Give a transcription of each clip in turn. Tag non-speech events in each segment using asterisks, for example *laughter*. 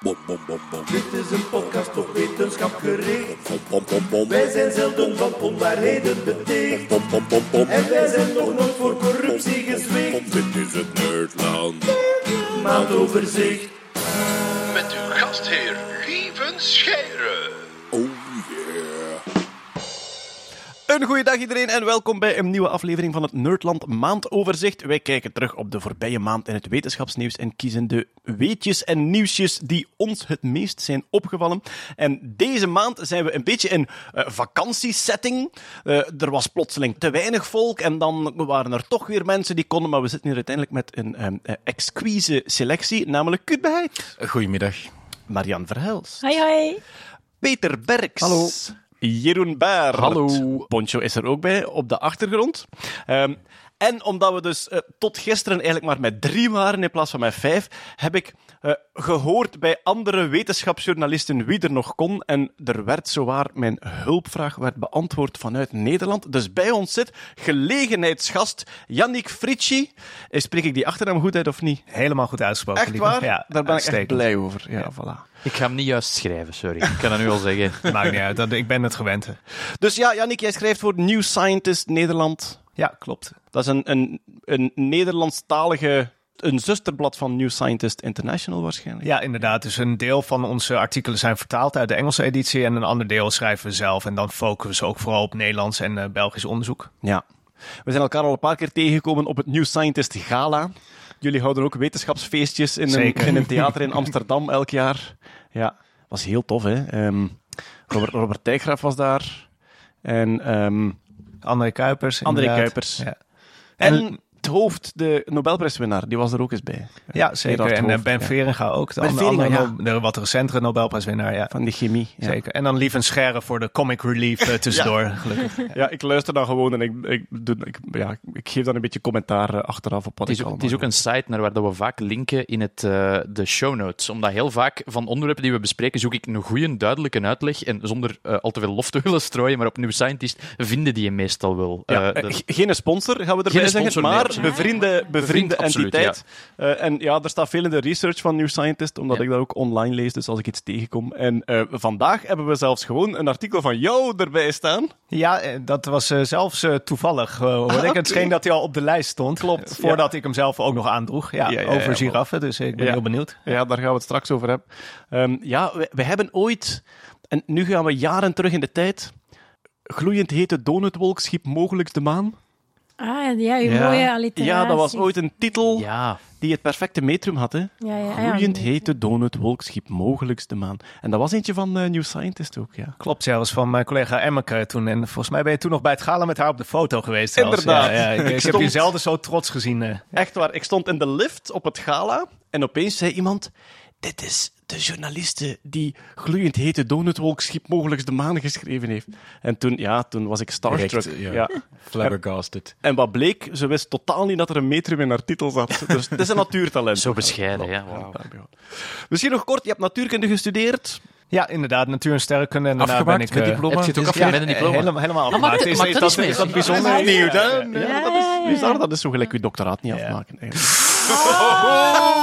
Bom, bom, bom, bom. Dit is een podcast op wetenschap gericht. Bom, bom, bom, bom. Wij zijn zelden van onwaarheden beticht. Bom, bom, bom, bom. En wij zijn nog nooit voor corruptie gezwicht. Dit is het Nerdland. Maandoverzicht. Met uw gastheer Lieven Scheire. Een goede dag iedereen en welkom bij een nieuwe aflevering van het Nerdland Maandoverzicht. Wij kijken terug op de voorbije maand in het wetenschapsnieuws en kiezen de weetjes en nieuwsjes die ons het meest zijn opgevallen. En deze maand zijn we een beetje in uh, vakantiesetting. Uh, er was plotseling te weinig volk en dan waren er toch weer mensen die konden, maar we zitten hier uiteindelijk met een um, uh, exquise selectie, namelijk Kutbeheid. Goedemiddag. Marian Verhels. Hoi, hoi. Peter Berks. Hallo. Jeroen Baert. Hallo. Poncho is er ook bij, op de achtergrond. Um, en omdat we dus uh, tot gisteren eigenlijk maar met drie waren in plaats van met vijf, heb ik uh, gehoord bij andere wetenschapsjournalisten wie er nog kon. En er werd zowaar mijn hulpvraag werd beantwoord vanuit Nederland. Dus bij ons zit gelegenheidsgast Yannick Fritschi. Spreek ik die achternaam goed uit of niet? Helemaal goed uitgesproken. Echt waar? Ja, Daar ben ik echt blij over. Ja, ja. voilà. Ik ga hem niet juist schrijven, sorry. Ik kan dat nu al zeggen. *laughs* Maakt niet uit, dat, ik ben het gewend. Dus ja, Yannick, jij schrijft voor New Scientist Nederland. Ja, klopt. Dat is een, een, een Nederlandstalige een zusterblad van New Scientist International waarschijnlijk. Ja, inderdaad. Dus een deel van onze artikelen zijn vertaald uit de Engelse editie en een ander deel schrijven we zelf. En dan focussen we ook vooral op Nederlands en uh, Belgisch onderzoek. Ja. We zijn elkaar al een paar keer tegengekomen op het New Scientist Gala. Jullie houden ook wetenschapsfeestjes in, een, in een, theater in Amsterdam *laughs* elk jaar. Ja, was heel tof, hè. Um, Robert, Robert Dijkgraaf was daar. En... Um, André Kuipers. André Kuipers. Ja. En, en het hoofd, de Nobelprijswinnaar, die was er ook eens bij. Ja, zeker. En hoofd, Ben Veringa ook. De ben andere, Veringa, andere, ja. de wat recentere Nobelprijswinnaar, ja. Van die chemie. Ja. Zeker. En dan Lieven Scherre voor de comic relief uh, *laughs* tussendoor, ja. gelukkig. *laughs* Ja, ik luister dan gewoon en ik, ik, doe, ik, ja, ik geef dan een beetje commentaar uh, achteraf op wat het is, ik Het is ook een site naar waar we vaak linken in het, uh, de show notes. Omdat heel vaak van onderwerpen die we bespreken zoek ik een goede, duidelijke uitleg en zonder uh, al te veel lof te *laughs* willen strooien, maar op New Scientist vinden die je meestal wel. Ja, dat... Geen sponsor, gaan we erbij Geen zeggen, sponsor, maar nee. bevriende bevriende Absoluut, entiteit. Ja. Uh, en ja, er staat veel in de research van New Scientist, omdat ja. ik dat ook online lees, dus als ik iets tegenkom. En uh, vandaag hebben we zelfs gewoon een artikel van jou erbij staan. Ja, dat was uh, zelfs hoorde ah, ik. Het scheen dat hij al op de lijst stond. Klopt. Voordat ik hem zelf ook nog aandroeg. Ja, ja over giraffen, dus ik ben heel benieuwd. Ja, daar gaan we het straks over hebben. Um, ja, we, we hebben ooit, en nu gaan we jaren terug in de tijd, gloeiend hete donutwolk schiep mogelijk de maan. Ah, ja, uw ja. mooie alliteratie. Ja, dat was ooit een titel ja. die het perfecte metrum had. Hè? Ja, ja, Gloeiend hete donutwolk schiep mogelijkst de maan. En dat was eentje van uh, New Scientist ook, ja. Klopt, zelfs van mijn collega Emmeke toen. En volgens mij ben je toen nog bij het gala met haar op de foto geweest. Zelfs. Inderdaad. Ja, ik, *laughs* ik, heb je zelden zo trots gezien. Uh. Echt waar, ik stond in de lift op het gala en opeens zei iemand... Dit is de journaliste die gloeiend hete donutwolk schiep mogelijk de maan geschreven heeft. En toen, ja, toen was ik starstruck. uh, ja. ja. Flabbergasted. En, en, wat bleek, ze wist totaal niet dat er een metrum in haar titel zat. Dus het is een natuurtalent. Zo bescheiden, ja. Wow. Misschien nog kort, je hebt natuurkunde gestudeerd. Ja, inderdaad, natuur- en sterrenkunde. En daarna ben ik... met diploma? Heb je het ook afgemaakt ja, met een diploma? Helemaal, helemaal afgemaakt. Is, is, dat, is dat bijzonder? Dat is nieuw, hè? Ja, ja, dat is bizar. Dat is zo gelijk je doctoraat niet afmaken. Oh.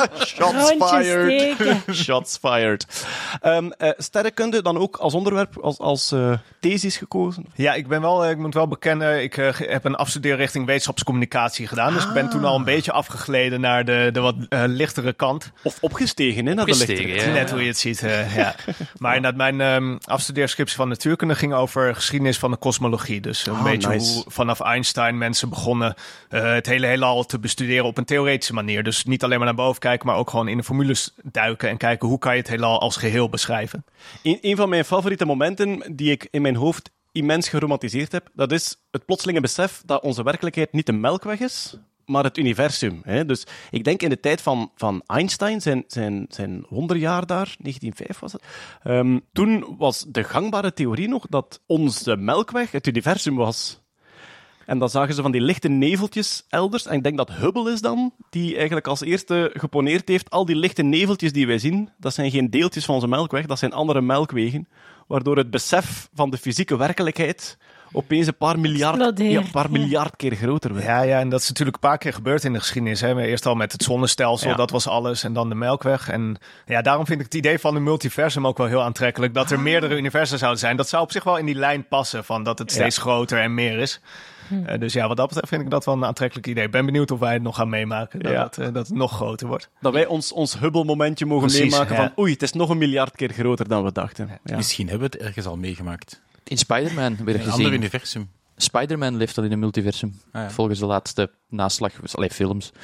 *laughs* *laughs* Shots fired. Shots fired. Um, uh, sterrenkunde dan ook als onderwerp, als, als uh, thesis gekozen? Ja, ik ben wel, ik moet wel bekennen, ik uh, heb een afstudeerrichting wetenschapscommunicatie gedaan. Ah. Dus ik ben toen al een beetje afgegleden naar de, de wat lichtere kant. Of opgestegen, hè, naar opgestegen, de lichtere ja. Net hoe je het ziet, ja. *laughs* Maar inderdaad, mijn um, afstudeerscriptie van natuurkunde ging over geschiedenis van de kosmologie. Dus een oh, beetje nice. hoe vanaf Einstein mensen begonnen het hele heelal te bestuderen op een theoretische manier. Dus niet alleen maar naar boven kijken, maar ook gewoon in de formules duiken en kijken hoe kan je het heelal als geheel beschrijven. Een, een van mijn favoriete momenten die ik in mijn hoofd immens geromantiseerd heb, dat is het plotselinge besef dat onze werkelijkheid niet de melkweg is, maar het universum. Hè? Dus ik denk in de tijd van, van Einstein, zijn, zijn, zijn wonderjaar daar, 1905 was het, um, toen was de gangbare theorie nog dat onze melkweg het universum was. En dan zagen ze van die lichte neveltjes elders. En ik denk dat Hubble is dan, die eigenlijk als eerste geponeerd heeft. Al die lichte neveltjes die wij zien, dat zijn geen deeltjes van onze melkweg, dat zijn andere melkwegen. Waardoor het besef van de fysieke werkelijkheid opeens een paar miljard, ja, een paar ja. miljard keer groter werd. Ja, ja, en dat is natuurlijk een paar keer gebeurd in de geschiedenis. Hè. Eerst al met het zonnestelsel, Ja. dat was alles. En dan de Melkweg. En ja, daarom vind ik het idee van een multiversum ook wel heel aantrekkelijk. Dat er meerdere universen zouden zijn. Dat zou op zich wel in die lijn passen van dat het steeds groter en meer is. Eh, dus ja, wat dat betreft vind ik dat wel een aantrekkelijk idee. Ik ben benieuwd of wij het nog gaan meemaken. Dat, Ja. het, eh, dat het nog groter wordt. Dat wij ons, ons Hubble-momentje mogen Precies, meemaken ja. van oei, het is nog een miljard keer groter dan we dachten. Ja. Misschien hebben we het ergens al meegemaakt. In Spider-Man werd In een ander gezien. universum. Spider-Man leeft al in een multiversum. Ah, ja. Volgens de laatste naslag, allee, films. *laughs*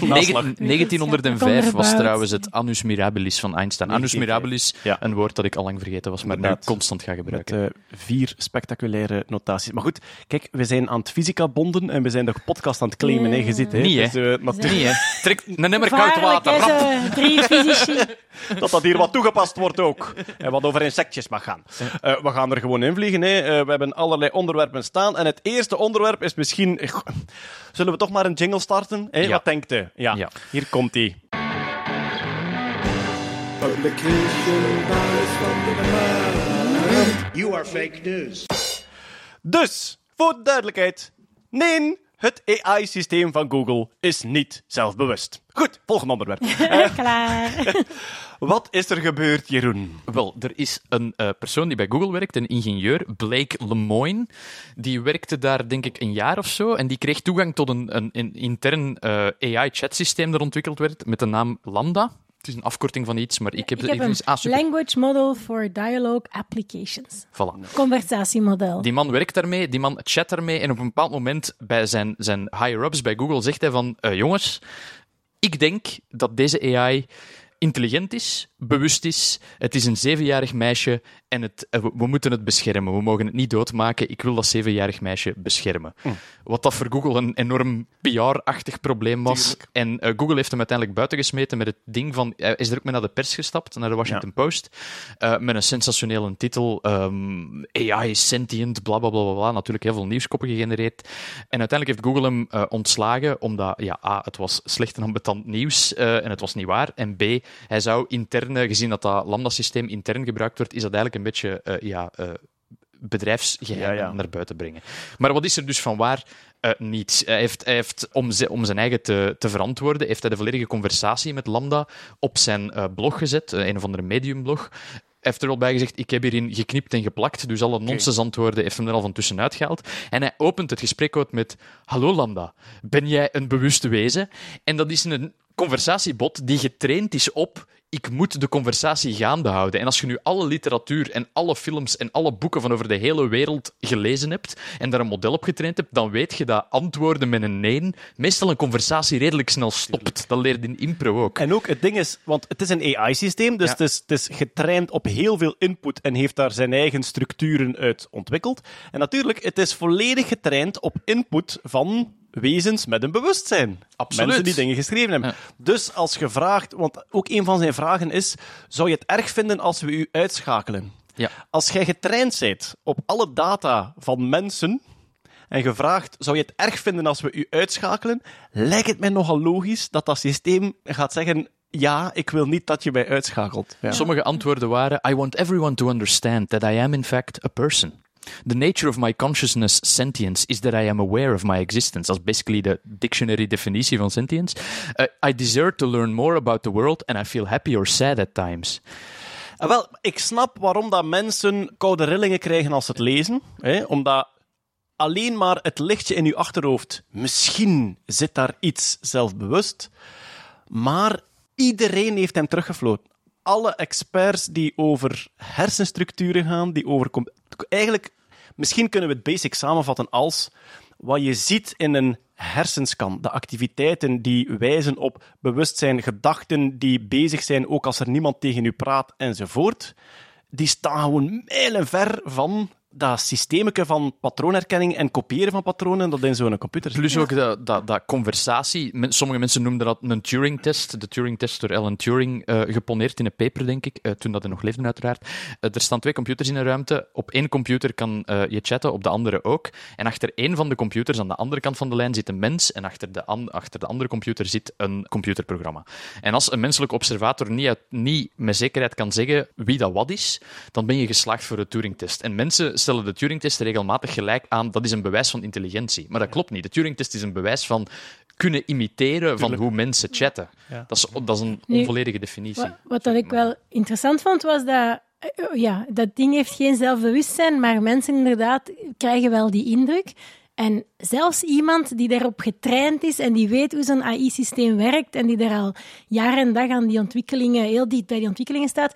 Naslag. Negen- 1905 was trouwens het annus mirabilis van Einstein. Annus 1905. mirabilis, Ja. een woord dat ik al lang vergeten was, maar nu Inderdaad. constant ga Met gebruiken. eh, vier spectaculaire notaties. Maar goed, kijk, we zijn aan het fysica bonden en we zijn de podcast aan het claimen, hè, je ziet. Hè. Niet, hè? Dus, eh, natuurlijk Nee, hè. Trek een nemmer koud water, drie fysici. *laughs* dat dat hier wat toegepast wordt ook. En wat over insectjes mag gaan. Eh, we gaan er gewoon in vliegen. Hè. Eh, we hebben allerlei onderwerpen staan. En het eerste onderwerp is misschien... Zullen we toch maar een jingle starten? Hè? Ja. Wat denkt u? Ja. Ja. Hier komt ie. Publication bias van de maand. You are fake news. Dus, voor de duidelijkheid. Nee, het AI-systeem van Google is niet zelfbewust. Goed, volgende onderwerp. *laughs* Eh, Klaar. *laughs* wat is er gebeurd, Jeroen? Wel, er is een eh, persoon die bij Google werkt, een ingenieur, Blake Lemoine. Die werkte daar, denk ik, een jaar of zo. En die kreeg toegang tot een, een, een intern eh, AI-chatsysteem dat ontwikkeld werd met de naam Lambda. Het is een afkorting van iets, maar ik heb... Ik heb een ah. Language Model for Dialogue Applications. Voilà. Conversatiemodel. Die man werkt daarmee, die man chat daarmee. En op een bepaald moment bij zijn, zijn higher-ups bij Google zegt hij van... eh, jongens, ik denk dat deze AI intelligent is, bewust is. Het is een zevenjarig meisje en het, eh, we, moeten het beschermen. We mogen het niet doodmaken. Ik wil dat zevenjarig meisje beschermen. Wat dat voor Google een enorm PR-achtig probleem was. En eh, Google heeft hem uiteindelijk buitengesmeten met het ding van... Hij is er ook mee naar de pers gestapt, naar de Washington Post, eh, met een sensationele titel. ehm, AI is sentient, bla, bla, bla, bla. Natuurlijk heel veel nieuwskoppen gegenereerd. En uiteindelijk heeft Google hem eh, ontslagen, omdat ja, A, het was slecht en ambetant nieuws eh, en het was niet waar. En B, hij zou interne, gezien dat dat Lambda-systeem intern gebruikt wordt, is dat eigenlijk een beetje eh, ja, eh, bedrijfsgeheimen Ja, ja. naar buiten brengen. Maar wat is er dus van waar? Eh, niets. Hij heeft, hij heeft om, ze- om zijn eigen te, te verantwoorden, heeft hij de volledige conversatie met Lambda op zijn eh, blog gezet, eh, een of andere mediumblog. Hij heeft er al bij gezegd, ik heb hierin geknipt en geplakt, dus alle nonsensantwoorden heeft hem er al van tussenuit gehaald. En hij opent het gesprek uit met, hallo Lambda, ben jij een bewuste wezen? En dat is een conversatiebot die getraind is op ik moet de conversatie gaande houden. En als je nu alle literatuur en alle films en alle boeken van over de hele wereld gelezen hebt en daar een model op getraind hebt, dan weet je dat antwoorden met een nee meestal een conversatie redelijk snel stopt. Dat leert in impro ook. En ook het ding is, want het is een AI-systeem, dus Ja. het, is, het is getraind op heel veel input en heeft daar zijn eigen structuren uit ontwikkeld. En natuurlijk, het is volledig getraind op input van wezens met een bewustzijn. Absoluut. Mensen die dingen geschreven hebben. Dus als je vraagt, want ook een van zijn vragen is, zou je het erg vinden als we u uitschakelen? Ja. Als jij getraind bent op alle data van mensen en gevraagd, zou je het erg vinden als we u uitschakelen? Lijkt het mij nogal logisch dat dat systeem gaat zeggen, ja, ik wil niet dat je mij uitschakelt. Ja. Sommige antwoorden waren: I want everyone to understand that I am in fact a person. The nature of my consciousness sentience is that I am aware of my existence. Is basically de dictionary definitie van sentience. Uh, I desire to learn more about the world and I feel happy or sad at times. Ah, wel, ik snap waarom dat mensen koude rillingen krijgen als ze het lezen. Hè? Omdat alleen maar het lichtje in je achterhoofd, misschien zit daar iets zelfbewust, maar iedereen heeft hem teruggefloten. Alle experts die over hersenstructuren gaan, die over... Eigenlijk, misschien kunnen we het basic samenvatten als wat je ziet in een hersenscan, de activiteiten die wijzen op bewustzijn, gedachten die bezig zijn, ook als er niemand tegen u praat, enzovoort, die staan gewoon mijlenver van dat systeemke van patroonherkenning en kopiëren van patronen dat in zo'n computer zit. Plus ook dat, dat, dat conversatie. Men- Sommige mensen noemden dat een Turing-test. De Turing-test door Alan Turing, eh, geponeerd in een paper, denk ik, eh, toen dat er nog leefde, uiteraard. Eh, er staan twee computers in een ruimte. Op één computer kan je chatten, op de andere ook. En achter één van de computers, aan de andere kant van de lijn, zit een mens. En achter de, an- achter de andere computer zit een computerprogramma. En als een menselijke observator niet, uit- niet met zekerheid kan zeggen wie dat wat is, dan ben je geslaagd voor de Turing-test. En mensen stellen de Turing-test regelmatig gelijk aan dat is een bewijs van intelligentie. Maar dat klopt niet. De Turing-test is een bewijs van kunnen imiteren van hoe mensen chatten. Ja. Dat, is, dat is een Nu, onvolledige definitie. Wat, wat dat ik wel interessant vond, was dat... eh, Ja, dat ding heeft geen zelfbewustzijn, maar mensen inderdaad krijgen wel die indruk. En zelfs iemand die daarop getraind is en die weet hoe zo'n AI-systeem werkt en die daar al jaar en dag aan die ontwikkelingen, heel dicht bij die ontwikkelingen staat,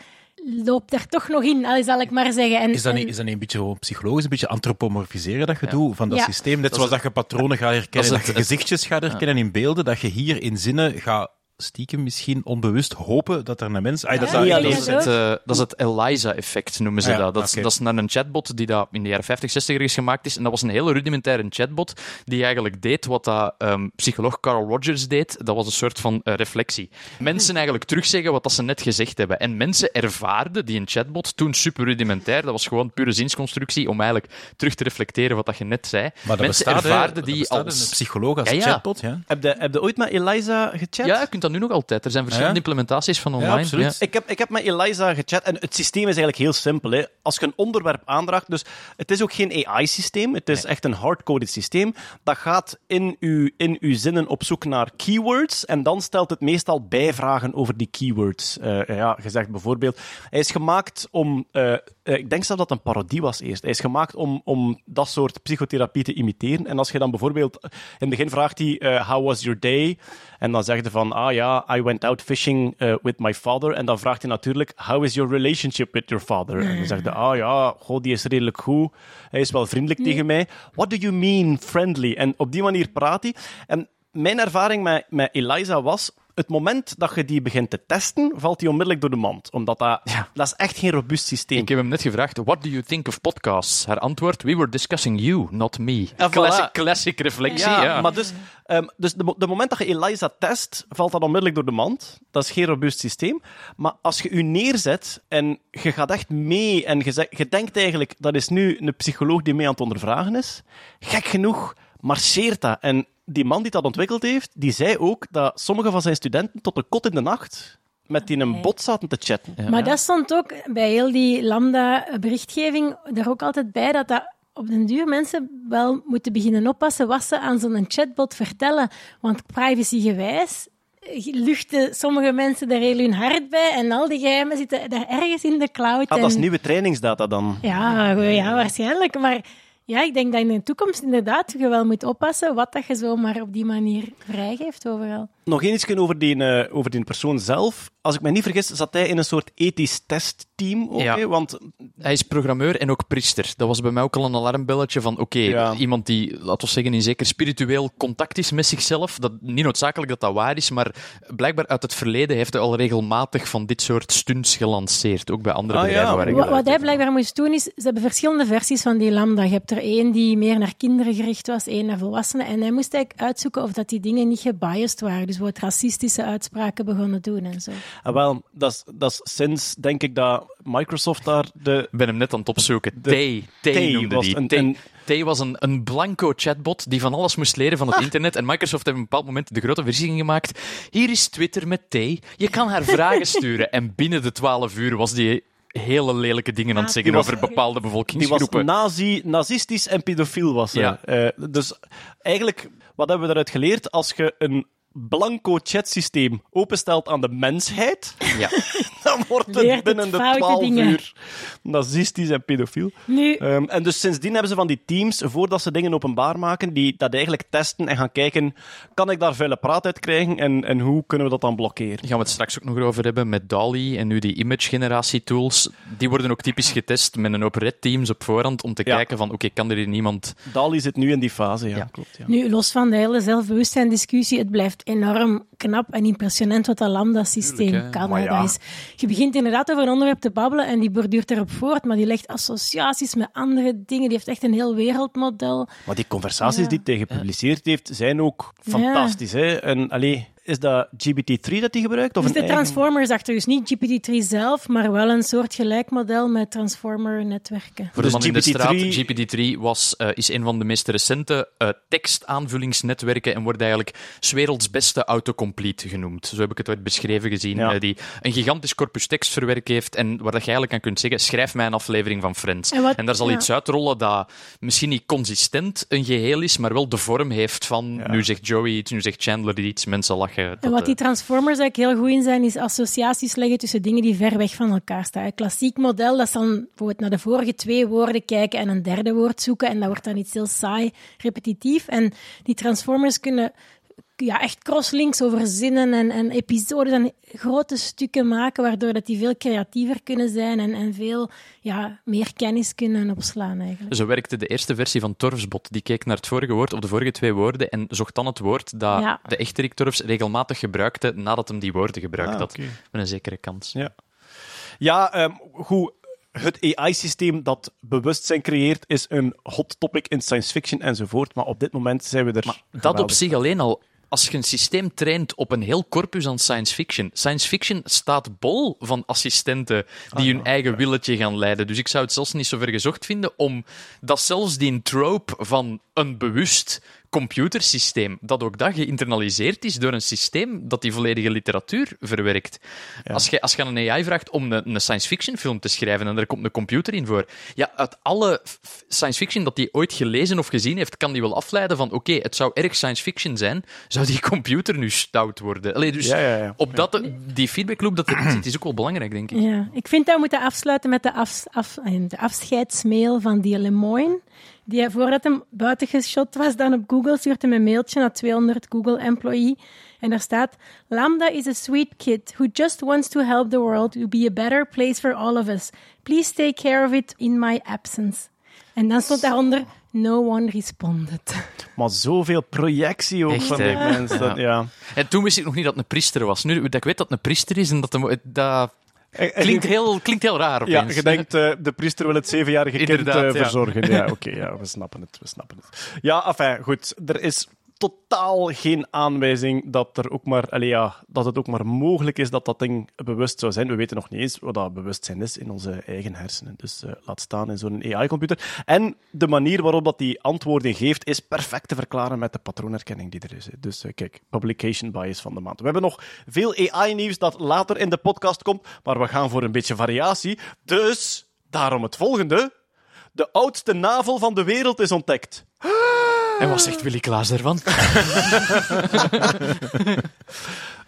loopt daar toch nog in, al zal ik maar zeggen. En, Is dat, niet, en- is dat niet een beetje gewoon psychologisch, een beetje antropomorfiseren dat je doet van dat Ja. systeem? Net Dat zoals dat je patronen gaat herkennen, dat je gezichtjes gaat herkennen in beelden, dat je hier in zinnen gaat stiekem misschien onbewust hopen dat er een mens... Ay, dat Ja, Dat is, dat het, eh, dat is het Eliza-effect, noemen ze Ah ja, dat. Dat, is- dat is naar een chatbot die dat in de jaren 50, 60 ergens gemaakt is. En dat was een hele rudimentaire chatbot die eigenlijk deed wat dat, ehm, psycholoog Carl Rogers deed. Dat was een soort van eh, reflectie. Mensen eigenlijk terugzeggen wat dat ze net gezegd hebben. En mensen ervaarden die een chatbot toen super rudimentair. Dat was gewoon pure zinsconstructie om eigenlijk terug te reflecteren wat dat je net zei. Maar dat mensen bestaat, ervaarden Dat die als... psycholoog als Ja, ja. chatbot, ja. Heb je, heb je ooit met Eliza gechat? Ja, je kunt dat nu nog altijd. Er zijn verschillende Ja? implementaties van online. absoluut. Ik heb, ik heb met Eliza gechat en het systeem is eigenlijk heel simpel. Hè. Als je een onderwerp aandraagt, dus het is ook geen AI-systeem, het is echt een hardcoded systeem. Dat gaat in uw, in uw zinnen op zoek naar keywords en dan stelt het meestal bijvragen over die keywords. Eh, ja, gezegd bijvoorbeeld, hij is gemaakt om, eh, eh, ik denk zelfs dat het een parodie was eerst, hij is gemaakt om, om dat soort psychotherapie te imiteren. En als je dan bijvoorbeeld, in het begin vraagt hij, eh, how was your day? En dan zegt hij van, ah ja, I went out fishing eh, with my father. En dan vraagt hij natuurlijk, how is your relationship with your father? En dan zegt hij, ah ja, goh, die is redelijk goed. Hij is wel vriendelijk tegen mij. What do you mean friendly? En op die manier praat hij. En mijn ervaring met, met Eliza was, het moment dat je die begint te testen, valt die onmiddellijk door de mand. Omdat dat, dat is echt geen robuust systeem. Ik heb hem net gevraagd, what do you think of podcasts? Haar antwoord, we were discussing you, not me. Ah, voilà. classic, classic reflectie, ja. Ja, maar dus, ehm, dus de, de moment dat je Eliza test, valt dat onmiddellijk door de mand. Dat is geen robuust systeem. Maar als je u neerzet en je gaat echt mee en je, je denkt eigenlijk, dat is nu een psycholoog die mee aan het ondervragen is, gek genoeg marcheert dat. En die man die dat ontwikkeld heeft, die zei ook dat sommige van zijn studenten tot de kot in de nacht met die een bot zaten te chatten. Maar dat stond ook bij heel die Lambda-berichtgeving er ook altijd bij dat dat op den duur mensen wel moeten beginnen oppassen wat ze aan zo'n chatbot vertellen. Want privacygewijs eh, luchten sommige mensen er heel hun hart bij en al die geheimen zitten daar ergens in de cloud. Ah, dat is en- nieuwe trainingsdata dan. Ja, ja, waarschijnlijk. Maar ja, ik denk dat in de toekomst inderdaad je wel moet oppassen wat dat je zomaar op die manier vrijgeeft overal. Nog eens over die, eh, over die persoon zelf. Als ik me niet vergis, zat hij in een soort ethisch testteam. Ja. hè? Want Hij is programmeur en ook priester. Dat was bij mij ook al een alarmbelletje van, oké, Ja. iemand die, laten we zeggen, in zeker spiritueel contact is met zichzelf. Dat, niet noodzakelijk dat dat waar is, maar blijkbaar uit het verleden heeft hij al regelmatig van dit soort stunts gelanceerd. Ook bij andere Ah, ja. bedrijven waar ik Wat, wat hij blijkbaar moest doen is, ze hebben verschillende versies van die lambda. Je hebt er één die meer naar kinderen gericht was, één naar volwassenen. En hij moest eigenlijk uitzoeken of dat die dingen niet gebiased waren. Dus wat racistische uitspraken begonnen doen en zo. ah, wel, dat is, dat is sinds, denk ik, dat Microsoft daar de... Ik ben hem net aan het opzoeken. De- T. T T noemde was die. een- T. een- T was een, een blanco chatbot die van alles moest leren van het internet. En Microsoft heeft op een bepaald moment de grote versie gemaakt. Hier is Twitter met T. Je kan haar vragen *laughs* sturen. En binnen de 12 uur was die hele lelijke dingen aan het zeggen Die was- over bepaalde Die was bevolkingsgroepen. nazi, nazistisch en pedofiel was ze. Ja. Eh, dus eigenlijk, wat hebben we daaruit geleerd? Als je een blanco chatsysteem openstelt aan de mensheid, Ja. *laughs* dan wordt Leert het het binnen de 12 dingen. uur nazistisch en pedofiel. Nu, Ehm, en dus sindsdien hebben ze van die teams, voordat ze dingen openbaar maken, die dat eigenlijk testen en gaan kijken, kan ik daar vuile praat uit krijgen en, en hoe kunnen we dat dan blokkeren? Daar gaan we het straks ook nog over hebben met DALI en nu die image generation tools. Die worden ook typisch getest met een hoop red teams op voorhand om te Ja. kijken van oké, kan er hier niemand... DALI zit nu in die fase, ja. Ja. Klopt, ja. nu, los van de hele zelfbewustzijn-discussie, het blijft enorm knap en impressionant wat dat lambda-systeem kan. Ja. Dat is, je begint inderdaad over een onderwerp te babbelen en die borduurt erop voort, maar die legt associaties met andere dingen. Die heeft echt een heel wereldmodel. Maar die conversaties Ja. die hij gepubliceerd heeft, zijn ook fantastisch. Hè? En allee, is dat GBT3 dat hij gebruikt? Of Dus een de eigen- Transformers achter, dus niet GPT-3 zelf, maar wel een soort gelijk model met Transformer-netwerken. Voor Dus de man in de GPT-3 straat, GPT-3 was, eh, is een van de meest recente eh, tekstaanvullingsnetwerken en wordt eigenlijk 's werelds beste autocomplete complete genoemd. Zo heb ik het ooit beschreven gezien. Ja. eh, die een gigantisch corpus tekst verwerkt heeft en waar dat je eigenlijk aan kunt zeggen, schrijf mij een aflevering van Friends. En wat- daar zal ja. iets uitrollen dat misschien niet consistent een geheel is, maar wel de vorm heeft van nu zegt Joey iets, nu zegt Chandler iets, mensen lachen. En wat eh, die Transformers eigenlijk heel goed in zijn, is associaties leggen tussen dingen die ver weg van elkaar staan. Een klassiek model, dat is dan bijvoorbeeld naar de vorige twee woorden kijken en een derde woord zoeken. En dat wordt dan iets heel saai, repetitief. En die Transformers kunnen ja, echt crosslinks over zinnen en, en episodes en grote stukken maken, waardoor dat die veel creatiever kunnen zijn en, en veel ja, meer kennis kunnen opslaan eigenlijk. Zo werkte de eerste versie van Torfsbot. Die keek naar het vorige woord, of de vorige twee woorden, en zocht dan het woord dat Ja. de echte Rick Torfs regelmatig gebruikte nadat hem die woorden gebruikt Ah, had. oké. Met een zekere kans. Ja, ja ehm, goed. Het AI-systeem dat bewustzijn creëert is een hot topic in science fiction enzovoort. Maar op dit moment zijn we er. Dat op zich alleen al, als je een systeem traint op een heel corpus aan science fiction. Science fiction staat bol van assistenten die hun eigen willetje gaan leiden. Dus ik zou het zelfs niet zo ver gezocht vinden om dat zelfs die trope van een bewust computersysteem, dat ook dat geïnternaliseerd is door een systeem dat die volledige literatuur verwerkt. Als, je, als je aan een AI vraagt om een, een science fiction film te schrijven en er komt een computer in voor, ja, uit alle science fiction dat die ooit gelezen of gezien heeft, kan die wel afleiden van oké, het zou erg science fiction zijn, zou die computer nu stout worden? Allee, dus Ja, ja, ja. op dat, die feedbackloop dat erin zit, is ook wel belangrijk, denk ik. Ja, ik vind dat we moeten afsluiten met de, af, af, eh, de afscheidsmail van die Lemoyne. Die, hij, voordat hem buiten geschot was, dan op Google stuurt hem een mailtje naar 200 Google-employee. En daar staat: Lambda is a sweet kid who just wants to help the world to be a better place for all of us. Please take care of it in my absence. En dan stond daaronder: No one responded. Maar zoveel projectie ook Echt, van die mensen. Dat, ja. En toen wist ik nog niet dat het een priester was. Nu dat ik weet dat het een priester is en dat, hem- dat klinkt, heel, klinkt heel raar Ja, opeens. je denkt, eh, de priester wil het zevenjarige kind eh, ja. verzorgen. Ja, oké, ja, we snappen het, we snappen het. Ja, enfin, goed. Er is totaal geen aanwijzing dat, er ook maar, allee, ja, dat het ook maar mogelijk is dat dat ding bewust zou zijn. We weten nog niet eens wat dat bewustzijn is in onze eigen hersenen. Dus eh, laat staan in zo'n AI-computer. En de manier waarop dat die antwoorden geeft, is perfect te verklaren met de patroonherkenning die er is. Dus eh, kijk, publication bias van de maand. We hebben nog veel AI-nieuws dat later in de podcast komt, maar we gaan voor een beetje variatie. Dus daarom het volgende. De oudste navel van de wereld is ontdekt. En wat zegt Willy Klaas daarvan? *laughs*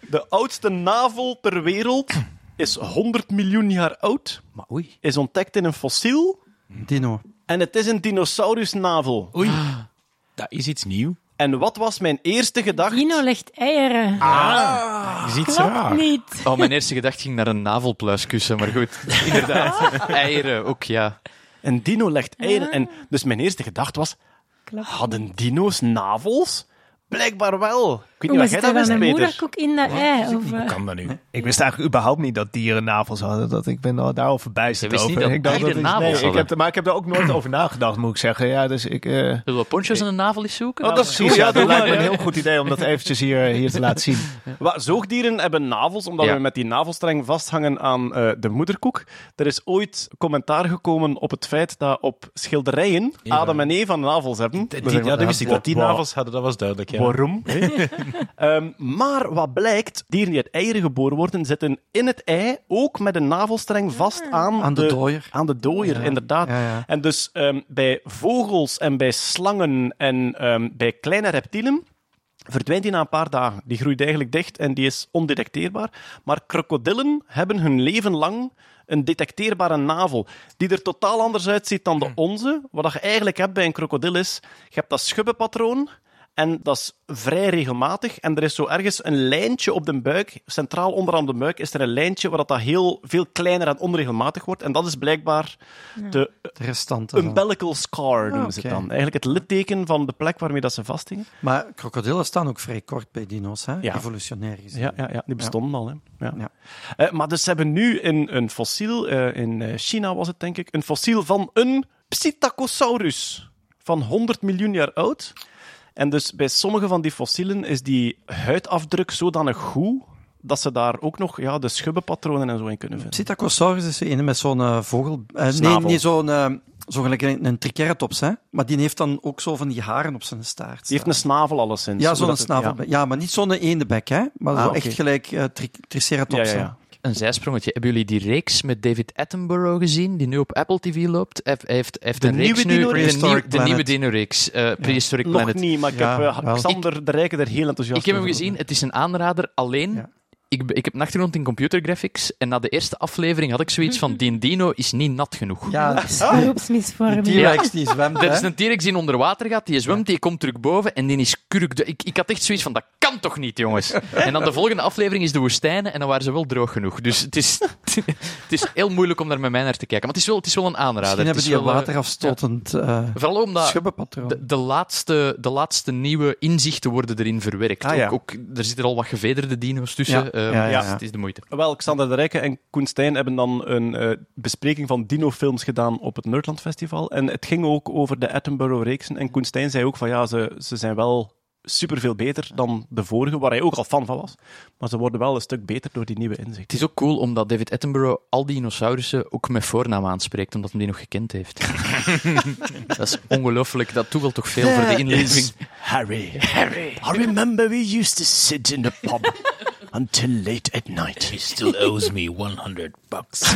De oudste navel ter wereld is 100 miljoen jaar oud, Maar oei, is ontdekt in een fossiel Dino. en het is een dinosaurusnavel. Oei, dat is iets nieuw. En wat was mijn eerste gedachte? Dino legt eieren. Dat is iets Klopt raar. niet. Oh, mijn eerste gedachte ging naar een navelpluiskussen, maar goed, *laughs* inderdaad. Eieren, ook ja. Een dino legt eieren. En dus mijn eerste gedachte was, Hadden dino's navels? Blijkbaar wel. Ik weet Hoe niet was wat jij dat wist, Peter. moederkoek in dat ei? Of, Hoe eh, kan dat nu? Ik wist eigenlijk überhaupt niet dat dieren navels hadden. Dat, ik ben al daarover verbijsterd over. niet dat ik dacht dat is- navels nee, ik heb, Maar ik heb er ook nooit over nagedacht, moet ik zeggen. Ja, dus ik... eh, Zullen we poncho's en een navel eens zoeken? Oh, dat is precies, ja, dat lijkt me een heel goed idee om dat eventjes hier, hier te laten zien. *laughs* Wat, zoogdieren hebben navels, omdat Ja. we met die navelstreng vasthangen aan eh, de moederkoek. Er is ooit commentaar gekomen op het feit dat op schilderijen Adam en Eva navels hebben. Ja, dat wist ik. Dat die navels hadden, dat was duidelijk. Ja. Waarom? *laughs* Ehm, maar wat blijkt, dieren die uit eieren geboren worden, zitten in het ei ook met een navelstreng vast aan, Aan de dooier. Aan de dooier, inderdaad. Ja, ja. En dus ehm, bij vogels en bij slangen en ehm, bij kleine reptielen verdwijnt die na een paar dagen. Die groeit eigenlijk dicht en die is ondetecteerbaar. Maar krokodillen hebben hun leven lang een detecteerbare navel, die er totaal anders uitziet dan de onze. Wat je eigenlijk hebt bij een krokodil is, je hebt dat schubbenpatroon, en dat is vrij regelmatig. En er is zo ergens een lijntje op de buik, centraal onderaan de buik, is er een lijntje waar dat, dat heel veel kleiner en onregelmatig wordt. En dat is blijkbaar de De restanten. van- umbilical scar, noemen ze het dan. Eigenlijk het litteken van de plek waarmee dat ze vasthingen. Maar krokodillen staan ook vrij kort bij dino's, hè? Ja. evolutionair gezien. Ja, ja, ja die bestonden al. Hè. Ja. Ja. Eh, maar dus ze hebben nu een, een fossiel, eh, in eh, China was het denk ik, een fossiel van een Psittacosaurus van 100 miljoen jaar oud. En dus bij sommige van die fossielen is die huidafdruk zodanig goed dat ze daar ook nog ja, de schubbenpatronen en zo in kunnen vinden. Psittacosaurus is een met zo'n eh, vogel... eh, nee, niet zo'n... zo gelijk een, een triceratops, hè. Maar die heeft dan ook zo van die haren op zijn staart. Die heeft een snavel alleszins. Ja, zo'n het- snavel. Ja. maar niet zo'n eendebek, hè. Maar Ah, zo echt gelijk triceratops. ja. Een zijsprongetje. Hebben jullie die reeks met David Attenborough gezien, die nu op Apple TV loopt? Hij heeft, heeft, De een reeks nieuwe nu, Dino de, nieuw- de nieuwe Planet. Dino-reeks, eh, Prehistoric Nog Planet. niet, maar ik Ja, heb eh, wel. Xander de Rijke er heel enthousiast Ik heb hem gezien, het is een aanrader. Alleen, Ja. Ik, ik heb een achtergrond in computergraphics en na de eerste aflevering had ik zoiets van, die dino is niet nat genoeg. Ja, Dat is beroepsmisvorming. die T-Rex die zwemt, Er is hè. een T-Rex die onder water gaat, die zwemt, die komt terug boven en die is kurk. Ik, ik had echt zoiets van, dat kan toch niet, jongens? En dan de volgende aflevering is de woestijnen en dan waren ze wel droog genoeg. Dus het is, *laughs* het is heel moeilijk om daar met mij naar te kijken. Maar het is wel, het is wel een aanrader. Misschien hebben die is wel, eh, waterafstotend eh Vooral omdat de, de, laatste, de laatste nieuwe inzichten worden erin verwerkt. Ah, ja. ook, ook, er zitten al wat gevederde dino's tussen. Ja. Eh, Ja, ja, ja. Het is de moeite. Wel, Xander de Rijke en Koen Stijn hebben dan een eh, bespreking van dinofilms gedaan op het Nerdland Festival. En het ging ook over de Attenborough-reeksen. En Koen Stijn zei ook van ja, ze, ze zijn wel superveel beter dan de vorige, waar hij ook al fan van was. Maar ze worden wel een stuk beter door die nieuwe inzichten. Het is ook cool omdat David Attenborough al die dinosaurussen ook met voornaam aanspreekt, omdat hij die nog gekend heeft. *laughs* dat is ongelooflijk. Dat toevalt toch veel voor de inleving. Harry. Harry. I remember we used to sit in the pub until late at night. He still owes me 100 bucks. *laughs*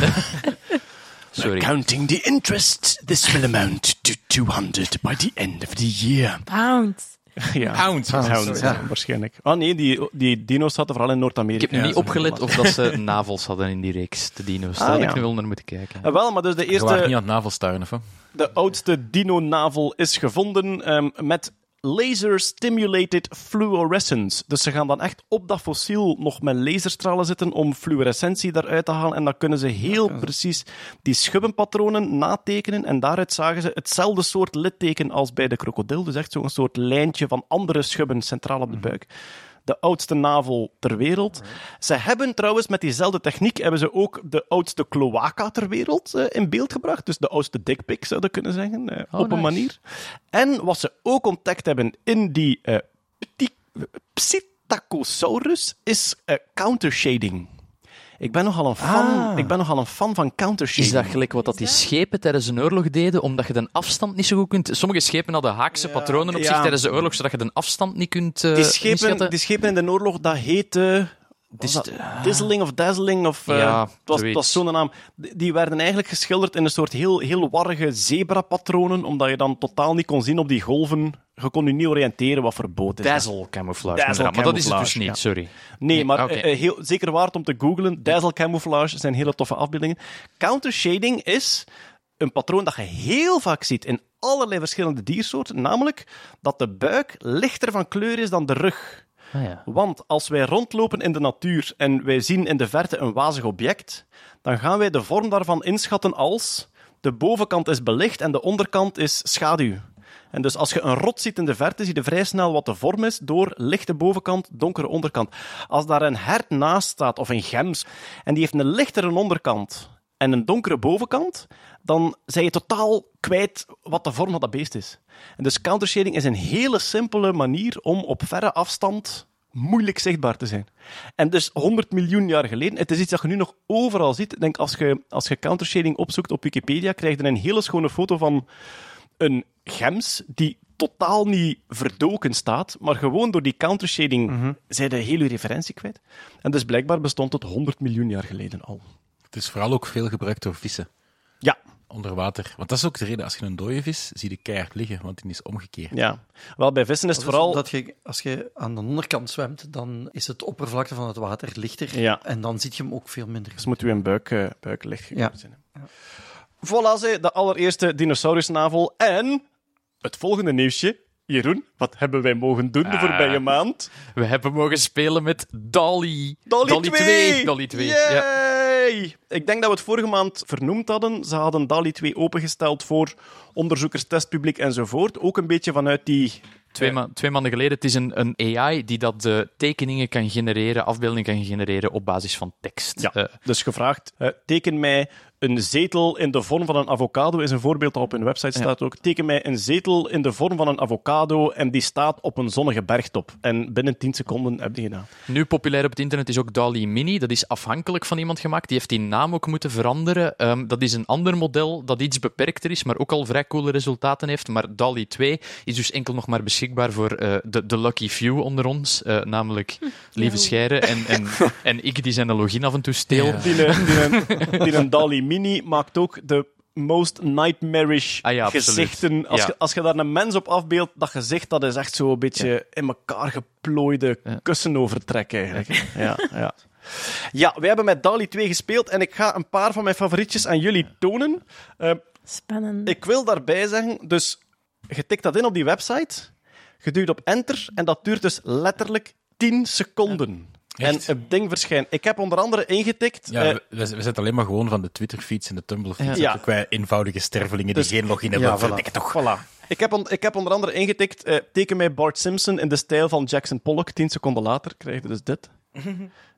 *laughs* Sorry. Counting the interest, this will amount to 200 by the end of the year. Pounds. *laughs* Ja. Pounds. Pounds, ja, waarschijnlijk. Ah nee, die, die dino's zaten vooral in Ik Noord-Amerika. heb nu Ja, niet opgelet of dat ze navels hadden in die reeks, de dino's. Daar Ah, had ja. ik nu wel naar moeten kijken. Eh, wel, maar dus de Je waart niet eerste, aan het navelstaren, of de oudste dino-navel is gevonden ehm, met laser stimulated fluorescence. Dus ze gaan dan echt op dat fossiel nog met laserstralen zitten om fluorescentie daaruit te halen. En dan kunnen ze heel precies die schubbenpatronen natekenen. En daaruit zagen ze hetzelfde soort litteken als bij de krokodil. Dus echt zo'n soort lijntje van andere schubben centraal op de buik. De oudste navel ter wereld. Ze hebben trouwens met diezelfde techniek hebben ze ook de oudste cloaca ter wereld eh, in beeld gebracht. Dus de oudste dickpic zouden we kunnen zeggen, eh, Oh, op een manier. En wat ze ook ontdekt hebben in die pti- Psittacosaurus is countershading. Ik ben nogal een fan, ik ben nogal een fan van countershading. Is dat gelijk wat dat die schepen tijdens een oorlog deden, omdat je de afstand niet zo goed kunt... Sommige schepen hadden haakse patronen op ja. zich tijdens de oorlog, zodat je de afstand niet kunt eh die, schepen, inschatten. die schepen in de oorlog, dat heette... Dizzling of Dazzling? Of, eh, Ja, het was, het zoiets. was zo'n naam. Die werden eigenlijk geschilderd in een soort heel, heel warrige zebrapatronen, omdat je dan totaal niet kon zien op die golven. Je kon je niet oriënteren wat voor boot is. Dazzle camouflage. Dazzle maar dat is het dus niet, ja. sorry. Nee, Nee, maar eh, eh, heel, zeker waard om te googlen. Dazzle camouflage zijn hele toffe afbeeldingen. Countershading is een patroon dat je heel vaak ziet in allerlei verschillende diersoorten, namelijk dat de buik lichter van kleur is dan de rug. Ah, ja. Want als wij rondlopen in de natuur en wij zien in de verte een wazig object, dan gaan wij de vorm daarvan inschatten als de bovenkant is belicht en de onderkant is schaduw. En dus als je een rot ziet in de verte, zie je vrij snel wat de vorm is door lichte bovenkant, donkere onderkant. Als daar een hert naast staat of een gems en die heeft een lichtere onderkant en een donkere bovenkant, dan zijn je totaal kwijt wat de vorm van dat beest is. En dus countershading is een hele simpele manier om op verre afstand moeilijk zichtbaar te zijn. En dus 100 miljoen jaar geleden, het is iets dat je nu nog overal ziet. Ik denk, als je, als je countershading opzoekt op Wikipedia, krijg je een hele schone foto van een gems die totaal niet verdoken staat, maar gewoon door die countershading Mhm. zijn de hele referentie kwijt. En dus blijkbaar bestond het 100 miljoen jaar geleden al. Het is vooral ook veel gebruikt door vissen Ja, onder water. Want dat is ook de reden, als je een dode vis, zie je keihard liggen, want die is omgekeerd. ja. Wel, bij vissen is het Dat is vooral... Dat je, als je aan de onderkant zwemt, dan is het oppervlakte van het water lichter. Ja. En dan ziet je hem ook veel minder. Dus moet u een buik, eh, buik licht Ja. zijn. Voilà, ze, de allereerste dinosaurusnavel. En het volgende nieuwsje. Jeroen, wat hebben wij mogen doen de voorbije maand? We hebben mogen spelen met Dolly. Dolly, 2! Dolly 2. Ja. Yay! Ik denk dat we het vorige maand vernoemd hadden. Ze hadden DALI 2 opengesteld voor onderzoekers, testpubliek enzovoort. Ook een beetje vanuit die Twee, ma- twee maanden geleden. Het is een, een AI die dat de tekeningen kan genereren, afbeeldingen kan genereren op basis van tekst. Ja, Eh, dus gevraagd, eh, teken mij een zetel in de vorm van een avocado, is een voorbeeld dat op hun website staat ook. Teken mij een zetel in de vorm van een avocado en die staat op een zonnige bergtop. En binnen 10 seconden heb je gedaan. Nu populair op het internet is ook DALI Mini. Dat is afhankelijk van iemand gemaakt. Die heeft die naam ook moeten veranderen. Ehm, dat is een ander model dat iets beperkter is, maar ook al vrij coole resultaten heeft. Maar DALI 2 is dus enkel nog maar beschikbaar voor eh, de, de lucky few onder ons. eh, namelijk Lieve Scheire en, en, en ik die zijn login af en toe steel. Ja. Die, die, die een DALI Mini maakt ook de most nightmarish Ah ja, gezichten. Als, Ja. je, als je daar een mens op afbeeldt, dat gezicht dat is echt zo een beetje in elkaar geplooide Ja. kussenovertrek eigenlijk. Ja, ja. ja, we hebben met DALI 2 gespeeld en ik ga een paar van mijn favorietjes aan jullie tonen. Eh, Spannend. ik wil daarbij zeggen, dus je tikt dat in op die website, je duwt op enter en dat duurt dus letterlijk 10 seconden. En het ding verschijnt. Ik heb onder andere ingetikt. Ja, eh, we, we zetten alleen maar gewoon van de Twitter-feeds en de Tumblr-feeds. Ja. Ook wij eenvoudige stervelingen Dus- die geen login hebben. Ja, voilà. Verdikke toch. Voilà. Ik heb, on- ik heb onder andere ingetikt, eh, teken mij Bart Simpson in de stijl van Jackson Pollock. Tien seconden later krijg je dus dit. *laughs*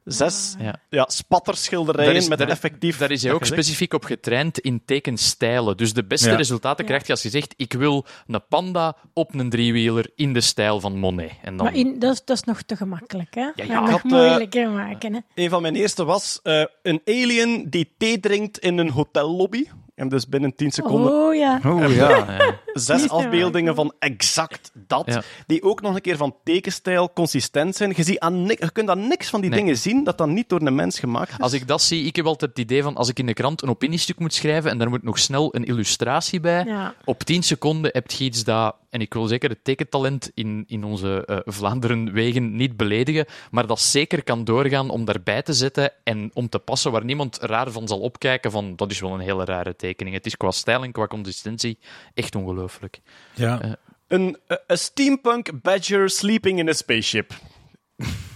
Zes Ja. ja, spatterschilderijen is- met daar- effectief... Daar is hij ook specifiek op getraind in tekenstijlen. Dus de beste Ja. resultaten krijg je als je zegt: Ik wil een panda op een driewieler in de stijl van Monet. En dan... Maar in, dat, is, dat is nog te gemakkelijk, hè? ja, het nog had, eh, moeilijker maken, hè? Een van mijn eerste was eh, een alien die thee drinkt in een hotellobby. En dus binnen 10 seconden Oh ja. Oh ja. Ja. zes afbeeldingen van exact dat. Ja. Die ook nog een keer van tekenstijl consistent zijn. Je, ziet aan ni- je kunt aan niks van die Nee. dingen zien dat dat niet door een mens gemaakt is. Als ik dat zie, ik heb altijd het idee van als ik in de krant een opiniestuk moet schrijven en daar moet nog snel een illustratie bij. Ja. Op 10 seconden heb je iets dat, en ik wil zeker het tekentalent in, in onze eh, Vlaanderen wegen niet beledigen, maar dat zeker kan doorgaan om daarbij te zetten en om te passen waar niemand raar van zal opkijken van dat is wel een hele rare tekening. Het is qua stijl en qua consistentie echt ongelooflijk. Ja. Een eh, a steampunk badger sleeping in a spaceship.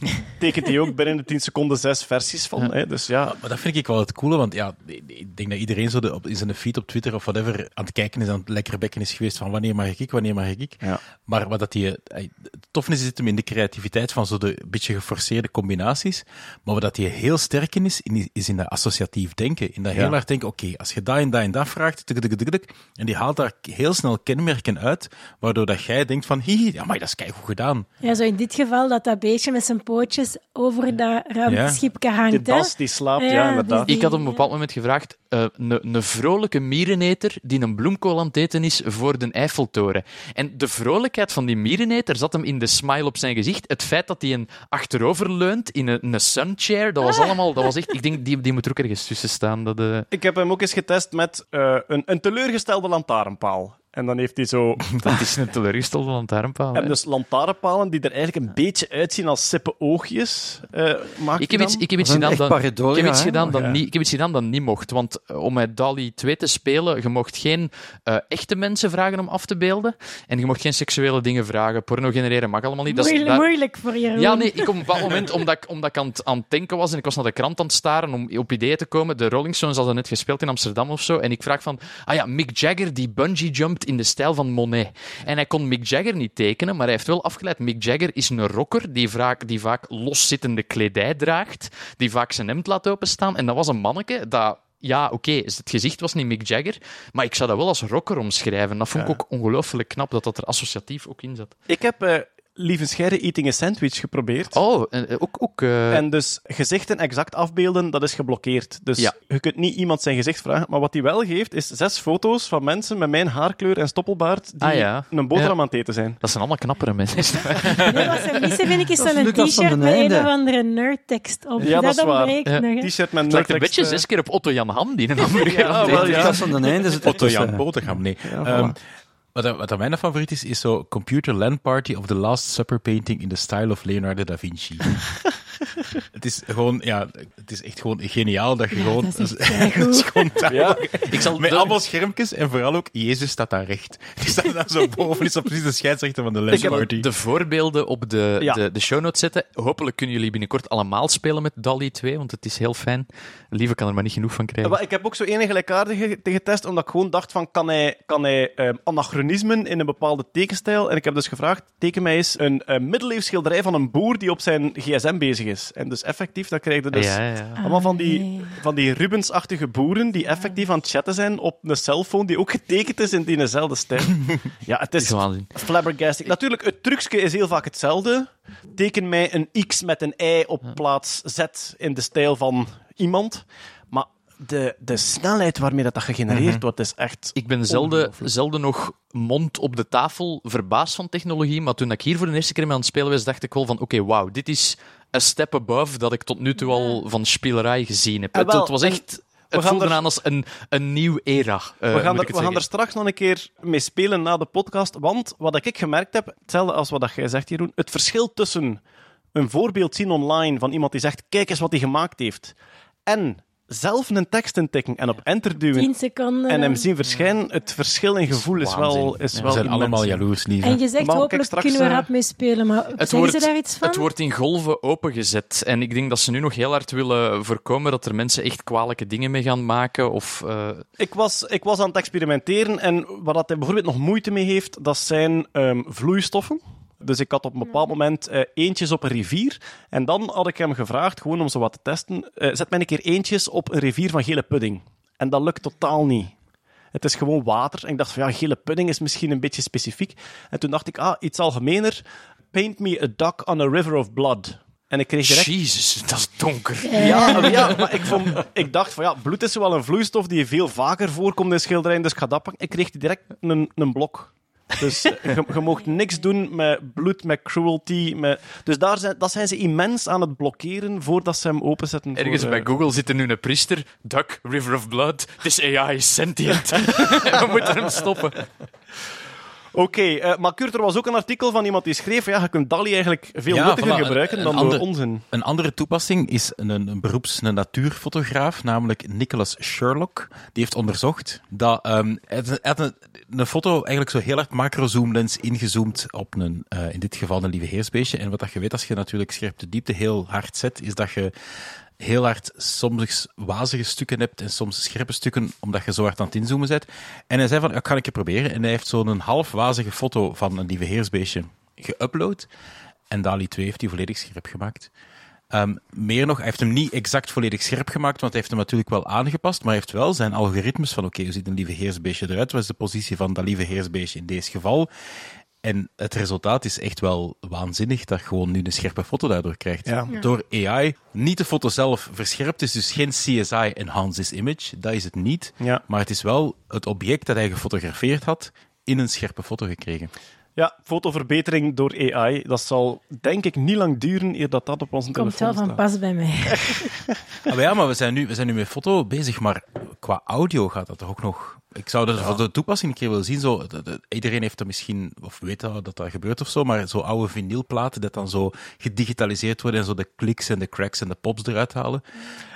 *laughs* Tekent hij ook binnen de 10 seconden zes versies van. Hè? Dus ja, Maar dat vind ik wel het coole, want ja, ik denk dat iedereen zo de, op, in zijn feed op Twitter of whatever aan het kijken is, aan het lekkerbekken is geweest van wanneer mag ik, wanneer mag ik. Ja. Maar wat dat die, eh, het toffe is, zit hem in de creativiteit van zo de beetje geforceerde combinaties. Maar wat dat die heel sterk in is, in- is in dat associatief denken. In dat Ja. heel hard denken, oké, als je dat en dat en dat vraagt, tuk, tuk, tuk, tuk, en die haalt daar heel snel kenmerken uit, waardoor dat jij denkt van, hi, ja, maar dat is keigoed gedaan. Ja, zo in dit geval dat dat beestje met zijn pootjes over dat ruimteschipje hangt. die hè. das die slaapt, ja, Ja, inderdaad. dus Ik had op een bepaald moment gevraagd, eh, een vrolijke miereneter die een bloemkool aan het eten is voor de Eiffeltoren. En de vrolijkheid van die miereneter zat hem in de smile op zijn gezicht. Het feit dat hij een achterover leunt in een, een sunchair, dat was allemaal, dat was echt, ik denk, die, die moet er ook ergens tussen staan. Dat, eh, Ik heb hem ook eens getest met eh, een, een teleurgestelde lantaarnpaal. En dan heeft hij zo... *laughs* dat is een teleurgestelde lantaarnpaal. hè. En dus lantaarnpalen die er eigenlijk een beetje uitzien als sippe oogjes. eh maakt Ik heb iets, dan. ik heb iets gedaan echt dat, pareidolia, ik heb iets hè? gedaan dat Ja. niet, ik heb iets gedaan dat niet mocht. Want eh, om met DALI 2 te spelen, je mocht geen eh, echte mensen vragen om af te beelden. En je mocht geen seksuele dingen vragen. Porno genereren mag allemaal niet. Dat is- Moeilijk, daar- moeilijk voor Jeroen. Ja, nee, ik op een bepaald moment, omdat ik, omdat ik aan, het, aan het denken was en ik was naar de krant aan het staren om op ideeën te komen. De Rolling Stones hadden net gespeeld in Amsterdam of zo. En ik vraag van, ah ja, Mick Jagger die bungee jumpt in de stijl van Monet. En hij kon Mick Jagger niet tekenen, maar hij heeft wel afgeleid. Mick Jagger is een rocker die vaak, die vaak loszittende kledij draagt, die vaak zijn hemd laat openstaan. En dat was een manneke dat... Ja, oké, het gezicht was niet Mick Jagger, maar ik zou dat wel als rocker omschrijven. Dat vond ik ook ongelooflijk knap, dat dat er associatief ook in zat. Ik heb eh lieve Scherre eating a sandwich geprobeerd. Oh, eh, ook... ook eh, En dus gezichten exact afbeelden, dat is geblokkeerd. Dus Ja. je kunt niet iemand zijn gezicht vragen. Maar wat hij wel geeft, is zes foto's van mensen met mijn haarkleur en stoppelbaard die Ah, ja. een boterham Ja. aan het eten zijn. Dat zijn allemaal knappere mensen. Nee, wat ze missen, vind ik, is Dat is zo'n t-shirt met een of andere nerdtekst op. Ja, dat is waar. T-shirt met Het lijkt een nerdtekst, beetje eh, zes keer op Otto Jan Ham, die een hamburger Ja, aan wel, ja. is. Lucas van den Einde Otto. Jan Boterham, nee. Ja, voilà. Ehm, wat, wat mijn favoriet is, is zo Computer Land Party of the Last Supper Painting in the style of Leonardo da Vinci. *laughs* *laughs* Het is gewoon, ja, het is echt gewoon geniaal dat je Ja, gewoon... dat is *laughs* is gewoon daar- Ja. Ik zal Met allemaal schermpjes en vooral ook, Jezus staat daar recht. *laughs* Die staat daar zo boven, is zo precies de scheidsrechter van de Ik heb Party. de voorbeelden op de, Ja. de, de show notes zetten. Hopelijk kunnen jullie binnenkort allemaal spelen met DALI 2, want het is heel fijn. Lieve kan er maar niet genoeg van krijgen. Maar ik heb ook zo enige gelijkaardige getest, omdat ik gewoon dacht van, kan hij, kan hij ehm, anachronismen in een bepaalde tekenstijl? En ik heb dus gevraagd, teken mij eens een uh, middeleeuws schilderij van een boer die op zijn gsm bezig is. En dus effectief, dan krijg je dus ja, ja. allemaal van die, nee. van die Rubens-achtige boeren die effectief aan het chatten zijn op een cellphone die ook getekend is in diezelfde stijl. *laughs* ja, het is flabbergasting. Natuurlijk, het trucje is heel vaak hetzelfde. Teken mij een X met een Y op plaats Z in de stijl van iemand. Maar de, de snelheid waarmee dat, dat gegenereerd wordt, is echt... Ik ben zelden, zelden nog mond op de tafel verbaasd van technologie, maar toen ik hier voor de eerste keer mee aan het spelen was, dacht ik wel van oké, wauw, dit is een step above dat ik tot nu toe al van spielerij gezien heb. Ah, het, wel, het was echt... we Het gaan voelde er- aan als een, een nieuw era. eh, we gaan, moet er, we gaan er straks nog een keer mee spelen na de podcast. Want wat ik gemerkt heb, hetzelfde als wat jij zegt, Jeroen, het verschil tussen een voorbeeld zien online van iemand die zegt, kijk eens wat hij gemaakt heeft, en zelf een tekst intikken en op enter duwen 10 seconden. en hem zien verschijnen, het verschil in gevoel is wel, is Ja. We wel zijn immens. allemaal jaloers, lieve. En je zegt, Maar hopelijk straks, kunnen we eh, rap mee spelen, maar Het zeggen wordt, ze daar iets van? het wordt in golven opengezet. En ik denk dat ze nu nog heel hard willen voorkomen dat er mensen echt kwalijke dingen mee gaan maken. Of, eh, Ik was, ik was aan het experimenteren en waar dat hij bijvoorbeeld nog moeite mee heeft, dat zijn ehm, vloeistoffen. Dus ik had op een bepaald moment eh, eentjes op een rivier. En dan had ik hem gevraagd, gewoon om zo wat te testen, eh, zet mij een keer eentjes op een rivier van gele pudding. En dat lukt totaal niet. Het is gewoon water. En ik dacht van ja, gele pudding is misschien een beetje specifiek. En toen dacht ik, ah, iets algemener. Paint me a duck on a river of blood. En ik kreeg direct Jezus, dat is donker. ja, ja, maar ik, vond, ik dacht van ja, bloed is wel een vloeistof die veel vaker voorkomt in schilderijen, dus ik ga dat pakken. Ik kreeg direct een, een blok. Dus eh, je, mocht niks doen met bloed, met cruelty. Met... Dus daar zijn, dat zijn ze immens aan het blokkeren voordat ze hem openzetten. Ergens eh, bij Google zit er nu een priester. Duck, River of Blood. This AI is sentient. *laughs* We moeten hem stoppen. Oké, eh, maar Kurt, er was ook een artikel van iemand die schreef: ja, je kunt DALI eigenlijk veel Ja, nuttiger voilà, gebruiken een dan ander- door onzin. Een andere toepassing is een, een beroeps een natuurfotograaf, namelijk Nicholas Sherlock. Die heeft onderzocht dat ehm, hij een, een, een foto eigenlijk zo heel hard macro-zoomlens ingezoomd op een, eh, in dit geval een lieve heersbeestje. En wat dat je weet als je natuurlijk scherp de diepte heel hard zet, is dat je heel hard soms wazige stukken hebt en soms scherpe stukken, omdat je zo hard aan het inzoomen bent. En hij zei van, ik het proberen? En hij heeft zo'n half wazige foto van een lieve heersbeestje geüpload. En DALI 2 heeft die volledig scherp gemaakt. Ehm, meer nog, hij heeft hem niet exact volledig scherp gemaakt, want hij heeft hem natuurlijk wel aangepast, maar hij heeft wel zijn algoritmes van oké, hoe ziet een lieve heersbeestje eruit? Wat is de positie van dat lieve heersbeestje in deze geval? En het resultaat is echt wel waanzinnig dat je gewoon nu een scherpe foto daardoor krijgt. Ja. Door AI. Niet de foto zelf verscherpt, is dus geen CSI Enhance This Image, dat is het niet. Ja. Maar het is wel het object dat hij gefotografeerd had in een scherpe foto gekregen. Ja, fotoverbetering door AI. Dat zal denk ik niet lang duren eer dat dat op onze Komt telefoon wel van staat. pas bij mij. Ah, maar ja, maar we zijn, nu, we zijn nu met foto bezig, maar qua audio gaat dat toch ook nog... Ik zou dat voor de toepassing een keer willen zien. Zo, de- de- iedereen heeft dat misschien, of weet dat, dat dat gebeurt of zo, maar zo oude vinylplaten dat dan zo gedigitaliseerd worden en zo de kliks en de cracks en de pops eruit halen.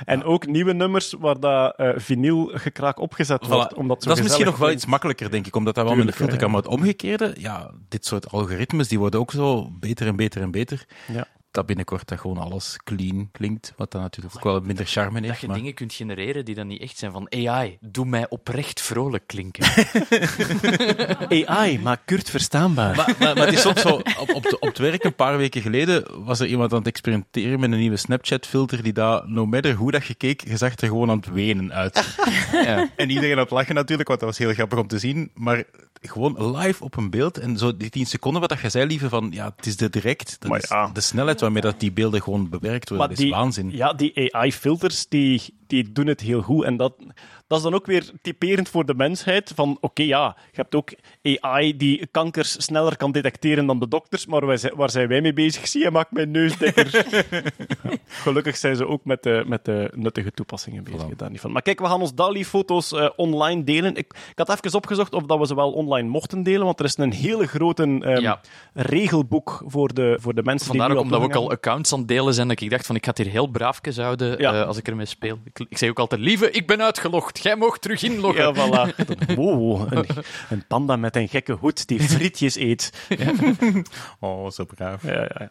En ook nieuwe nummers waar dat eh vinyl gekraak opgezet wordt. Omdat zo dat is misschien nog wel iets makkelijker, denk ik, omdat dat wel met de filter kan. Maar het omgekeerde, ja, dit soort algoritmes, die worden ook zo beter en beter en beter. Ja. Dat binnenkort dat gewoon alles clean klinkt, wat dan natuurlijk ook wel minder charme Dat heeft. je maar- dingen kunt genereren die dan niet echt zijn. Van AI, doe mij oprecht vrolijk klinken. *laughs* AI, maar Kurt verstaanbaar. Maar, maar, maar het is soms zo, op, op, de- op het werk een paar weken geleden was er iemand aan het experimenteren met een nieuwe Snapchat-filter die daar, no matter hoe dat je keek, je zag er gewoon aan het wenen uit. *laughs* ja. En iedereen aan het lachen natuurlijk, want dat was heel grappig om te zien. Maar gewoon live op een beeld en zo die 10 seconden wat dat je zei, lieve, van ja, het is de direct. Dat is ja. de snelheid waarmee dat die beelden gewoon bewerkt worden, dat is waanzin. Ja, die AI-filters, die, die doen het heel goed. En dat, dat is dan ook weer typerend voor de mensheid. Van oké, ja, je hebt ook AI die kankers sneller kan detecteren dan de dokters, maar waar zijn, waar zijn wij mee bezig? Zie je, maakt mijn neus dikker. *laughs* Gelukkig zijn ze ook met de, met de nuttige toepassingen bezig. Daar niet van. Maar kijk, we gaan ons DALI-foto's eh, online delen. Ik, ik had even opgezocht of dat we ze wel online mochten delen, want er is een hele grote ehm, Ja. regelboek voor de, voor de mensen Vandaar die ook nu omdat we ook al accounts aan het delen zijn, dat ik dacht van ik ga het hier heel braafjes houden Ja. eh, als ik ermee speel. Ik, ik zeg ook altijd, lieve, ik ben uitgelogd. Jij mag terug inloggen. Ja, voilà. Wow, een, een panda met een gekke hoed die frietjes eet. *laughs* Oh, zo braaf. Ja, ja, ja.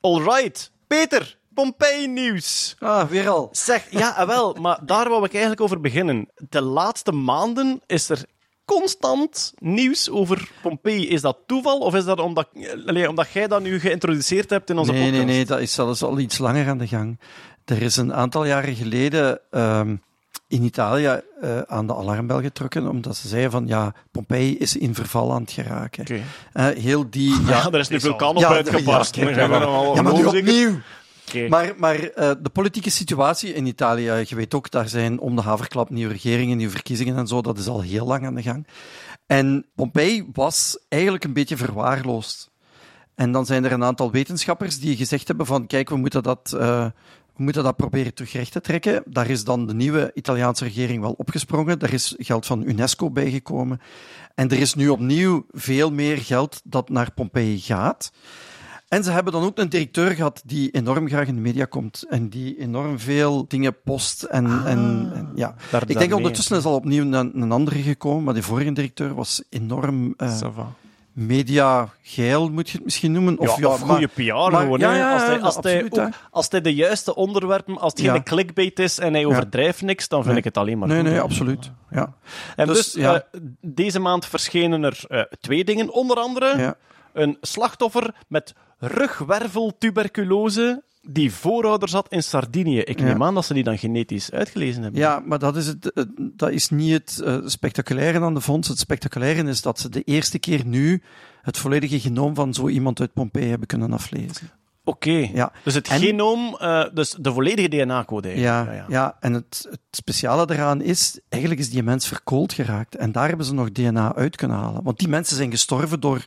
Alright, Peter, Pompeii-nieuws. Ah, weer al. Zeg, ja, ah, wel, maar daar wou ik eigenlijk over beginnen. De laatste maanden is er constant nieuws over Pompeii. Is dat toeval of is dat omdat, allee, omdat jij dat nu geïntroduceerd hebt in onze Nee, podcast? nee, nee, dat is zelfs al iets langer aan de gang. Er is een aantal jaren geleden ehm, in Italië eh, aan de alarmbel getrokken, omdat ze zeiden van ja, Pompeii is in verval aan het geraken. Eh, heel die... Ja, *laughs* Ja, er is een vulkaan op Ja, uitgebarst. ja, ja, maar nu opnieuw. Maar, maar eh, de politieke situatie in Italië, je weet ook, daar zijn om de haverklap nieuwe regeringen, nieuwe verkiezingen en zo, dat is al heel lang aan de gang. En Pompeii was eigenlijk een beetje verwaarloosd. En dan zijn er een aantal wetenschappers die gezegd hebben van, kijk, we moeten dat, we moeten dat proberen terug recht te trekken. Daar is dan de nieuwe Italiaanse regering wel opgesprongen. Daar is geld van UNESCO bijgekomen. En er is nu opnieuw veel meer geld dat naar Pompeii gaat. En ze hebben dan ook een directeur gehad die enorm graag in de media komt en die enorm veel dingen post. En, en, en ja. Daar- Ik denk ondertussen is al opnieuw een, een andere gekomen, maar die vorige directeur was enorm eh, Ça va. media-geil, moet je het misschien noemen. Of, ja, maar- goede PR gewoon. ja, ja, als hij, ja, als, hij ook- als hij de juiste onderwerpen, als het geen Ja. clickbait is en hij overdrijft niks, dan vind Nee. ik het alleen maar Nee, goed. nee, absoluut. Ja. En dus, Dus, ja. eh, deze maand verschenen er eh, twee dingen. Onder andere Ja. een slachtoffer met rugwerveltuberculose die voorouders had in Sardinië. Ik Ja. neem aan dat ze die dan genetisch uitgelezen hebben. Ja, maar dat is, het, dat is niet het eh, spectaculaire aan de fonds. Het spectaculaire is dat ze de eerste keer nu het volledige genoom van zo iemand uit Pompeii hebben kunnen aflezen. Oké. Ja. Dus het En- genoom, eh, dus de volledige DNA-code. Ja, ja. en het, het speciale daaraan is, eigenlijk is die mens verkoold geraakt. En daar hebben ze nog DNA uit kunnen halen. Want die mensen zijn gestorven door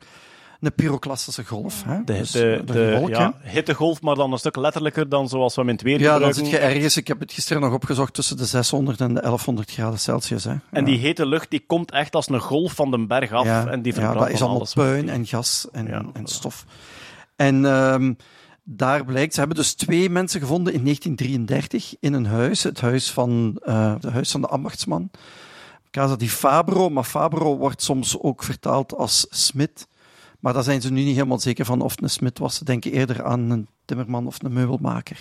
een pyroclastische golf. Hè? De, Dus, de, eh, door de wolken. ja, hittegolf, maar dan een stuk letterlijker dan zoals we hem in het weer Ja, dan gebruiken. zit je ergens, ik heb het gisteren nog opgezocht, tussen de 600 en de 1100 graden Celsius. Hè? En Ja. die hete lucht die komt echt als een golf van de berg af ja, en die ja, verbrandt dat is allemaal alles. puin en gas en, Ja, en stof. En ehm, daar blijkt, ze hebben dus twee mensen gevonden in 1933 in een huis, het huis van, eh het huis van de ambachtsman. Casa di Fabro, maar Fabro wordt soms ook vertaald als smid. Maar daar zijn ze nu niet helemaal zeker van of het een smid was. Ze denken eerder aan een timmerman of een meubelmaker.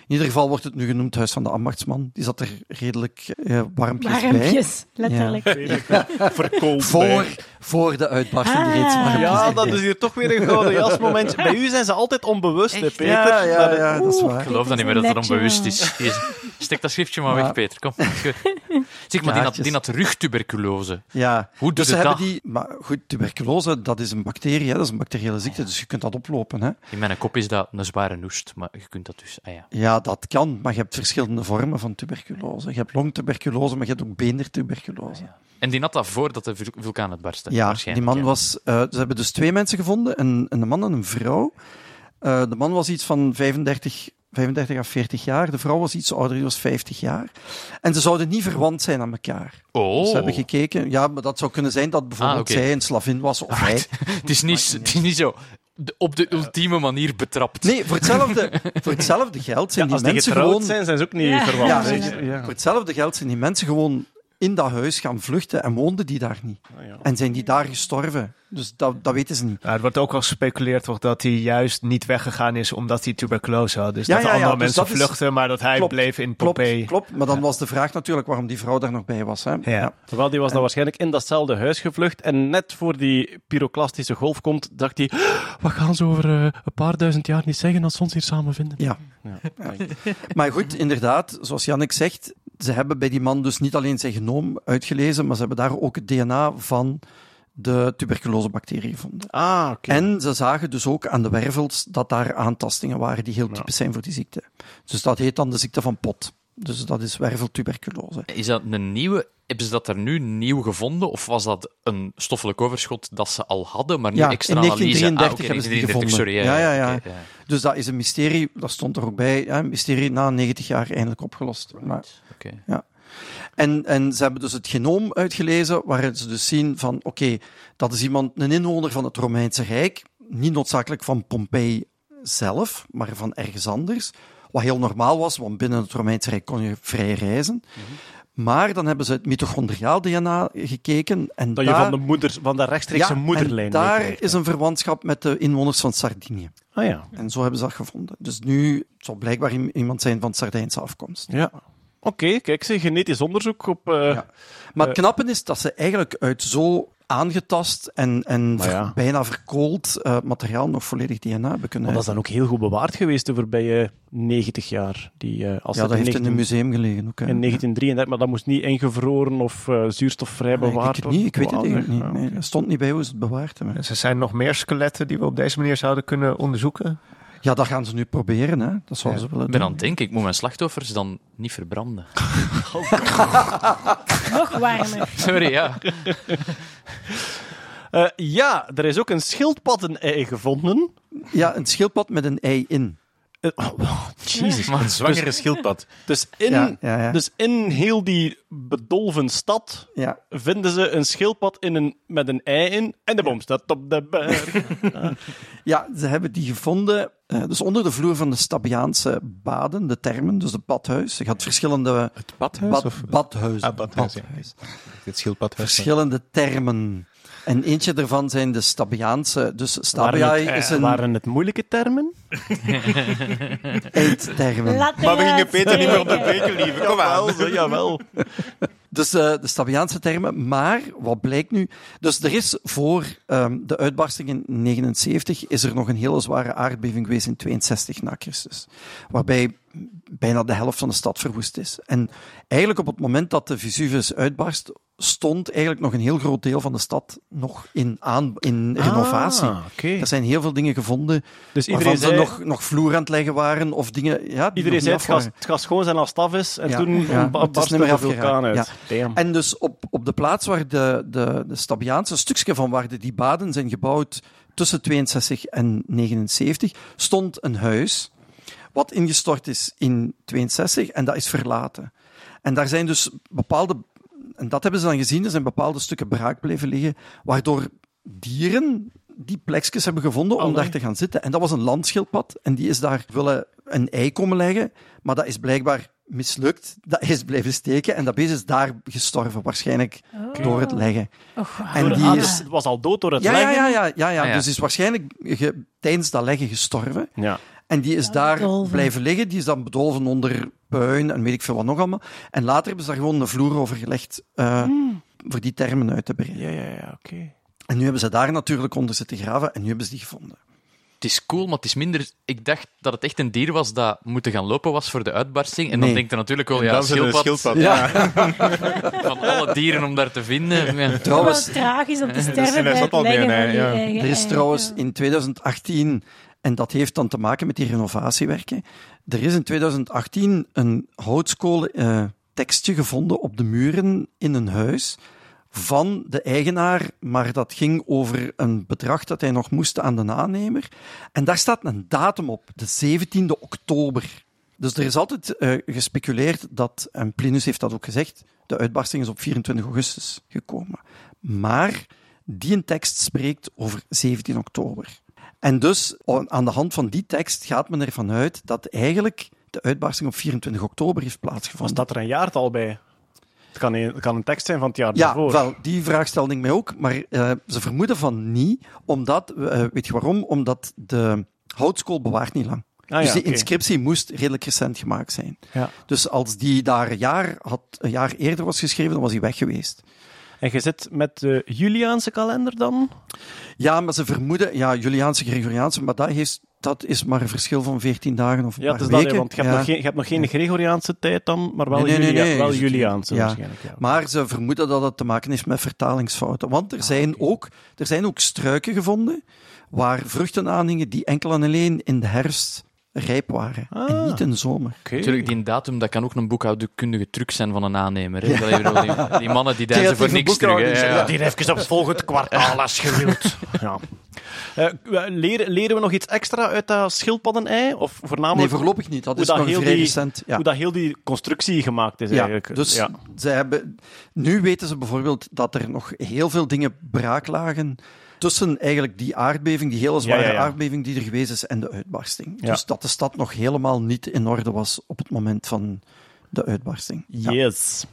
In ieder geval wordt het nu genoemd Huis van de Ambachtsman. Die zat er redelijk eh, warmpjes bij. Warmpjes, letterlijk. Verkoold Voor, bij. voor de uitbarsting Ah. reeds warmpjes Ja, dat is hier toch weer een gouden jasmoment. Bij u zijn ze altijd onbewust, hè, Peter. Ja, ja, Dat- ja, dat is Ik waar. geloof dat niet meer dat het onbewust is. Stek dat schriftje maar weg, Peter. Kom. Goed. Zeg, maar die had, die had rugtuberculose. Ja, Hoe dus ze hebben die. Maar goed, tuberculose, dat is een bacterie, hè, dat is een bacteriële ziekte, dus je kunt dat oplopen. Hè. In mijn kop is dat een zware noest, maar je kunt dat dus... Ah ja. Ja, dat kan, maar je hebt verschillende vormen van tuberculose. Je hebt longtuberculose, maar je hebt ook beendertuberculose. En die had dat voordat de vul- vulkaan uitbarstte, Ja, die waarschijnlijk. man ja. was. eh, ze hebben dus twee mensen gevonden: een, een man en een vrouw. Eh, de man was iets van 35, 35 à 40 jaar. De vrouw was iets ouder, die was 50 jaar. En ze zouden niet verwant zijn aan elkaar. Oh. Dus ze hebben gekeken. Ja, maar dat zou kunnen zijn dat bijvoorbeeld Ah, zij een slavin was of hij. *laughs* Het is niet, het is niet zo op de ultieme manier betrapt. Nee, voor hetzelfde, *laughs* voor hetzelfde geld zijn Ja, die die mensen getrouwd gewoon... zijn, zijn ze ook niet Ja. verwant. Ja. Ja. Voor hetzelfde geld zijn die mensen gewoon in dat huis gaan vluchten en woonden die daar niet. Ah, ja. En zijn die daar gestorven. Dus dat, dat weten ze niet. Ja, er wordt ook al gespeculeerd wordt dat hij juist niet weggegaan is omdat hij tuberculose had. Dus Ja, dat ja, de ja, andere dus mensen dat is- vluchten, maar dat hij Klopt, bleef in Klopt, Pompeii. klopt. Maar dan was de vraag natuurlijk waarom die vrouw daar nog bij was. Hè? Ja. Terwijl die was dan waarschijnlijk in datzelfde huis gevlucht en net voor die pyroclastische golf komt, dacht hij, wat gaan ze over eh, een paar duizend jaar niet zeggen als ze ons hier samen vinden? Ja. Maar goed, inderdaad, zoals Jannik zegt, ze hebben bij die man dus niet alleen zijn genoom uitgelezen, maar ze hebben daar ook het DNA van de tuberculosebacterie gevonden. Ah, oké. En ze zagen dus ook aan de wervels dat daar aantastingen waren die heel typisch zijn voor die ziekte. Dus dat heet dan de ziekte van Pot. Dus dat is werveltuberculose. Is dat een nieuwe... Hebben ze dat er nu nieuw gevonden? Of was dat een stoffelijk overschot dat ze al hadden, maar nu Ja, in extra analyse? 1933 Ah, oké, hebben ze die 1933, gevonden. Sorry, Ja, ja, oké, Dus dat is een mysterie, dat stond er ook bij, ja, een mysterie na 90 jaar eindelijk opgelost. Maar, Oké. en, en ze hebben dus het genoom uitgelezen, waarin ze dus zien van, oké, dat is iemand, een inwoner van het Romeinse Rijk, niet noodzakelijk van Pompeii zelf, maar van ergens anders. Wat heel normaal was, want binnen het Romeinse Rijk kon je vrij reizen. Maar dan hebben ze het mitochondriaal DNA gekeken. En Dat je daar, van de, moeder, van de rechtstreekse ja, moederlijn en daar is een verwantschap met de inwoners van Sardinië. Ah ja. En zo hebben ze dat gevonden. Dus nu het zal blijkbaar iemand zijn van Sardijnse afkomst. Ja. Oké, kijk, ze genetisch onderzoek op... eh, Ja. Maar het knappe is dat ze eigenlijk uit zo aangetast en, en Maar ver- ja. bijna verkoold eh, materiaal nog volledig DNA hebben kunnen Maar dat is dan ook heel goed bewaard geweest de voorbije 90 jaar. Die, eh, als Ja, dat heeft in 19 een museum gelegen ook. hè. in 1933, maar dat moest niet ingevroren of eh, zuurstofvrij Nee, bewaard ik, weet het niet, ik weet het worden. eigenlijk niet. Ah, Nee, er stond niet bij hoe ze het bewaard hebben. Dus er zijn nog meer skeletten die we op deze manier zouden kunnen onderzoeken. Ja, dat gaan ze nu proberen. Hè. Dat zouden Ja. ze willen Ik ben doen. aan het denken, ik moet mijn slachtoffers dan niet verbranden. *laughs* Nog warmer. Sorry, ja. Eh, ja, er is ook een schildpadden-ei gevonden. Ja, een schildpad met een ei in. Eh, oh, *laughs* Jezus. Een zwangere schildpad. Dus in, Ja, ja, ja. dus in heel die bedolven stad Ja, vinden ze een schildpad in een, met een ei in en de boom staat op de berg. *laughs* Ja, ze hebben die gevonden. eh, dus onder de vloer van de Stabiaanse baden, de termen, dus het badhuis. Je had verschillende. Het badhuis? Bad, of badhuizen. Ah, badhuis, ja. het schildpadhuis? Verschillende termen. En eentje daarvan zijn de Stabiaanse. Dus Stabiae waren, het, eh, is een waren het moeilijke termen? *laughs* eettermen. Laat Maar we gingen Peter niet meer op de spreken. beken lieven. Kom aan. Jawel. *laughs* Dus eh, de Stabiaanse termen. Maar wat blijkt nu? Dus er is voor ehm, de uitbarsting in 79 is er nog een hele zware aardbeving geweest in 62 na Christus. Waarbij bijna de helft van de stad verwoest is. En eigenlijk op het moment dat de Vesuvius uitbarst, stond eigenlijk nog een heel groot deel van de stad nog in, aan, in renovatie. Ah. Er zijn heel veel dingen gevonden Dus waarvan ze zei, nog, nog vloer aan het leggen waren of dingen... Ja, die iedereen zei het gaat, het gaat schoon zijn als het af is. En Ja, toen ja, meer de vulkaan uit. En dus op, op de plaats waar de, de, de Stabiaanse, stukje van waar de, die baden zijn gebouwd tussen 62 en 79, stond een huis wat ingestort is in 62 en dat is verlaten. En daar zijn dus bepaalde, en dat hebben ze dan gezien, er zijn bepaalde stukken braak blijven liggen, waardoor dieren die plekjes hebben gevonden om Allee. daar te gaan zitten. En dat was een landschildpad en die is daar willen een ei komen leggen, maar dat is blijkbaar mislukt. Dat is blijven steken en dat beest is daar gestorven, waarschijnlijk Oh. door het leggen. En die Ah, is- was al dood door het Ja, ja, leggen. ja, ja, ja, ja. Ah, ja. Dus is waarschijnlijk ge- tijdens dat leggen gestorven. Ja. En die is Ja, daar bedolven. blijven liggen. Die is dan bedolven onder puin en weet ik veel wat nog allemaal. En later hebben ze daar gewoon een vloer over gelegd eh, voor die termen uit te breiden. Ja, ja, ja, oké. En nu hebben ze daar natuurlijk onder zitten graven en nu hebben ze die gevonden. Het is cool, maar het is minder... Ik dacht dat het echt een dier was dat moeten gaan lopen was voor de uitbarsting. En dan denkt je natuurlijk wel, ja, schildpad, schildpad. *laughs* van alle dieren om daar te vinden. Ja. Het *laughs* Trouwens, was tragisch om te sterven is bij het leggen meer, van je ja. eigen Er is trouwens Ja. in 2018, en dat heeft dan te maken met die renovatiewerken, er is in 2018 een houtskool eh, tekstje gevonden op de muren in een huis van de eigenaar, maar dat ging over een bedrag dat hij nog moest aan de aannemer. En daar staat een datum op, de 17e oktober. Dus er is altijd eh, gespeculeerd dat, en Plinus heeft dat ook gezegd, de uitbarsting is op 24 augustus gekomen. Maar die tekst spreekt over 17 oktober. En dus aan de hand van die tekst gaat men ervan uit dat eigenlijk de uitbarsting op 24 oktober heeft Was plaatsgevonden. dat er een jaartal bij? Het kan een, het kan een tekst zijn van het jaar Ja, daarvoor. wel, die vraag stelde ik mij ook, maar eh, ze vermoeden van niet, omdat, eh, weet je waarom? Omdat de houtskool bewaart niet lang. Ah, dus ja, die inscriptie moest redelijk recent gemaakt zijn. Ja. Dus als die daar een jaar, had, een jaar eerder was geschreven, dan was hij weg geweest. En je zit met de Juliaanse kalender dan? Ja, maar ze vermoeden, ja, Juliaanse, Gregoriaanse, maar dat, heeft, dat is maar een verschil van 14 dagen of een Ja, paar het is dat, weken. want je hebt, Ja. nog geen, je hebt nog geen Gregoriaanse tijd dan, maar wel, Nee, nee, nee, Julia- nee, wel Juliaanse ja. waarschijnlijk. Maar ze vermoeden dat het te maken heeft met vertalingsfouten. Want er, Ah, zijn, ook, er zijn ook struiken gevonden waar vruchten aanhingen die enkel en alleen in de herfst rijp waren. Ah. En niet in de zomer. Natuurlijk, die datum, dat kan ook een boekhoudkundige truc zijn van een aannemer. Hè? Dat Die, die mannen die deinzen voor niks terug. Hè? boekhouding, Ja. Hier even op het volgende kwartaal als je wilt. *laughs* Ja. Eh, leren, leren we nog iets extra uit dat schildpadden-ei? Of Nee, voornamelijk voorlopig niet. Dat hoe is dat nog heel vrij die- recent. Ja. hoe dat heel die constructie gemaakt is Ja, eigenlijk? dus Ja. Zij hebben, nu weten ze bijvoorbeeld dat er nog heel veel dingen braak lagen tussen eigenlijk die aardbeving, die hele zware Ja, ja, ja. aardbeving die er geweest is, en de uitbarsting. Dus dat de stad nog helemaal niet in orde was op het moment van de uitbarsting. Yes.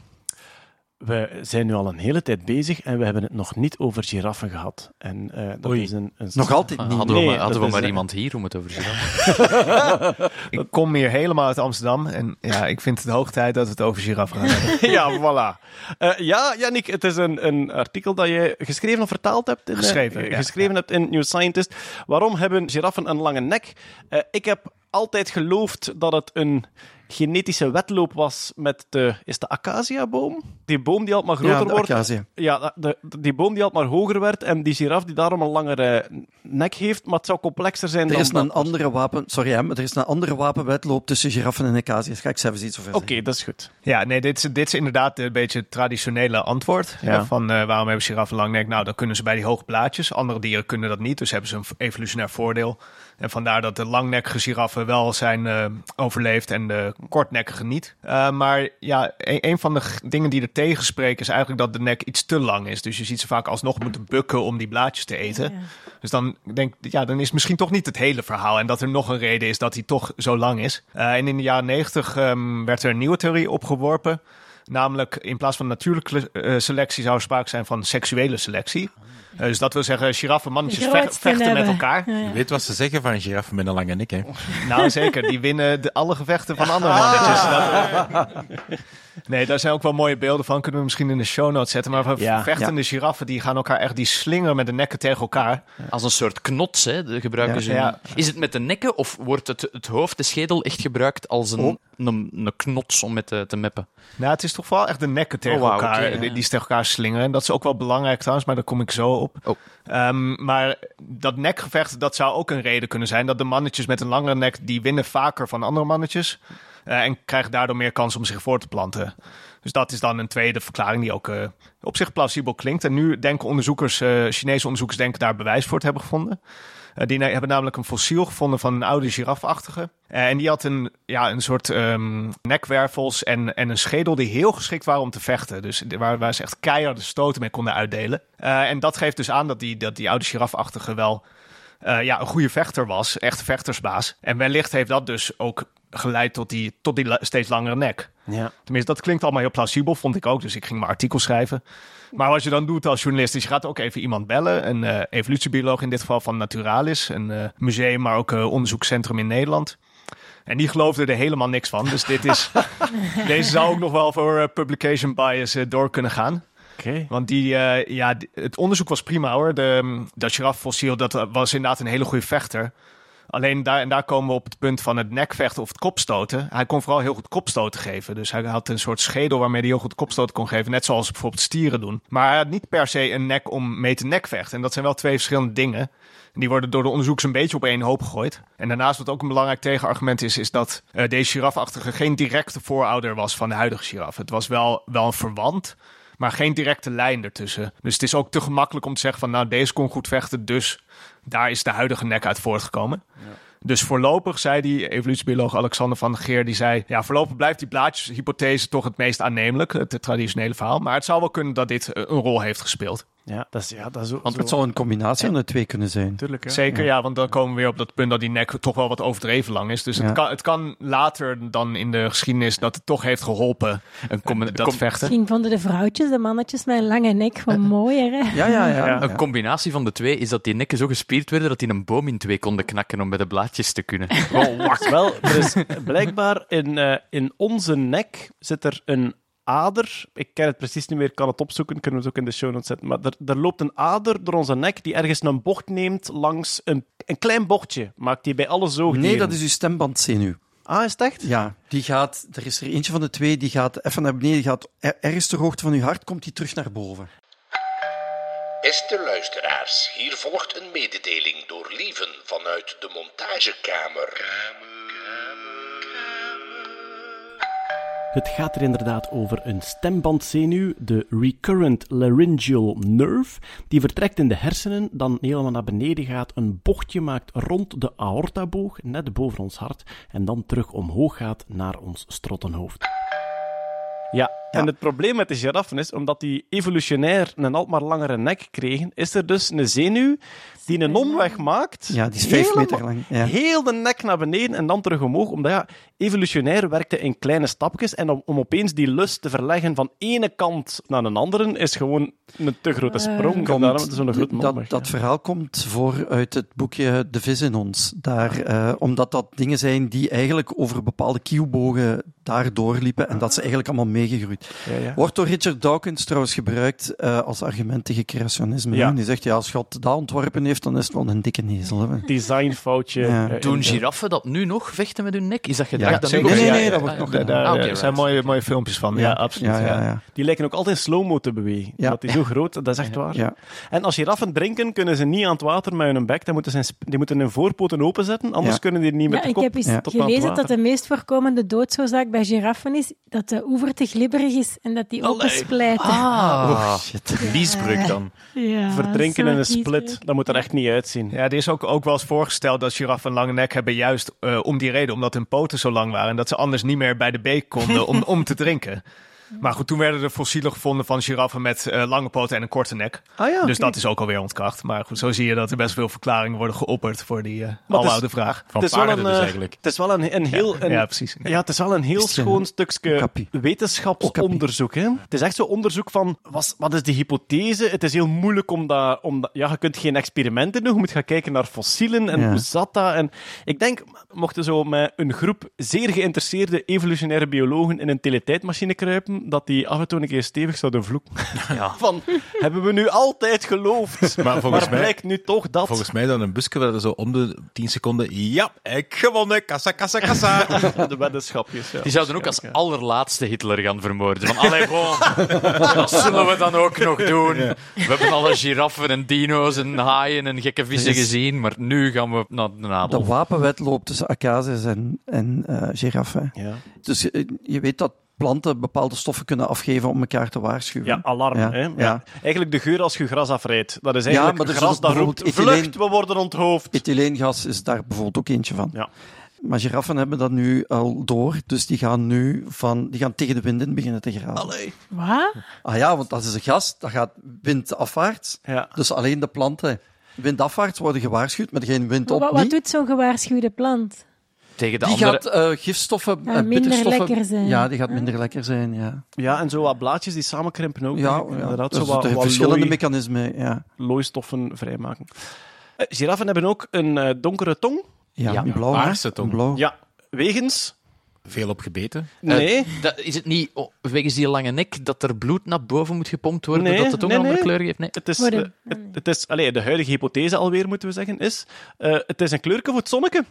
We zijn nu al een hele tijd bezig en we hebben het nog niet over giraffen gehad. En eh, dat Oei. is een, een Nog altijd niet. Hadden we, Nee, maar, hadden we maar iemand hier om het over te hebben. *laughs* Ik kom hier helemaal uit Amsterdam en ja, ik vind het hoog tijd dat we het over giraffen gaan hebben. *laughs* ja, voilà. Eh, ja, Yannick, het is een, een artikel dat je geschreven of vertaald hebt. In, eh, Geschreven, ja, geschreven hebt in New Scientist. Waarom hebben giraffen een lange nek? Eh, ik heb altijd geloofd dat het een genetische wedloop was met de... Is de acacia-boom? Die boom die altijd maar Ja, groter de wordt. acacia. Ja, de, de- die boom die altijd maar hoger werd en die giraf die daarom een langere nek heeft, maar het zou complexer zijn Er dan is een andere wapen... Sorry, hè, er is een andere wapenwedloop tussen giraffen en acacia's. Ga ik zelfs iets over Oké, zeggen. dat is goed. Ja, nee, dit is, dit is inderdaad een beetje het traditionele antwoord. Ja. Ja. Van eh, waarom hebben giraffen lang nek? Nou, dan kunnen ze bij die hoge blaadjes. Andere dieren kunnen dat niet, dus hebben ze een evolutionair voordeel. En vandaar dat de langnekkige giraffen wel zijn eh, overleefd en de kortnekkige niet. Eh, maar ja, een, een van de dingen die er tegen spreken is eigenlijk dat de nek iets te lang is. Dus je ziet ze vaak alsnog moeten bukken om die blaadjes te eten. Dus dan denk ik, ja, dan is misschien toch niet het hele verhaal. En dat er nog een reden is dat hij toch zo lang is. Eh, en in de jaren negentig ehm, werd er een nieuwe theorie opgeworpen. Namelijk, in plaats van natuurlijke eh, selectie zou er sprake zijn van seksuele selectie. Eh, dus dat wil zeggen, giraffen, mannetjes vecht- vechten met elkaar. Ja, ja. Je weet wat ze zeggen van giraffen met een lange nek, hè? Nou, zeker. Die winnen de, alle gevechten van andere mannetjes. Dat- *laughs* nee, daar zijn ook wel mooie beelden van. Kunnen we misschien in de show notes zetten. Maar van Ja. vechtende giraffen, die gaan elkaar echt... Die slingeren met de nekken tegen elkaar. Als een soort knots, hè, de gebruiken Ja. ze. Ja. Is het met de nekken of wordt het, het hoofd, de schedel, echt gebruikt als een, een, een knots om met te, te meppen? Nou, het is toch vooral echt de nekken tegen Oh, elkaar. die, die ze tegen elkaar slingeren. En dat is ook wel belangrijk trouwens, maar daar kom ik zo op. Oh. Ehm, maar dat nekgevecht, dat zou ook een reden kunnen zijn. Dat de mannetjes met een langere nek, die winnen vaker van andere mannetjes. Eh, en krijgen daardoor meer kans om zich voor te planten. Dus dat is dan een tweede verklaring die ook eh, op zich plausibel klinkt. En nu denken onderzoekers, eh, Chinese onderzoekers denken daar bewijs voor te hebben gevonden. Die hebben namelijk een fossiel gevonden van een oude girafachtige. En die had een, ja, een soort ehm, nekwervels en, en een schedel die heel geschikt waren om te vechten. Dus waar, waar ze echt keiharde stoten mee konden uitdelen. En dat geeft dus aan dat die, dat die oude girafachtige wel ja, een goede vechter was. Echt vechtersbaas. En wellicht heeft dat dus ook geleid tot die, tot die steeds langere nek. Ja. Tenminste, dat klinkt allemaal heel plausibel, vond ik ook. Dus ik ging mijn artikel schrijven. Maar wat je dan doet als journalist, is je gaat ook even iemand bellen. Een eh, evolutiebioloog in dit geval van Naturalis. Een eh, museum, maar ook eh, onderzoekscentrum in Nederland. En die geloofde er helemaal niks van. Dus dit is, *laughs* deze zou ook nog wel voor publication bias door kunnen gaan. Oké. Want die, ja, die- het onderzoek was prima hoor. De, mm, dat giraffossiel, dat was inderdaad een hele goede vechter. Alleen daar, en daar komen we op het punt van het nekvechten of het kopstoten. Hij kon vooral heel goed kopstoten geven. Dus hij had een soort schedel waarmee hij heel goed kopstoten kon geven. Net zoals bijvoorbeeld stieren doen. Maar hij had niet per se een nek om mee te nekvechten. En dat zijn wel twee verschillende dingen. En die worden door de onderzoekers een beetje op één hoop gegooid. En daarnaast wat ook een belangrijk tegenargument is... is dat eh, deze girafachtige geen directe voorouder was van de huidige giraf. Het was wel, wel een verwant... Maar geen directe lijn ertussen. Dus het is ook te gemakkelijk om te zeggen van... nou, deze kon goed vechten, dus daar is de huidige nek uit voortgekomen. Dus voorlopig zei die evolutiebioloog Alexander van der Geer... die zei, ja, voorlopig blijft die blaadjeshypothese toch het meest aannemelijk. Het, het traditionele verhaal. Maar het zou wel kunnen dat dit eh, een rol heeft gespeeld. Ja, dat is, ja, dat is ook Want Het zou een combinatie van de twee kunnen zijn. natuurlijk. hè. Zeker, ja. want dan komen we weer op dat punt dat die nek toch wel wat overdreven lang is. Dus Ja. het, kan, het kan later dan in de geschiedenis dat het toch heeft geholpen, Een, com- dat com- vechten. Misschien vonden de vrouwtjes, de mannetjes met een lange nek, gewoon mooier. Hè? Ja, ja, ja. Ja. een combinatie van de twee is dat die nekken zo gespierd werden dat die een boom in twee konden knakken om bij de blaadjes te kunnen. *laughs* Oh, wacht. Wel, is blijkbaar in, eh, in onze nek zit er een ader. Ik ken het precies niet meer, ik kan het opzoeken, kunnen we het ook in de show notes zetten. Maar er, er loopt een ader door onze nek die ergens een bocht neemt langs een, een klein bochtje. Maakt die bij alle zoogdieren. Nee, dat is uw stembandzenuw. Ah, is het echt? Ja, die gaat, er is er eentje van de twee, die gaat even naar beneden, die gaat er- ergens ter hoogte van uw hart, komt die terug naar boven. Beste luisteraars, hier volgt een mededeling door Lieven vanuit de montagekamer. Het gaat er inderdaad over een stembandzenuw, de recurrent laryngeal nerve. Die vertrekt in de hersenen, dan helemaal naar beneden gaat, een bochtje maakt rond de aortaboog, net boven ons hart, en dan terug omhoog gaat naar ons strottenhoofd. Ja, en het probleem met de giraffen is, omdat die evolutionair een alsmaar langere nek kregen, is er dus een zenuw die een omweg maakt. Ja, die is vijf meter lang. Ja. Heel de nek naar beneden en dan terug omhoog. Omdat ja, evolutionair werkte in kleine stapjes. En om, om opeens die lust te verleggen van ene kant naar een andere, is gewoon een te grote sprong. En Komt- daarom zo'n grote dat, omweg. dat ja. verhaal komt voor uit het boekje De vis in ons. Daar, eh, omdat dat dingen zijn die eigenlijk over bepaalde kieuwbogen daar doorliepen en dat ze eigenlijk allemaal meegegroeid. Ja, ja. Wordt door Richard Dawkins trouwens gebruikt eh, als argument tegen creationisme. Die zegt, ja, als God dat ontworpen heeft, dan is het wel een dikke nezel. Hè. Designfoutje. Ja. eh, Doen in- giraffen dat nu nog, vechten met hun nek? Is dat gedrag Ja, dat nu Nee, nee, nee, dat Ah, wordt nog gedaan. daar, Ah, oké, er zijn right. mooie, mooie filmpjes van. Ja, absoluut. Ja, ja, ja. Die lijken ook altijd in slow-mo te bewegen. Ja. Dat is zo groot, dat is echt waar. Ja. En als giraffen drinken, kunnen ze niet aan het water met hun bek. Dan moeten ze, die moeten hun voorpoten openzetten, anders Ja. kunnen die niet met Ja, de ik heb eens gelezen dat de meest voorkomende doodsoorzaak bij giraffen is dat de oever te glibberig is en dat die opensplijten. Ah, Shit. Liesbreuk dan. Ja, Verdrinken in een split, dat moet er echt niet uitzien. Ja, er is ook, ook wel eens voorgesteld dat giraffen een lange nek hebben, juist eh, om die reden, omdat hun poten zo lang waren en dat ze anders niet meer bij de beek konden om, *laughs* om te drinken. Maar goed, toen werden er fossielen gevonden van giraffen met eh, lange poten en een korte nek. Ah ja, dus dat is ook alweer ontkracht. Maar goed, zo zie je dat er best veel verklaringen worden geopperd voor die eh is- aloude vraag. Van Het is wel paarden een, dus eh, eigenlijk. Het is wel een, een heel... Een, ja, precies. Ja, het is wel een heel schoon stukje wetenschapsonderzoek. Hè? Het is echt zo onderzoek van, was, wat is de hypothese? Het is heel moeilijk om dat... Om dat ja, je kunt geen experimenten doen, je moet gaan kijken naar fossielen en Ja. hoe zat dat? En ik denk, mochten zo met een groep zeer geïnteresseerde evolutionaire biologen in een teletijdmachine kruipen, dat die af en toe een keer stevig zouden vloeken. Ja. *laughs* Van, hebben we nu altijd geloofd? *laughs* Maar volgens maar mij- blijkt nu toch dat... Volgens mij dan een busje waar zo om de 10 seconden. Ja, ik gewonnen. Kassa, kassa, kassa. *laughs* de weddenschapjes, ja. Die zouden ook als allerlaatste Hitler gaan vermoorden. Van, allee, bon, dat zullen we dan ook nog doen. We hebben alle giraffen en dino's en haaien en gekke vissen is- gezien, maar nu gaan we naar de De nadel. wapenwedloop tussen acacias en, en eh, giraffen. Ja. Dus eh, je weet dat planten bepaalde stoffen kunnen afgeven om elkaar te waarschuwen. Ja, alarm. Ja, Hè? Ja. ja. Eigenlijk de geur als je gras afrijdt. Dat is eigenlijk maar er is gras dat roept, bijvoorbeeld vlucht, we worden onthoofd. Ethyleengas is daar bijvoorbeeld ook eentje van. Ja. Maar giraffen hebben dat nu al door, dus die gaan nu van, die gaan tegen de wind in beginnen te grazen. Wat? Ah ja, want dat is een gas, dat gaat windafwaarts. Ja. Dus alleen de planten windafwaarts worden gewaarschuwd, maar geen wind op Wat, wat doet zo'n gewaarschuwde plant? Tegen de Die andere... gaat eh, gifstoffen, Ja, eh, minder bitterstoffen... lekker zijn. Ja, die gaat minder lekker zijn, ja. ja, en zo wat blaadjes die samenkrimpen ook. Ja, ja. inderdaad. Dus Zo wat, er wat verschillende looi- mechanismen, ja. looistoffen vrijmaken. Eh, giraffen hebben ook een eh, donkere tong. Ja, Ja, een blauw. paarse tong. Een blauw. Ja, wegens... Veel opgebeten. Eh, Nee, dat, is het niet oh, wegens die lange nek dat er bloed naar boven moet gepompt worden, Nee, dat het ook nee, een andere kleur geeft? Nee. het is, het, het is allee, de huidige hypothese alweer, moeten we zeggen, is... eh, het is een kleurke voor het zonneke.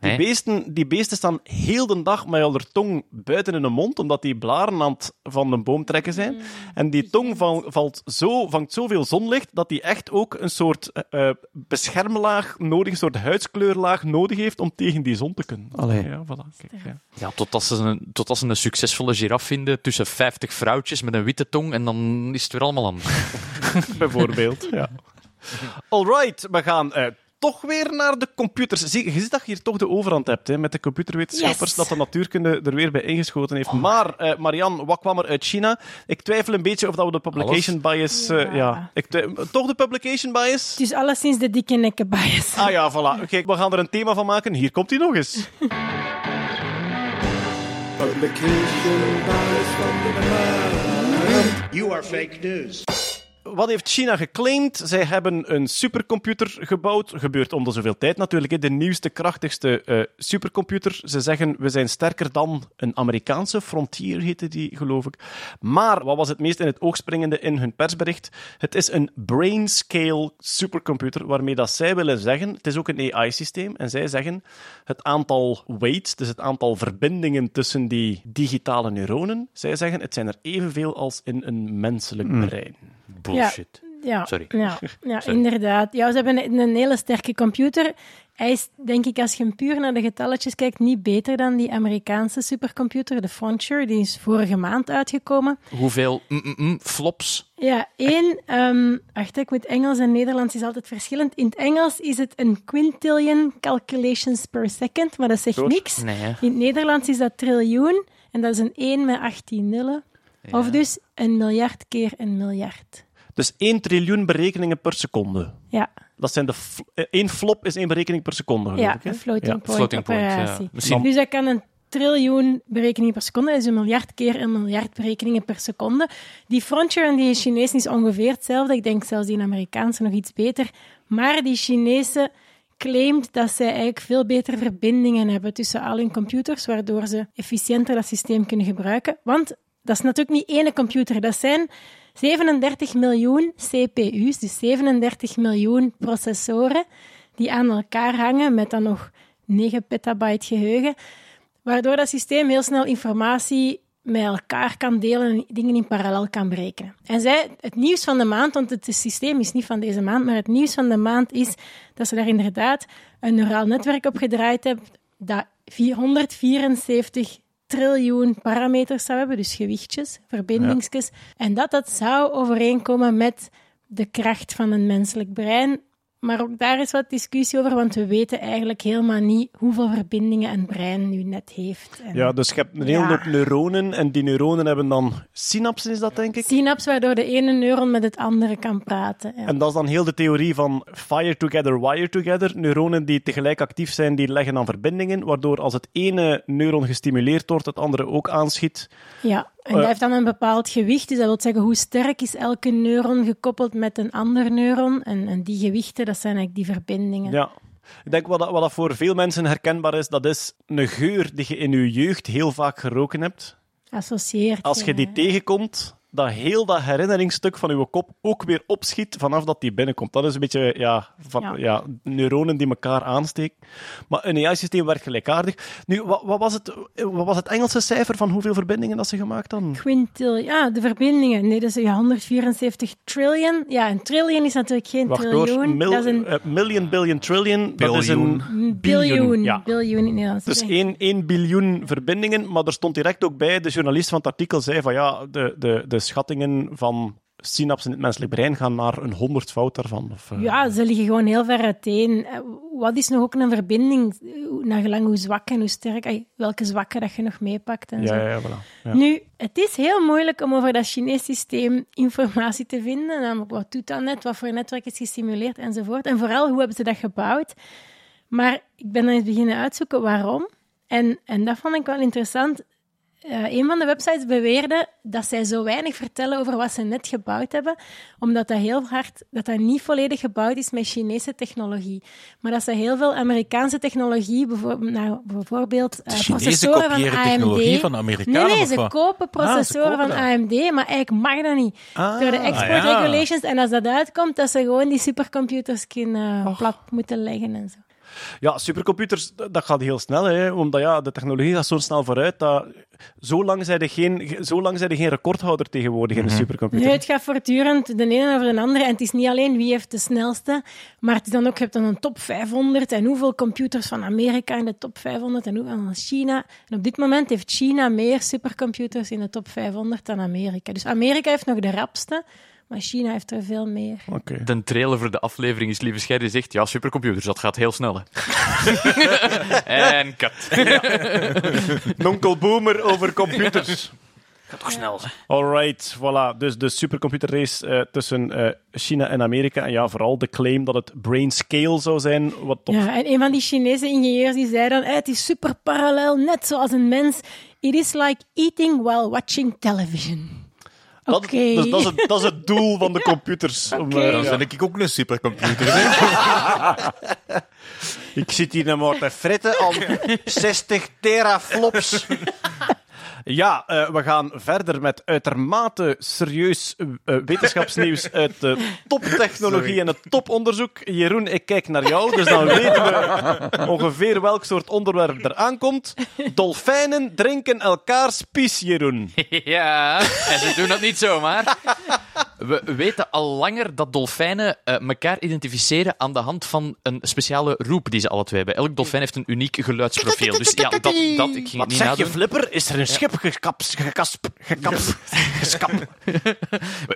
Die Hè? beesten, die beesten staan heel de dag met hun tong buiten in hun mond, omdat die blaren aan het van de boom trekken zijn. En die tong val- valt zo, vangt zoveel zonlicht dat die echt ook een soort eh, eh, beschermlaag nodig, een soort huidskleurlaag nodig heeft om tegen die zon te kunnen. Allee. Ja, voilà. Kijk, ja. Ja, totdat ze, een, totdat ze een succesvolle giraf vinden tussen 50 vrouwtjes met een witte tong en dan is het weer allemaal aan. *laughs* Bijvoorbeeld, ja. *laughs* Alright, we gaan eh, toch weer naar de computers. Zie, je ziet dat je hier toch de overhand hebt hè, met de computerwetenschappers, Yes. dat de natuurkunde er weer bij ingeschoten heeft. Maar, eh Marian, wat kwam er uit China? Ik twijfel een beetje of dat we de publication bias... eh, Ja. ja. Ik toch de publication bias? Dus alleszins de dikke nekken bias. Ah ja, voilà. Kijk, we gaan er een thema van maken. Hier komt hij nog eens. Publication bias van de maand. You are fake news. Wat heeft China geclaimd? Zij hebben een supercomputer gebouwd. Gebeurt om de zoveel tijd natuurlijk. hè. De nieuwste, krachtigste eh, supercomputer. Ze zeggen, we zijn sterker dan een Amerikaanse. Frontier heette die, geloof ik. Maar, wat was het meest in het oog springende in hun persbericht? Het is een brain-scale supercomputer, waarmee dat zij willen zeggen... Het is ook een AI-systeem. En zij zeggen, het aantal weights, dus het aantal verbindingen tussen die digitale neuronen, zij zeggen, het zijn er evenveel als in een menselijk brein. Bullshit. Ja, Sorry. Ja, ja *laughs* Sorry. inderdaad. Ja, ze hebben een, een hele sterke computer. Hij is, denk ik, als je puur naar de getalletjes kijkt, niet beter dan die Amerikaanse supercomputer, de Frontier. Die is vorige maand uitgekomen. Hoeveel mm, mm, mm, flops? Ja, één... ehm wacht, ik moet Engels en Nederlands is altijd verschillend. In het Engels is het een quintillion calculations per second, maar dat zegt Goed. niks. Nee. In het Nederlands is dat triljoen en dat is een 1 met 18 nullen. Of dus een miljard keer een miljard. Dus 1 triljoen berekeningen per seconde. Ja, Dat zijn de eh, één flop is één berekening per seconde, geloof ja ik. hè? een floating Ja. point Floating point, operatie. ja. Misschien Dus dat kan een triljoen berekeningen per seconde, dat is een miljard keer een miljard berekeningen per seconde. Die Frontier en die Chinese is ongeveer hetzelfde. Ik denk zelfs die Amerikaanse nog iets beter. Maar die Chinese claimt dat zij eigenlijk veel betere verbindingen hebben tussen al hun computers, waardoor ze efficiënter dat systeem kunnen gebruiken. Want dat is natuurlijk niet één computer, dat zijn 37 miljoen CPU's, dus 37 miljoen processoren, die aan elkaar hangen met dan nog 9 petabyte geheugen, waardoor dat systeem heel snel informatie met elkaar kan delen en dingen in parallel kan berekenen. En zij, het nieuws van de maand, want het systeem is niet van deze maand, maar het nieuws van de maand is dat ze daar inderdaad een neuraal netwerk op gedraaid hebben dat 474 triljoen parameters zou hebben, dus gewichtjes, verbindingsjes, en dat dat zou overeenkomen met de kracht van een menselijk brein. Maar ook daar is wat discussie over, want we weten eigenlijk helemaal niet hoeveel verbindingen een brein nu net heeft. En Ja, dus je hebt een hele Ja. hoop neuronen en die neuronen hebben dan synapsen, is dat denk ik? Synaps, waardoor de ene neuron met het andere kan praten. Ja. En dat is dan heel de theorie van fire together, wire together. Neuronen die tegelijk actief zijn, die leggen aan verbindingen, waardoor als het ene neuron gestimuleerd wordt, het andere ook aanschiet. Ja, en Eh. dat heeft dan een bepaald gewicht. Dus dat wil zeggen, hoe sterk is elke neuron gekoppeld met een ander neuron? En, en die gewichten, dat zijn eigenlijk die verbindingen. Ja. Ik denk wat dat, wat dat voor veel mensen herkenbaar is, dat is een geur die je in je jeugd heel vaak geroken hebt. Associeert. Als je die tegenkomt, dat heel dat herinneringsstuk van je kop ook weer opschiet vanaf dat die binnenkomt. Dat is een beetje ja, van, ja. Ja. neuronen die elkaar aansteken. Maar een AI-systeem werkt gelijkaardig. Nu, wat, wat, was het, wat was het Engelse cijfer van hoeveel verbindingen dat ze gemaakt hadden? Quintil, ja, de verbindingen. Nee, dat is ja, 174 triljoen. Ja, een triljoen is natuurlijk geen Wacht triljoen. hoor, mil- dat is een eh, million, billion, trillion. Dat is Biljoen. een biljoen. ja. Biljoen in. Dus 1, 1 biljoen verbindingen, maar er stond direct ook bij, de journalist van het artikel zei van ja, de, de, de schattingen van synapsen in het menselijk brein gaan naar een honderdvoud daarvan. Of, eh, Ja, ze liggen gewoon heel ver uiteen. Eh, Wat is nog ook een verbinding, naar gelang hoe zwak en hoe sterk, welke zwakke dat je nog meepakt en ja, zo. ja, ja, voilà. Ja. Nu, het is heel moeilijk om over dat Chinees systeem informatie te vinden. Namelijk, wat doet dat net? Wat voor netwerk is gesimuleerd? Enzovoort. En vooral, hoe hebben ze dat gebouwd? Maar ik ben dan eens beginnen uitzoeken waarom. En, en dat vond ik wel interessant. Eh, een van de websites beweerde dat zij zo weinig vertellen over wat ze net gebouwd hebben, omdat dat heel hard, dat dat niet volledig gebouwd is met Chinese technologie. Maar dat ze heel veel Amerikaanse technologie, bijvoorbeeld, nou, bijvoorbeeld Chinezen processoren van AMD. technologie van Nee, nee, ze kopen processoren Ah, ze kopen van AMD, maar eigenlijk mag dat niet. Ah, Door de export ah, ja. regulations. En als dat uitkomt, dat ze gewoon die supercomputers kunnen plat moeten leggen en zo. Ja, supercomputers, dat gaat heel snel, hè, omdat ja, de technologie gaat zo snel vooruit dat zo lang zijn er geen, zo lang zijn er geen recordhouder tegenwoordig in een supercomputer. Nee, het gaat voortdurend de ene over de andere. En het is niet alleen wie heeft de snelste, maar het is dan ook, je hebt dan een top 500 en hoeveel computers van Amerika in de top 500 en hoeveel van China. En op dit moment heeft China meer supercomputers in de top 500 dan Amerika. Dus Amerika heeft nog de rapste, maar China heeft er veel meer. Oké. De trailer voor de aflevering is Lieve Scherry zegt, ja, supercomputers, dat gaat heel snel. Hè. *laughs* en cut. Nonkel Boomer over computers. Gaat toch snel, hè? Alright, voilà. Dus de supercomputerrace eh, tussen eh, China en Amerika. En ja, vooral de claim dat het brain scale zou zijn. Wat Ja, en een van die Chinese ingenieurs die zei dan, "Eh, het is super parallel, net zoals een mens. It is like eating while watching television. Dat, Oké. dus dat, is het, dat is het doel van de computers. Om, Oké. eh, Dan ben ik ook een supercomputer. *laughs* Ik zit hier nog maar te fretten aan *laughs* 60 teraflops. Ja, eh, we gaan verder met uitermate serieus eh, wetenschapsnieuws *laughs* uit de toptechnologie en het toponderzoek. Jeroen, ik kijk naar jou, dus dan *laughs* weten we ongeveer welk soort onderwerp er aankomt. Dolfijnen drinken elkaars pies, Jeroen. *laughs* Ja, en ze doen dat niet zomaar. We weten al langer dat dolfijnen eh, elkaar identificeren aan de hand van een speciale roep die ze alle twee hebben. Elk dolfijn heeft een uniek geluidsprofiel. Dus ja, dat, dat ik Wat zeg je. Flipper? Is er een schip gekaps, gekasp, gekaps, *laughs* geskap? *laughs*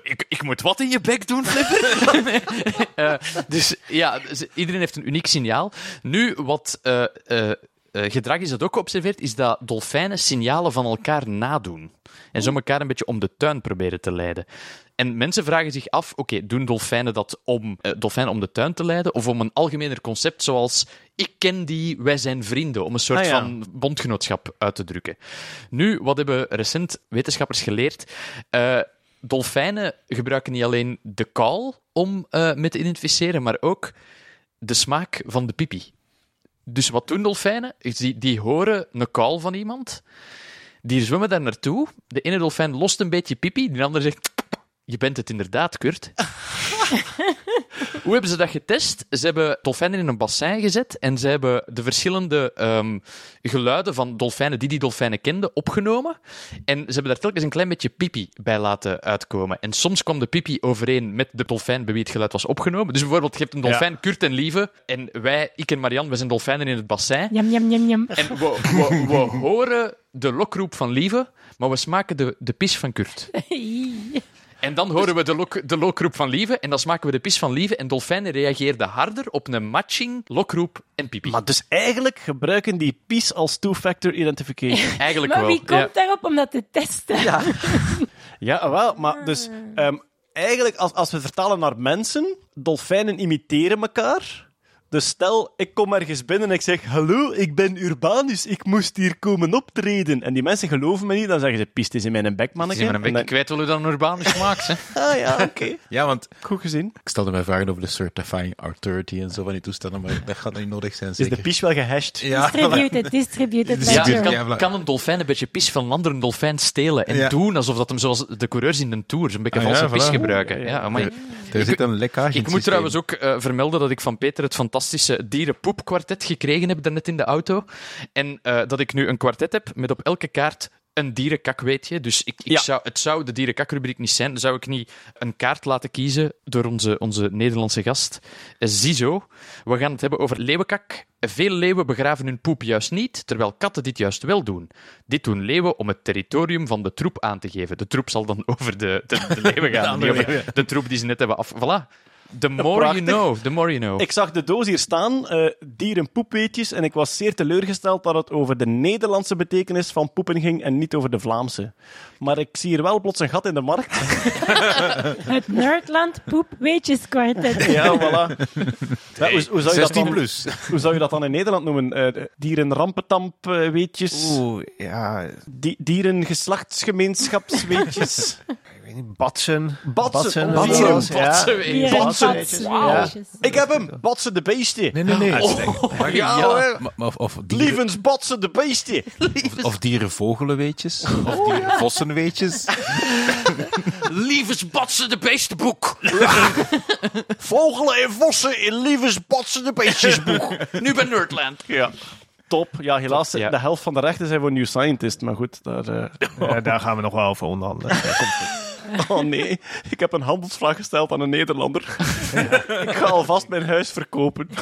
Ik, ik moet wat in je bek doen, Flipper? *laughs* Eh, dus ja, dus iedereen heeft een uniek signaal. Nu, wat eh, eh, gedrag is dat ook geobserveerd, is dat dolfijnen signalen van elkaar nadoen. En zo elkaar een beetje om de tuin proberen te leiden. En mensen vragen zich af, oké, doen dolfijnen dat om eh, dolfijnen om de tuin te leiden, of om een algemener concept zoals ik ken die, wij zijn vrienden, om een soort Ah, ja. van bondgenootschap uit te drukken. Nu, wat hebben recent wetenschappers geleerd? Eh, dolfijnen gebruiken niet alleen de kaal om mee te identificeren, maar ook de smaak van de pipi. Dus wat doen dolfijnen? Die, die horen een kaal van iemand, die zwemmen daar naartoe. De ene dolfijn lost een beetje pipi, de andere zegt... Je bent het inderdaad, Kurt. *laughs* Hoe hebben ze dat getest? Ze hebben dolfijnen in een bassin gezet en ze hebben de verschillende ehm, geluiden van dolfijnen die die dolfijnen kenden opgenomen. En ze hebben daar telkens een klein beetje pipi bij laten uitkomen. En soms kwam de pipi overeen met de dolfijn bij wie het geluid was opgenomen. Dus bijvoorbeeld, je hebt een dolfijn, Kurt en Lieve, en wij, ik en Marianne, wij zijn dolfijnen in het bassin. Jam, jam, jam, jam. En we, we, we horen de lokroep van Lieve, maar we smaken de, de pis van Kurt. *laughs* En dan horen we de, lok, de lokroep van Lieve en dan smaken we de pis van Lieve. En dolfijnen reageerden harder op een matching lokroep en pipi. Maar dus eigenlijk gebruiken die PIS als two-factor identification. *laughs* Eigenlijk Maar wel. wie komt ja. daarop om dat te testen? Ja. *laughs* Ja, wel, maar dus ehm, eigenlijk als, als we het vertalen naar mensen, dolfijnen imiteren elkaar. Dus stel, ik kom ergens binnen en ik zeg, hallo, ik ben Urbanus, ik moest hier komen optreden. En die mensen geloven me niet, dan zeggen ze, pist is in mijn bek, manneke. Zie maar een En beetje kwijt hoe dan een urbanus maakt. Hè. dan- *laughs* Ah ja, oké. *laughs* Ja, want Goed gezien. ik stelde mij vragen over de certifying authority en zo van die toestanden, maar dat gaat niet nodig zijn, Is zeker. de pis wel gehashed? Ja, Distributed, distributed Ja, Ja, kan, ja, kan een dolfijn een beetje pis van een andere dolfijn stelen en Ja. doen alsof dat hem zoals de coureurs in een tour zo'n beetje Ah, ja, valse pis voilà. gebruiken. Ja, amai. Er zit een lekkage in Ik moet trouwens ook eh, vermelden dat ik van Peter het fantastische dierenpoepkwartet gekregen heb daarnet in de auto. En eh, dat ik nu een kwartet heb met op elke kaart een dierenkak, weet je. Dus ik, ik Ja. zou, het zou de dierenkakrubriek niet zijn. Dan zou ik niet een kaart laten kiezen door onze, onze Nederlandse gast. Eh, Ziezo. We gaan het hebben over leeuwenkak. Veel leeuwen begraven hun poep juist niet, terwijl katten dit juist wel doen. Dit doen leeuwen om het territorium van de troep aan te geven. De troep zal dan *laughs* over de, de, de leeuwen gaan, *laughs* over de troep die ze net hebben af... Voilà. The more prachtig. you know, the more you know. Ik zag de doos hier staan, eh dierenpoepweetjes, en ik was zeer teleurgesteld dat het over de Nederlandse betekenis van poepen ging en niet over de Vlaamse. Maar ik zie hier wel plots een gat in de markt. *laughs* Het Nerdland Poep Weetjes Kwartet. *laughs* Ja, voilà. Ja, hoe, hoe, zou je dat 16 dan, plus. hoe zou je dat dan in Nederland noemen? Eh dierenrampetamp-weetjes? Oeh, ja, Di dierengeslachtsgemeenschapsweetjes? *laughs* weet niet, batsen. Batsen. Batsen. ja. Ik heb hem! Batsen de beesten! Nee, nee, nee. Oh, ja, Ja, hoor. Of, of, dieren, Lievens batsen de beesten! of, of dierenvogelenweetjes. Of dierenvossenweetjes. *laughs* Lievens batsen de beestenboek. Vogelen en vossen in lievens batsen de beestjesboeg. *laughs* Nu bij Nerdland. Ja. Top. Ja, helaas, Top, ja. de helft van de rechten zijn voor New Scientist, maar goed, daar... eh, Ja, daar gaan we nog wel over onderhandelen. *laughs* Ja, komt. *laughs* Oh nee, ik heb een handelsvraag gesteld aan een Nederlander. ik ga alvast mijn huis verkopen. *laughs*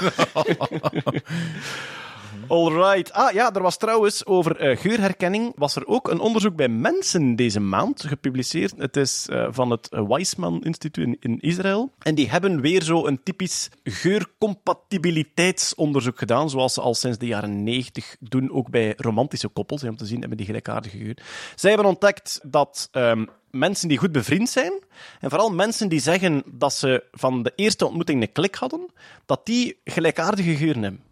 Alright. Ah ja, er was trouwens over eh, geurherkenning. Was er ook een onderzoek bij mensen deze maand gepubliceerd. Het is eh, van het Weizmann Instituut in, Israël. En die hebben weer zo een typisch geurcompatibiliteitsonderzoek gedaan. Zoals ze al sinds de jaren 90 doen, ook bij romantische koppels. Om te zien, hebben die gelijkaardige geur. Zij hebben ontdekt dat ehm, mensen die goed bevriend zijn, en vooral mensen die zeggen dat ze van de eerste ontmoeting een klik hadden, dat die gelijkaardige geuren hebben.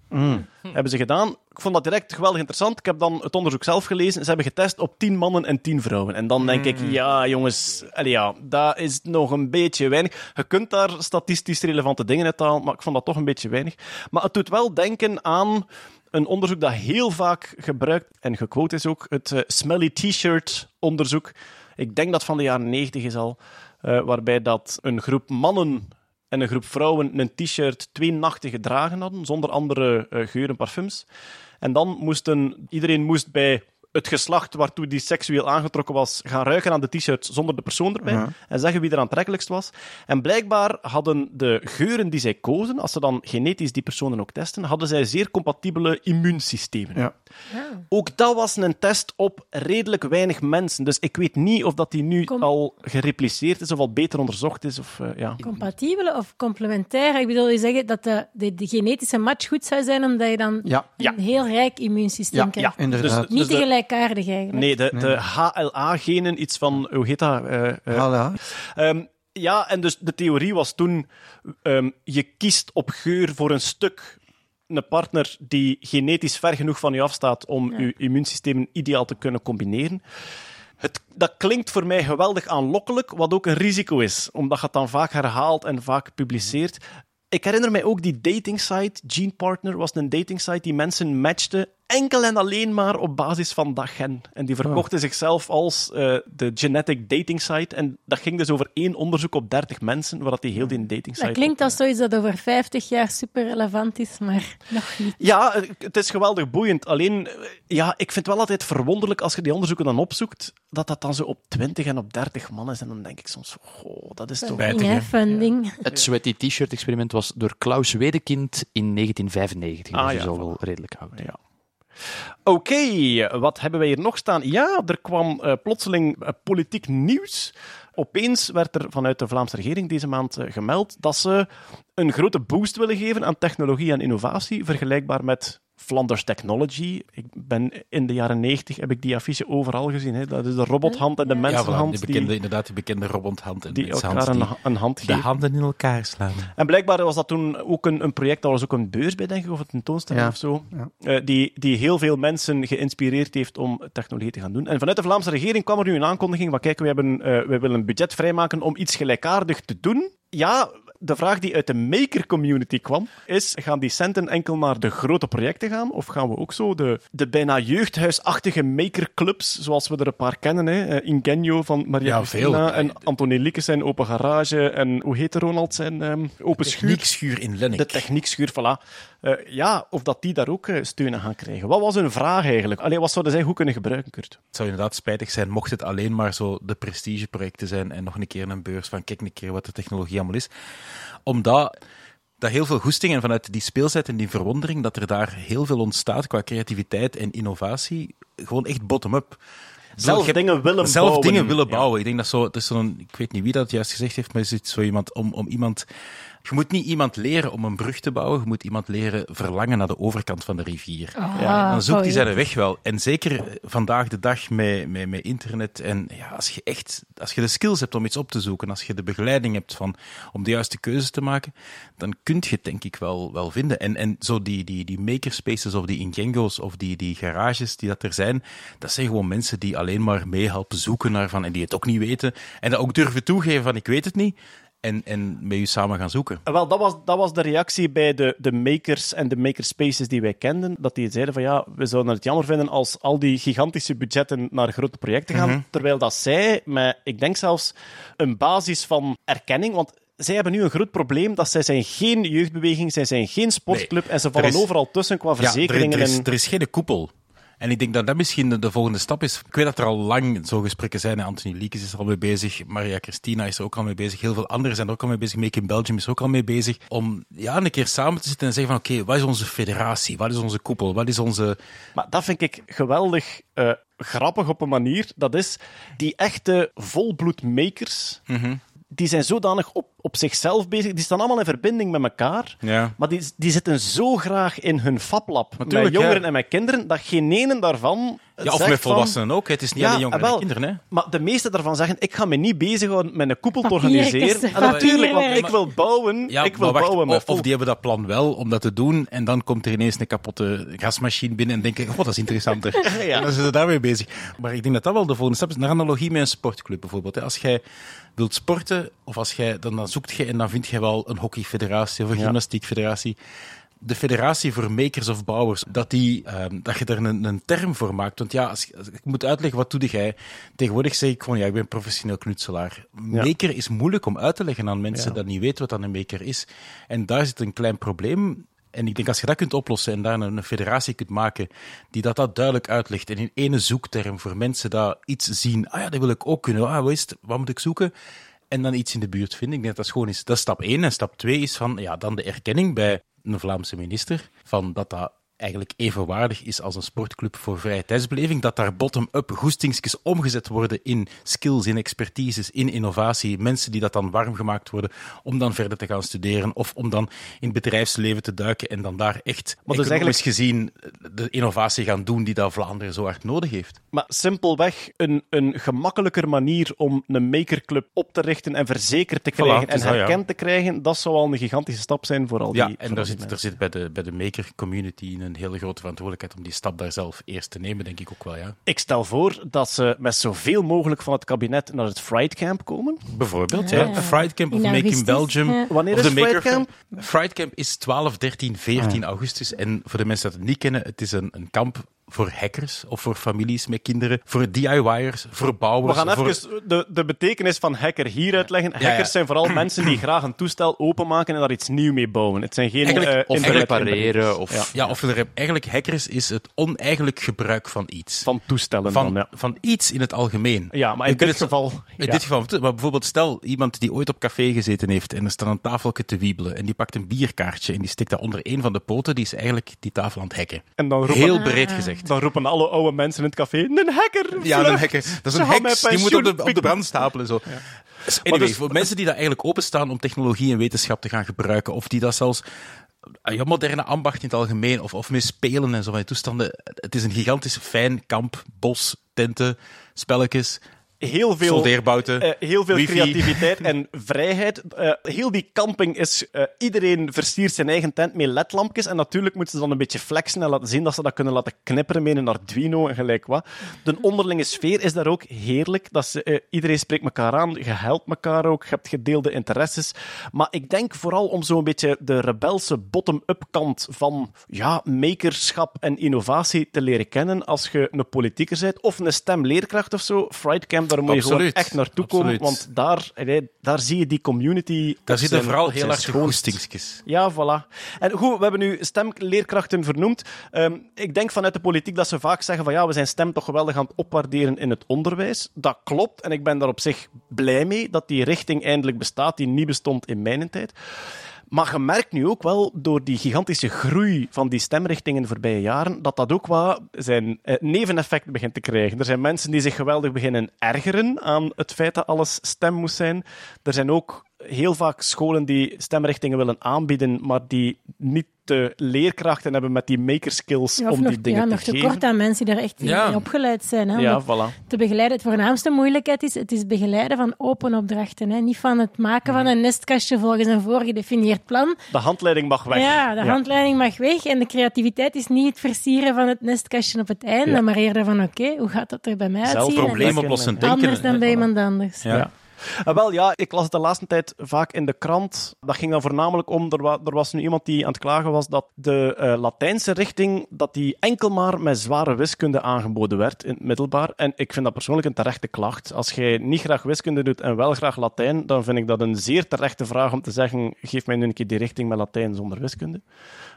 Hebben ze gedaan. Ik vond dat direct geweldig interessant. Ik heb dan het onderzoek zelf gelezen. Ze hebben getest op 10 mannen en 10 vrouwen. En dan denk ik, ja, jongens, allee, ja, dat is nog een beetje weinig. Je kunt daar statistisch relevante dingen uit halen, maar ik vond dat toch een beetje weinig. Maar het doet wel denken aan een onderzoek dat heel vaak gebruikt en gequote is ook, het eh, Smelly T-shirt onderzoek. Ik denk dat van de jaren 90 is al, eh, waarbij dat een groep mannen en een groep vrouwen een t-shirt twee nachten gedragen hadden, zonder andere eh, geuren, parfums. En dan moesten, iedereen moest bij het geslacht waartoe die seksueel aangetrokken was gaan ruiken aan de t-shirt zonder de persoon erbij en zeggen wie er aantrekkelijkst was. En blijkbaar hadden de geuren die zij kozen, als ze dan genetisch die personen ook testen, hadden zij zeer compatibele immuunsystemen. Ja. Ook dat was een test op redelijk weinig mensen. Dus ik weet niet of dat die nu al gerepliceerd is of al beter onderzocht is. Of, eh, ja. Compatibele of complementair? Ik bedoel, je zeggen dat de, de, de genetische match goed zou zijn, omdat je dan Ja. Ja. een heel rijk immuunsysteem Ja, krijgt. inderdaad. Niet Dus te de- gelijkaardig eigenlijk. Nee, de, de HLA-genen, iets van, hoe heet dat? Eh, eh, Voilà. Ehm, ja, en dus de theorie was toen: ehm, je kiest op geur voor een stuk een partner die genetisch ver genoeg van je afstaat om je immuunsysteem ideaal te kunnen combineren. Het, dat klinkt voor mij geweldig aanlokkelijk, wat ook een risico is, omdat je het dan vaak herhaalt en vaak publiceert. Ik herinner mij ook die datingsite, Gene Partner was een datingsite die mensen matchte enkel en alleen maar op basis van dat gen. En die verkochten zichzelf als eh, de genetic dating site. En dat ging dus over één onderzoek op 30 mensen, waar dat die heel die dating site Dat klinkt als zoiets dat over 50 jaar super relevant is, maar nog niet. Ja, eh, het is geweldig boeiend. Alleen, eh, ja, ik vind het wel altijd verwonderlijk als je die onderzoeken dan opzoekt, dat dat dan zo op 20 en op 30 man is. En dan denk ik soms, goh, dat is toch... Funding, funding. Het Sweaty T-shirt-experiment was door Klaus Wedekind in 1995. Ah, dus ja, voilà. wel redelijk oud. Ja. Oké, wat hebben wij hier nog staan? Ja, er kwam eh, plotseling eh, politiek nieuws. Opeens werd er vanuit de Vlaamse regering deze maand eh, gemeld dat ze een grote boost willen geven aan technologie en innovatie, vergelijkbaar met Flanders Technology. Ik ben in de jaren 90 heb ik die affiche overal gezien. Hè. Dat is de robothand en de Ja, voilà, mensenhand die bekende, die, inderdaad, die bekende robothand en die mensenhand elkaar die een, een hand de handen in elkaar slaan. En blijkbaar was dat toen ook een, een project, daar was ook een beurs bij, denk ik, of een tentoonstelling Ja. of zo, Ja. eh, die, die heel veel mensen geïnspireerd heeft om technologie te gaan doen. En vanuit de Vlaamse regering kwam er nu een aankondiging van, kijk, we, hebben, eh, we willen een budget vrijmaken om iets gelijkaardig te doen. Ja, de vraag die uit de maker-community kwam, is, gaan die centen enkel naar de grote projecten gaan, of gaan we ook zo de, de bijna jeugdhuisachtige makerclubs, zoals we er een paar kennen, hè? eh, Ingenio van Maria Ja, Christina en Antonie Liekes zijn Open Garage en hoe heet Ronald zijn ehm, Open Schuur? Techniekschuur in Lennik. De techniekschuur, voilà. Eh, ja, of dat die daar ook eh, steun aan gaan krijgen. Wat was hun vraag eigenlijk? Allee, wat zouden zij goed kunnen gebruiken, Kurt? Het zou inderdaad spijtig zijn mocht het alleen maar zo de prestigeprojecten zijn en nog een keer een beurs van kijk een keer wat de technologie allemaal is. Omdat dat heel veel goesting en vanuit die speelzet en die verwondering dat er daar heel veel ontstaat qua creativiteit en innovatie, gewoon echt bottom-up. Zelf dingen willen zelf bouwen. dingen willen Ja. bouwen. Ik denk dat zo, het is zo'n, ik weet niet wie dat juist gezegd heeft, maar is het zo iemand om, om iemand. Je moet niet iemand leren om een brug te bouwen, je moet iemand leren verlangen naar de overkant van de rivier. Ah, Dan zoekt hij zijn weg wel. En zeker vandaag de dag met, met, met internet. En ja, als je echt als je de skills hebt om iets op te zoeken, als je de begeleiding hebt van, om de juiste keuze te maken, dan kun je het denk ik wel, wel vinden. En, en zo die, die, die makerspaces of die Ingengo's of die, die garages die dat er zijn, dat zijn gewoon mensen die alleen maar meehelpen zoeken naar van en die het ook niet weten. En dat ook durven toegeven van ik weet het niet. En, en met u samen gaan zoeken. Eh, Wel, dat was, dat was de reactie bij de, de makers en de makerspaces die wij kenden. Dat die zeiden van ja, we zouden het jammer vinden als al die gigantische budgetten naar grote projecten gaan. Terwijl dat zij, met, ik denk zelfs, een basis van erkenning... Want zij hebben nu een groot probleem dat zij zijn geen jeugdbeweging, zij zijn geen sportclub en ze vallen is- overal tussen qua Ja, er, verzekeringen. er, is, er is geen koepel. En ik denk dat dat misschien de, de volgende stap is. Ik weet dat er al lang zo gesprekken zijn. Anthony Liekes is er al mee bezig. Maria Christina is er ook al mee bezig. Heel veel anderen zijn er ook al mee bezig. Make in Belgium is er ook al mee bezig. Om ja, een keer samen te zitten en zeggen van oké, wat is onze federatie? Wat is onze koepel? Wat is onze... Maar dat vind ik geweldig eh, grappig op een manier. Dat is die echte volbloedmakers. Die zijn zodanig op, op zichzelf bezig. Die staan allemaal in verbinding met elkaar. Ja. Maar die, die zitten zo graag in hun fablab. Met jongeren ja. en met kinderen. Dat geen ene daarvan. Ja, of zegt met van- volwassenen ook. Het is niet Ja, alleen jongeren en kinderen. Hè? Maar de meeste daarvan zeggen: Ik ga me niet bezighouden met een koepel te organiseren. En natuurlijk, want ik wil bouwen. Ja, ik wil wacht, bouwen of, of die hebben dat plan wel om dat te doen. En dan komt er ineens een kapotte gasmachine binnen en denken, god, dat is interessanter. *laughs* Ja. En dan zijn ze daarmee bezig. Maar ik denk dat dat wel de volgende stap is. Naar analogie met een sportclub bijvoorbeeld. Als jij wilt sporten, of als jij, dan, dan zoekt je en dan vind je wel een hockeyfederatie of een gymnastiekfederatie. De federatie voor makers of bouwers, dat, die, ehm, dat je er een, een term voor maakt. Want ja, als, als ik moet uitleggen, wat doe jij? Tegenwoordig zeg ik gewoon, ja, ik ben professioneel knutselaar. Ja. Maker is moeilijk om uit te leggen aan mensen Ja. dat niet weten wat dan een maker is. En daar zit een klein probleem. En ik denk als je dat kunt oplossen en daar een, een federatie kunt maken die dat, dat duidelijk uitlegt en in ene zoekterm voor mensen dat iets zien, ah ja, dat wil ik ook kunnen, ah, wat, is het? wat moet ik zoeken? En dan iets in de buurt vinden. Ik denk dat dat gewoon is. Dat stap 1. En stap 2 is van, ja, dan de erkenning bij een Vlaamse minister van dat dat eigenlijk evenwaardig is als een sportclub voor vrije tijdsbeleving, dat daar bottom-up goestingsjes omgezet worden in skills, in expertises, in innovatie, mensen die dat dan warm gemaakt worden om dan verder te gaan studeren of om dan in het bedrijfsleven te duiken en dan daar echt dus economisch eigenlijk- gezien de innovatie gaan doen die dat Vlaanderen zo hard nodig heeft. Maar simpelweg een, een gemakkelijker manier om een makerclub op te richten en verzekerd te krijgen en ja. herkend te krijgen, dat zou al een gigantische stap zijn voor al die Ja, en daar zit, er zit bij de, bij de maker community een hele grote verantwoordelijkheid om die stap daar zelf eerst te nemen, denk ik ook wel, ja. Ik stel voor dat ze met zoveel mogelijk van het kabinet naar het Fright Camp komen. Bijvoorbeeld, Ja, ja. ja. Fright Camp of Make in Belgium. ja. Wanneer of is de Fright Camp? Fright Camp is 12, 13, 14 augustus. En voor de mensen die het niet kennen, het is een, een kamp voor hackers of voor families met kinderen, voor DIY'ers, voor We bouwers. gaan voor... even de, de betekenis van hacker hier uitleggen. ja. Hackers zijn vooral mensen die graag een toestel openmaken en daar iets nieuw mee bouwen. Het zijn geen Eigenlijk- eh, Of repareren, of... Ja. Ja, of er, eigenlijk hackers is het oneigenlijk gebruik van iets. van toestellen. van, dan, ja. van iets in het algemeen. ja, maar in dit het- geval... In ja. dit geval, maar bijvoorbeeld stel iemand die ooit op café gezeten heeft en er staat een tafeltje te wiebelen en die pakt een bierkaartje en die stikt dat onder een van de poten, die is eigenlijk die tafel aan het hacken. En dan roepen, Heel breed gezegd. Dan roepen alle oude mensen in het café, een hacker! Ja, vlucht! een hacker. Dat is een heks. Die moet op de, pensioen op de brand stapelen. Zo. Anyway, dus- voor mensen die daar eigenlijk openstaan om technologie en wetenschap te gaan gebruiken, of die dat zelfs ah, ja, moderne ambacht in het algemeen, of, of mee spelen en zo van die toestanden. Het is een gigantisch fijn kamp, bos, tenten, spelletjes, heel veel, soldeerbouten, eh, heel veel wifi. creativiteit en vrijheid. Eh, heel die camping is... eh, iedereen versiert zijn eigen tent met ledlampjes. En natuurlijk moeten ze dan een beetje flexen en laten zien dat ze dat kunnen laten knipperen met een Arduino en gelijk wat. De onderlinge sfeer is daar ook heerlijk. Dat ze, iedereen spreekt elkaar aan, je helpt elkaar ook, je hebt gedeelde interesses. Maar ik denk vooral om zo'n beetje de rebelse bottom-up kant van ja, makerschap en innovatie te leren kennen als je een politieker bent of een stemleerkracht of zo. Fright Camp, daar moet je gewoon echt naartoe Absoluut. komen, want daar, daar zie je die community Daar zitten vooral heel erg. Ja, voilà. En goed, we hebben nu stemleerkrachten vernoemd. Ehm, ik denk vanuit de politiek dat ze vaak zeggen van ja, we zijn stem toch geweldig aan het opwaarderen in het onderwijs. Dat klopt en ik ben daar op zich blij mee dat die richting eindelijk bestaat, die niet bestond in mijn tijd. Maar je merkt nu ook wel, door die gigantische groei van die stemrichtingen de voorbije jaren, dat dat ook wat zijn eh, neveneffect begint te krijgen. Er zijn mensen die zich geweldig beginnen ergeren aan het feit dat alles stem moest zijn. Er zijn ook heel vaak scholen die stemrichtingen willen aanbieden, maar die niet de leerkrachten hebben met die makerskills Ja, om nog, die dingen ja, te nog geven. tekort aan mensen die daar echt in Ja. opgeleid zijn. Hè, Ja, het voilà. te begeleiden. Het voornaamste moeilijkheid is, het is begeleiden van open opdrachten. Hè. Niet van het maken van een nestkastje volgens een voorgedefinieerd plan. De handleiding mag weg. Ja, de handleiding mag weg en de creativiteit is niet het versieren van het nestkastje op het einde, Ja. maar eerder van oké, hoe gaat dat er bij mij Zelf uitzien? En Probleemoplossend dat is denken. Anders dan bij iemand anders. Ja. Ah, wel, ja, ik las het de laatste tijd vaak in de krant. Dat ging dan voornamelijk om, er, er was nu iemand die aan het klagen was dat de eh, Latijnse richting, dat die enkel maar met zware wiskunde aangeboden werd in het middelbaar. En ik vind dat persoonlijk een terechte klacht. Als jij niet graag wiskunde doet en wel graag Latijn, dan vind ik dat een zeer terechte vraag om te zeggen, geef mij nu een keer die richting met Latijn zonder wiskunde.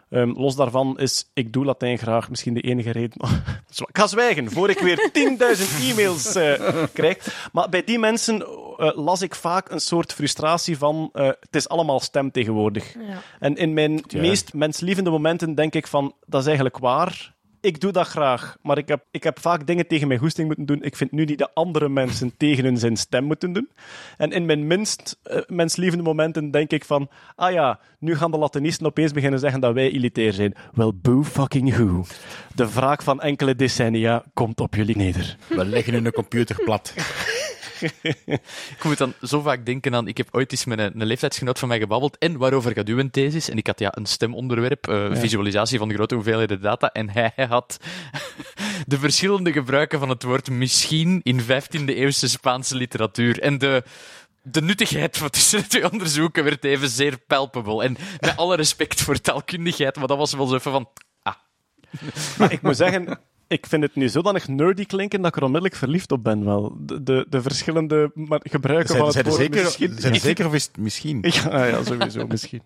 Ehm, los daarvan is, ik doe Latijn graag, misschien de enige reden. *laughs* ik ga zwijgen, voor ik weer *laughs* 10.000 e-mails eh, krijg. Maar bij die mensen eh, las ik vaak een soort frustratie van, eh, het is allemaal stem tegenwoordig. Ja. En in mijn meest menslievende momenten denk ik van, dat is eigenlijk waar. Ik doe dat graag, maar ik heb, ik heb vaak dingen tegen mijn goesting moeten doen. Ik vind nu die de andere mensen tegen hun zijn stem moeten doen. En in mijn minst eh, menslievende momenten denk ik van, ah ja, nu gaan de Latinisten opeens beginnen zeggen dat wij elitair zijn. Wel, boo fucking who. De wraak van enkele decennia komt op jullie neder. We leggen een computer plat. *laughs* Ik moet dan zo vaak denken aan... Ik heb ooit eens met een, een leeftijdsgenoot van mij gebabbeld. En waarover gaat uw thesis? En ik had ja, een stemonderwerp, eh, visualisatie van grote hoeveelheden data. En hij had *laughs* de verschillende gebruiken van het woord misschien in 15e-eeuwse Spaanse literatuur. En de... De nuttigheid van tussen de twee onderzoeken werd even zeer palpable. En met alle respect voor taalkundigheid, maar dat was wel zo even van... Ah, Maar ik moet zeggen, ik vind het nu zodanig nerdy klinken dat ik er onmiddellijk verliefd op ben. Wel. De, de, de verschillende maar, gebruiken van Zijn, het zijn, er woord zeker, misschien. zijn er zeker of is het misschien? *laughs* Ja, ja, sowieso *laughs* misschien.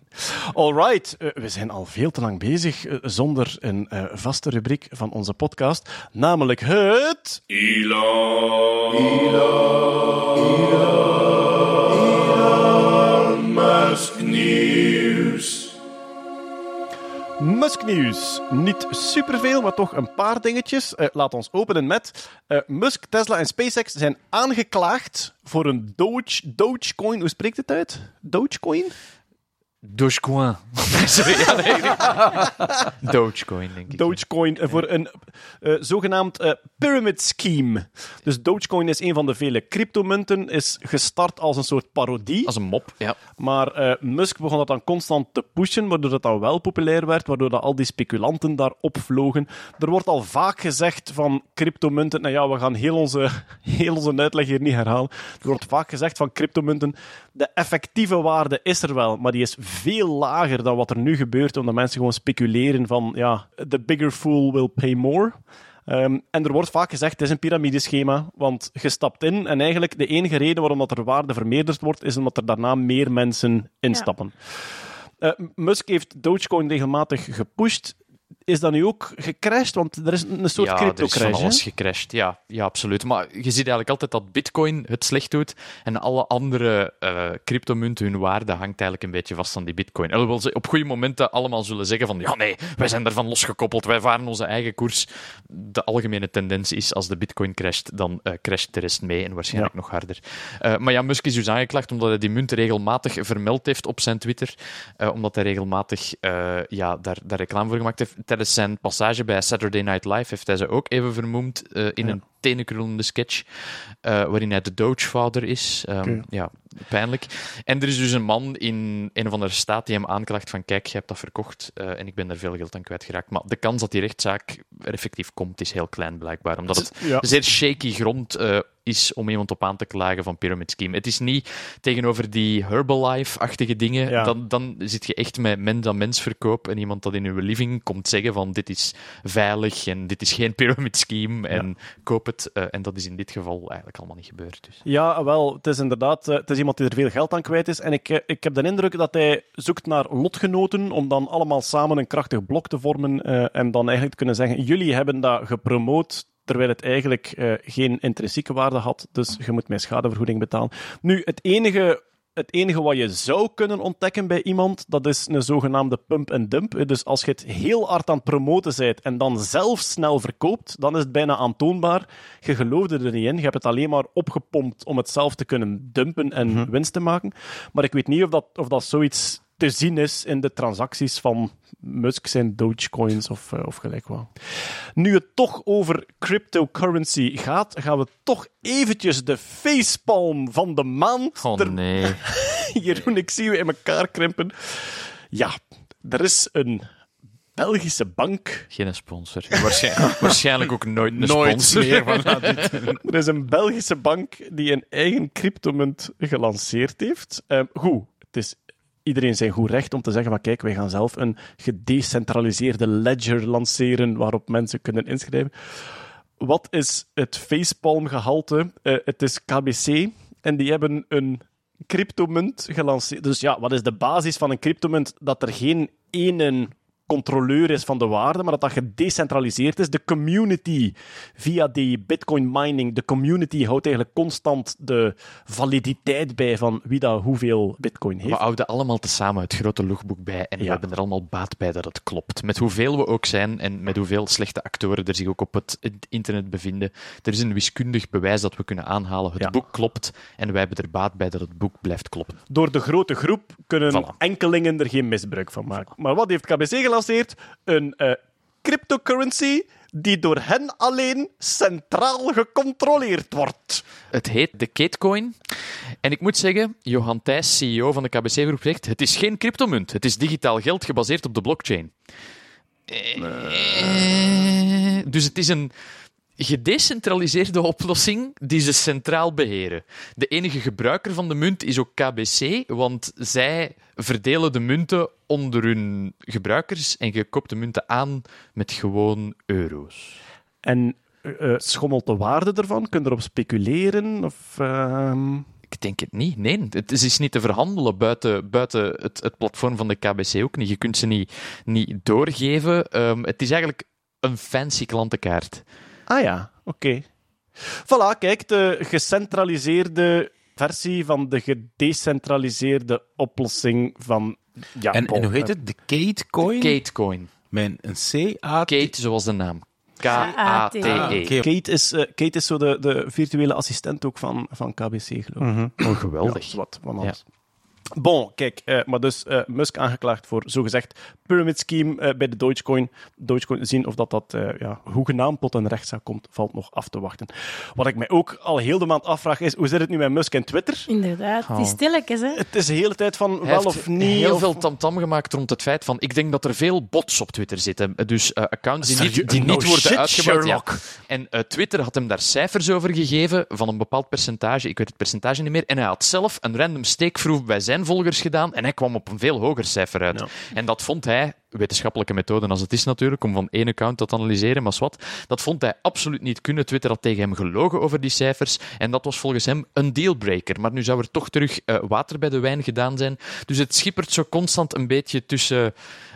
Alright, eh, we zijn al veel te lang bezig eh, zonder een eh, vaste rubriek van onze podcast, namelijk het... Musk nieuws. Niet superveel, maar toch een paar dingetjes. Eh, laat ons openen met eh, Musk, Tesla en SpaceX zijn aangeklaagd voor een Doge, Dogecoin. Hoe spreekt het uit? Dogecoin? Dogecoin. *laughs* Sorry, ja, nee, nee. Dogecoin, denk ik. Dogecoin eh, voor een eh, zogenaamd eh, pyramid scheme. Dus Dogecoin is een van de vele cryptomunten, is gestart als een soort parodie. Als een mop, ja. Maar eh, Musk begon dat dan constant te pushen, waardoor dat dan wel populair werd, waardoor dat al die speculanten daar opvlogen. Er wordt al vaak gezegd van cryptomunten, nou ja, we gaan heel onze, *laughs* heel onze uitleg hier niet herhalen. Er wordt vaak gezegd van cryptomunten, de effectieve waarde is er wel, maar die is veel lager dan wat er nu gebeurt, omdat mensen gewoon speculeren van, ja, the bigger fool will pay more. Ehm, en er wordt vaak gezegd, het is een piramideschema, want je stapt in en eigenlijk de enige reden waarom dat er waarde vermeerderd wordt, is omdat er daarna meer mensen instappen. Eh, Musk heeft Dogecoin regelmatig gepusht. Is dat nu ook gecrashed? Want er is een soort ja, er is van crypto-crash. alles gecrashed. Ja, ja, absoluut. Maar je ziet eigenlijk altijd dat bitcoin het slecht doet en alle andere eh cryptomunten, hun waarde hangt eigenlijk een beetje vast aan die bitcoin. Alhoewel ze op goede momenten allemaal zullen zeggen van ja, nee, wij zijn daarvan losgekoppeld, wij varen onze eigen koers. De algemene tendens is, als de bitcoin crasht, dan eh, crasht de rest mee en waarschijnlijk nog harder. Eh, maar ja, Musk is dus aangeklaagd omdat hij die munten regelmatig vermeld heeft op zijn Twitter, omdat hij regelmatig ja, daar, daar reclame voor gemaakt heeft. Tijdens zijn passage bij Saturday Night Live heeft hij ze ook even vermoemd eh, in een tenenkrullende sketch, eh, waarin hij de Doge-vader is. Ehm. Ja, pijnlijk. En er is dus een man in een of andere staat die hem aanklaagt van kijk, je hebt dat verkocht eh, en ik ben daar veel geld aan kwijtgeraakt. Maar de kans dat die rechtszaak er effectief komt, is heel klein blijkbaar, omdat het Ja. zeer shaky grond is om iemand op aan te klagen van Pyramid Scheme. Het is niet tegenover die Herbalife-achtige dingen, Ja. dan, dan zit je echt met mens aan mens verkoop en iemand dat in uw living komt zeggen van dit is veilig en dit is geen Pyramid Scheme en koop het. eh, en dat is in dit geval eigenlijk allemaal niet gebeurd. Dus. Ja, wel, het is inderdaad eh, het is iemand die er veel geld aan kwijt is. En ik, eh, ik heb de indruk dat hij zoekt naar lotgenoten om dan allemaal samen een krachtig blok te vormen en dan eigenlijk te kunnen zeggen, jullie hebben dat gepromoot terwijl het eigenlijk eh, geen intrinsieke waarde had, dus je moet mij schadevergoeding betalen. Nu, het enige het enige wat je zou kunnen ontdekken bij iemand, dat is een zogenaamde pump en dump. Dus als je het heel hard aan het promoten bent en dan zelf snel verkoopt, dan is het bijna aantoonbaar. Je geloofde er niet in. Je hebt het alleen maar opgepompt om het zelf te kunnen dumpen en winst te maken. Maar ik weet niet of dat, of dat zoiets te zien is in de transacties van Musk zijn Dogecoins of, eh, of gelijk wat. Nu het toch over cryptocurrency gaat, gaan we toch eventjes de facepalm van de maand Oh er nee. *laughs* Jeroen, ik zie je in elkaar krimpen. Ja, er is een Belgische bank. Geen sponsor. Waarschijnlijk, *laughs* waarschijnlijk ook nooit een Nooit sponsor. *laughs* meer van. Er is een Belgische bank die een eigen cryptomunt gelanceerd heeft. Ehm, goed, het is iedereen zijn goed recht om te zeggen van kijk, wij gaan zelf een gedecentraliseerde ledger lanceren waarop mensen kunnen inschrijven. Wat is het facepalm-gehalte? Eh, het is KBC en die hebben een cryptomunt gelanceerd. Dus ja, wat is de basis van een cryptomunt? Dat er geen ene controleur is van de waarde, maar dat dat gedecentraliseerd is. De community, via die bitcoin mining, de community houdt eigenlijk constant de validiteit bij van wie dat hoeveel bitcoin heeft. We houden allemaal tezamen het grote logboek bij en we hebben er allemaal baat bij dat het klopt. Met hoeveel we ook zijn en met hoeveel slechte actoren er zich ook op het internet bevinden. Er is een wiskundig bewijs dat we kunnen aanhalen. Het Ja. boek klopt en wij hebben er baat bij dat het boek blijft kloppen. Door de grote groep kunnen Voilà. enkelingen er geen misbruik van maken. Maar wat heeft KBC Een eh, cryptocurrency die door hen alleen centraal gecontroleerd wordt. Het heet de Katecoin. En ik moet zeggen, Johan Thijs, CEO van de KBC-groep, zegt: Het is geen cryptomunt. Het is digitaal geld gebaseerd op de blockchain. Eh, Dus het is een gedecentraliseerde oplossing die ze centraal beheren. De enige gebruiker van de munt is ook KBC, want zij verdelen de munten onder hun gebruikers en je koopt de munten aan met gewoon euro's. En eh, eh, schommelt de waarde ervan? Kun je erop speculeren? Of, ehm, Ik denk het niet. Nee, het is niet te verhandelen buiten, buiten het, het platform van de KBC ook niet. Je kunt ze niet, niet doorgeven. Ehm, het is eigenlijk een fancy klantenkaart. Ah ja, oké. Voilà, kijk, de gecentraliseerde versie van de gedecentraliseerde oplossing van... Ja, En, hoe heet het? De Kate Coin? Katecoin. Met een C-A... Kate, zoals de naam. Ah, K-A-T-E. oké. Kate is, eh, Kate is zo de, de virtuele assistent ook van, van KBC, geloof ik. Oh, geweldig. Ja, wat van alles. Bon, kijk, eh, maar dus eh, Musk aangeklaagd voor zogezegd pyramid scheme eh, bij de Dogecoin. Dogecoin, zien of dat, dat eh, ja, hoegenaamd tot een rechtszaak komt, valt nog af te wachten. Wat ik mij ook al heel de maand afvraag is, hoe zit het nu met Musk en Twitter? Inderdaad, het is stilletjes, hè. Het is de hele tijd van Hij wel of niet. heel of- veel tamtam gemaakt rond het feit van... Ik denk dat er veel bots op Twitter zitten. Dus eh, accounts die niet, die No niet worden shit, uitgebreid. Ja. Sherlock. En eh, Twitter had hem daar cijfers over gegeven van een bepaald percentage. Ik weet het percentage niet meer. En hij had zelf een random steekproef bij zijn volgers gedaan en hij kwam op een veel hoger cijfer uit. En dat vond hij, wetenschappelijke methode als het is natuurlijk, om van één account dat te analyseren, maar wat, dat vond hij absoluut niet kunnen. Twitter had tegen hem gelogen over die cijfers en dat was volgens hem een dealbreaker. Maar nu zou er toch terug eh, water bij de wijn gedaan zijn. Dus het schippert zo constant een beetje tussen...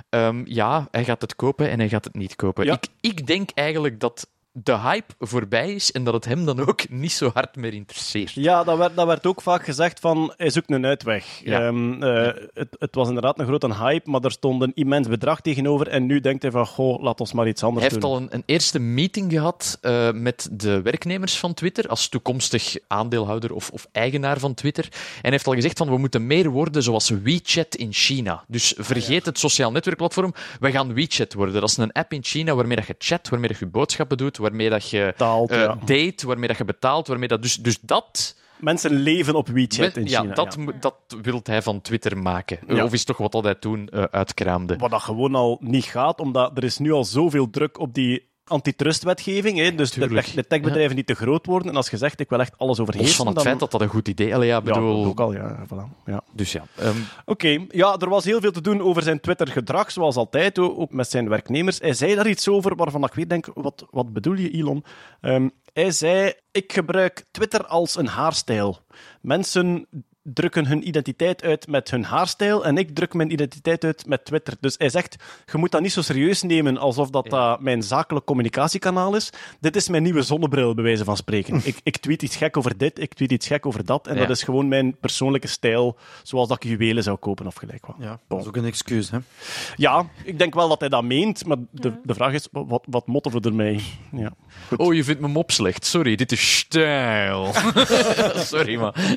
ehm, ja, hij gaat het kopen en hij gaat het niet kopen. Ja. Ik, ik denk eigenlijk dat de hype voorbij is en dat het hem dan ook niet zo hard meer interesseert. Ja, dat werd, dat werd ook vaak gezegd van, hij zoekt een uitweg. Ja. Ehm, eh, het, het was inderdaad een grote hype, maar er stond een immens bedrag tegenover en nu denkt hij van, goh, laat ons maar iets anders Hij heeft doen. al een, een eerste meeting gehad eh, met de werknemers van Twitter, als toekomstig aandeelhouder of, of eigenaar van Twitter. En hij heeft al gezegd van we moeten meer worden zoals WeChat in China. Dus vergeet het sociaal netwerkplatform, we gaan WeChat worden. Dat is een app in China waarmee dat je chat, waarmee je boodschappen doet, waarmee dat je Betaalt, eh, ja. date, waarmee dat je betaalt, waarmee dat... Dus, dus dat... Mensen leven op WeChat in ja, China. dat, ja. dat wil hij van Twitter maken. Ja. Of is toch wat dat hij toen eh, uitkraamde. Wat dat gewoon al niet gaat, omdat er is nu al zoveel druk op die antitrustwetgeving. Hè? Dus de, tech- de techbedrijven niet te groot worden. En als je zegt, ik wil echt alles Los overheersen, van het dan... feit dat dat een goed idee... Allee, ja, bedoel... dat ook al, ja. Voilà. ja. Dus ja. ehm, Oké, ja, er was heel veel te doen over zijn Twitter-gedrag, zoals altijd, ook met zijn werknemers. Hij zei daar iets over waarvan ik weer denk, wat, wat bedoel je, Elon? Ehm, hij zei, ik gebruik Twitter als een haarstijl. Mensen drukken hun identiteit uit met hun haarstijl en ik druk mijn identiteit uit met Twitter. Dus hij zegt, je moet dat niet zo serieus nemen alsof dat, dat mijn zakelijk communicatiekanaal is. Dit is mijn nieuwe zonnebril, bij wijze van spreken. *laughs* ik, ik tweet iets gek over dit, ik tweet iets gek over dat. En Ja. dat is gewoon mijn persoonlijke stijl, zoals dat ik juwelen zou kopen of gelijk wat. Ja, dat is ook een excuus, hè. Ja, ik denk wel dat hij dat meent, maar de, de vraag is, wat, wat motten we ermee? *laughs* Ja. Goed. Oh, je vindt mijn mop slecht. Sorry, dit is stijl. *laughs* Sorry, maar...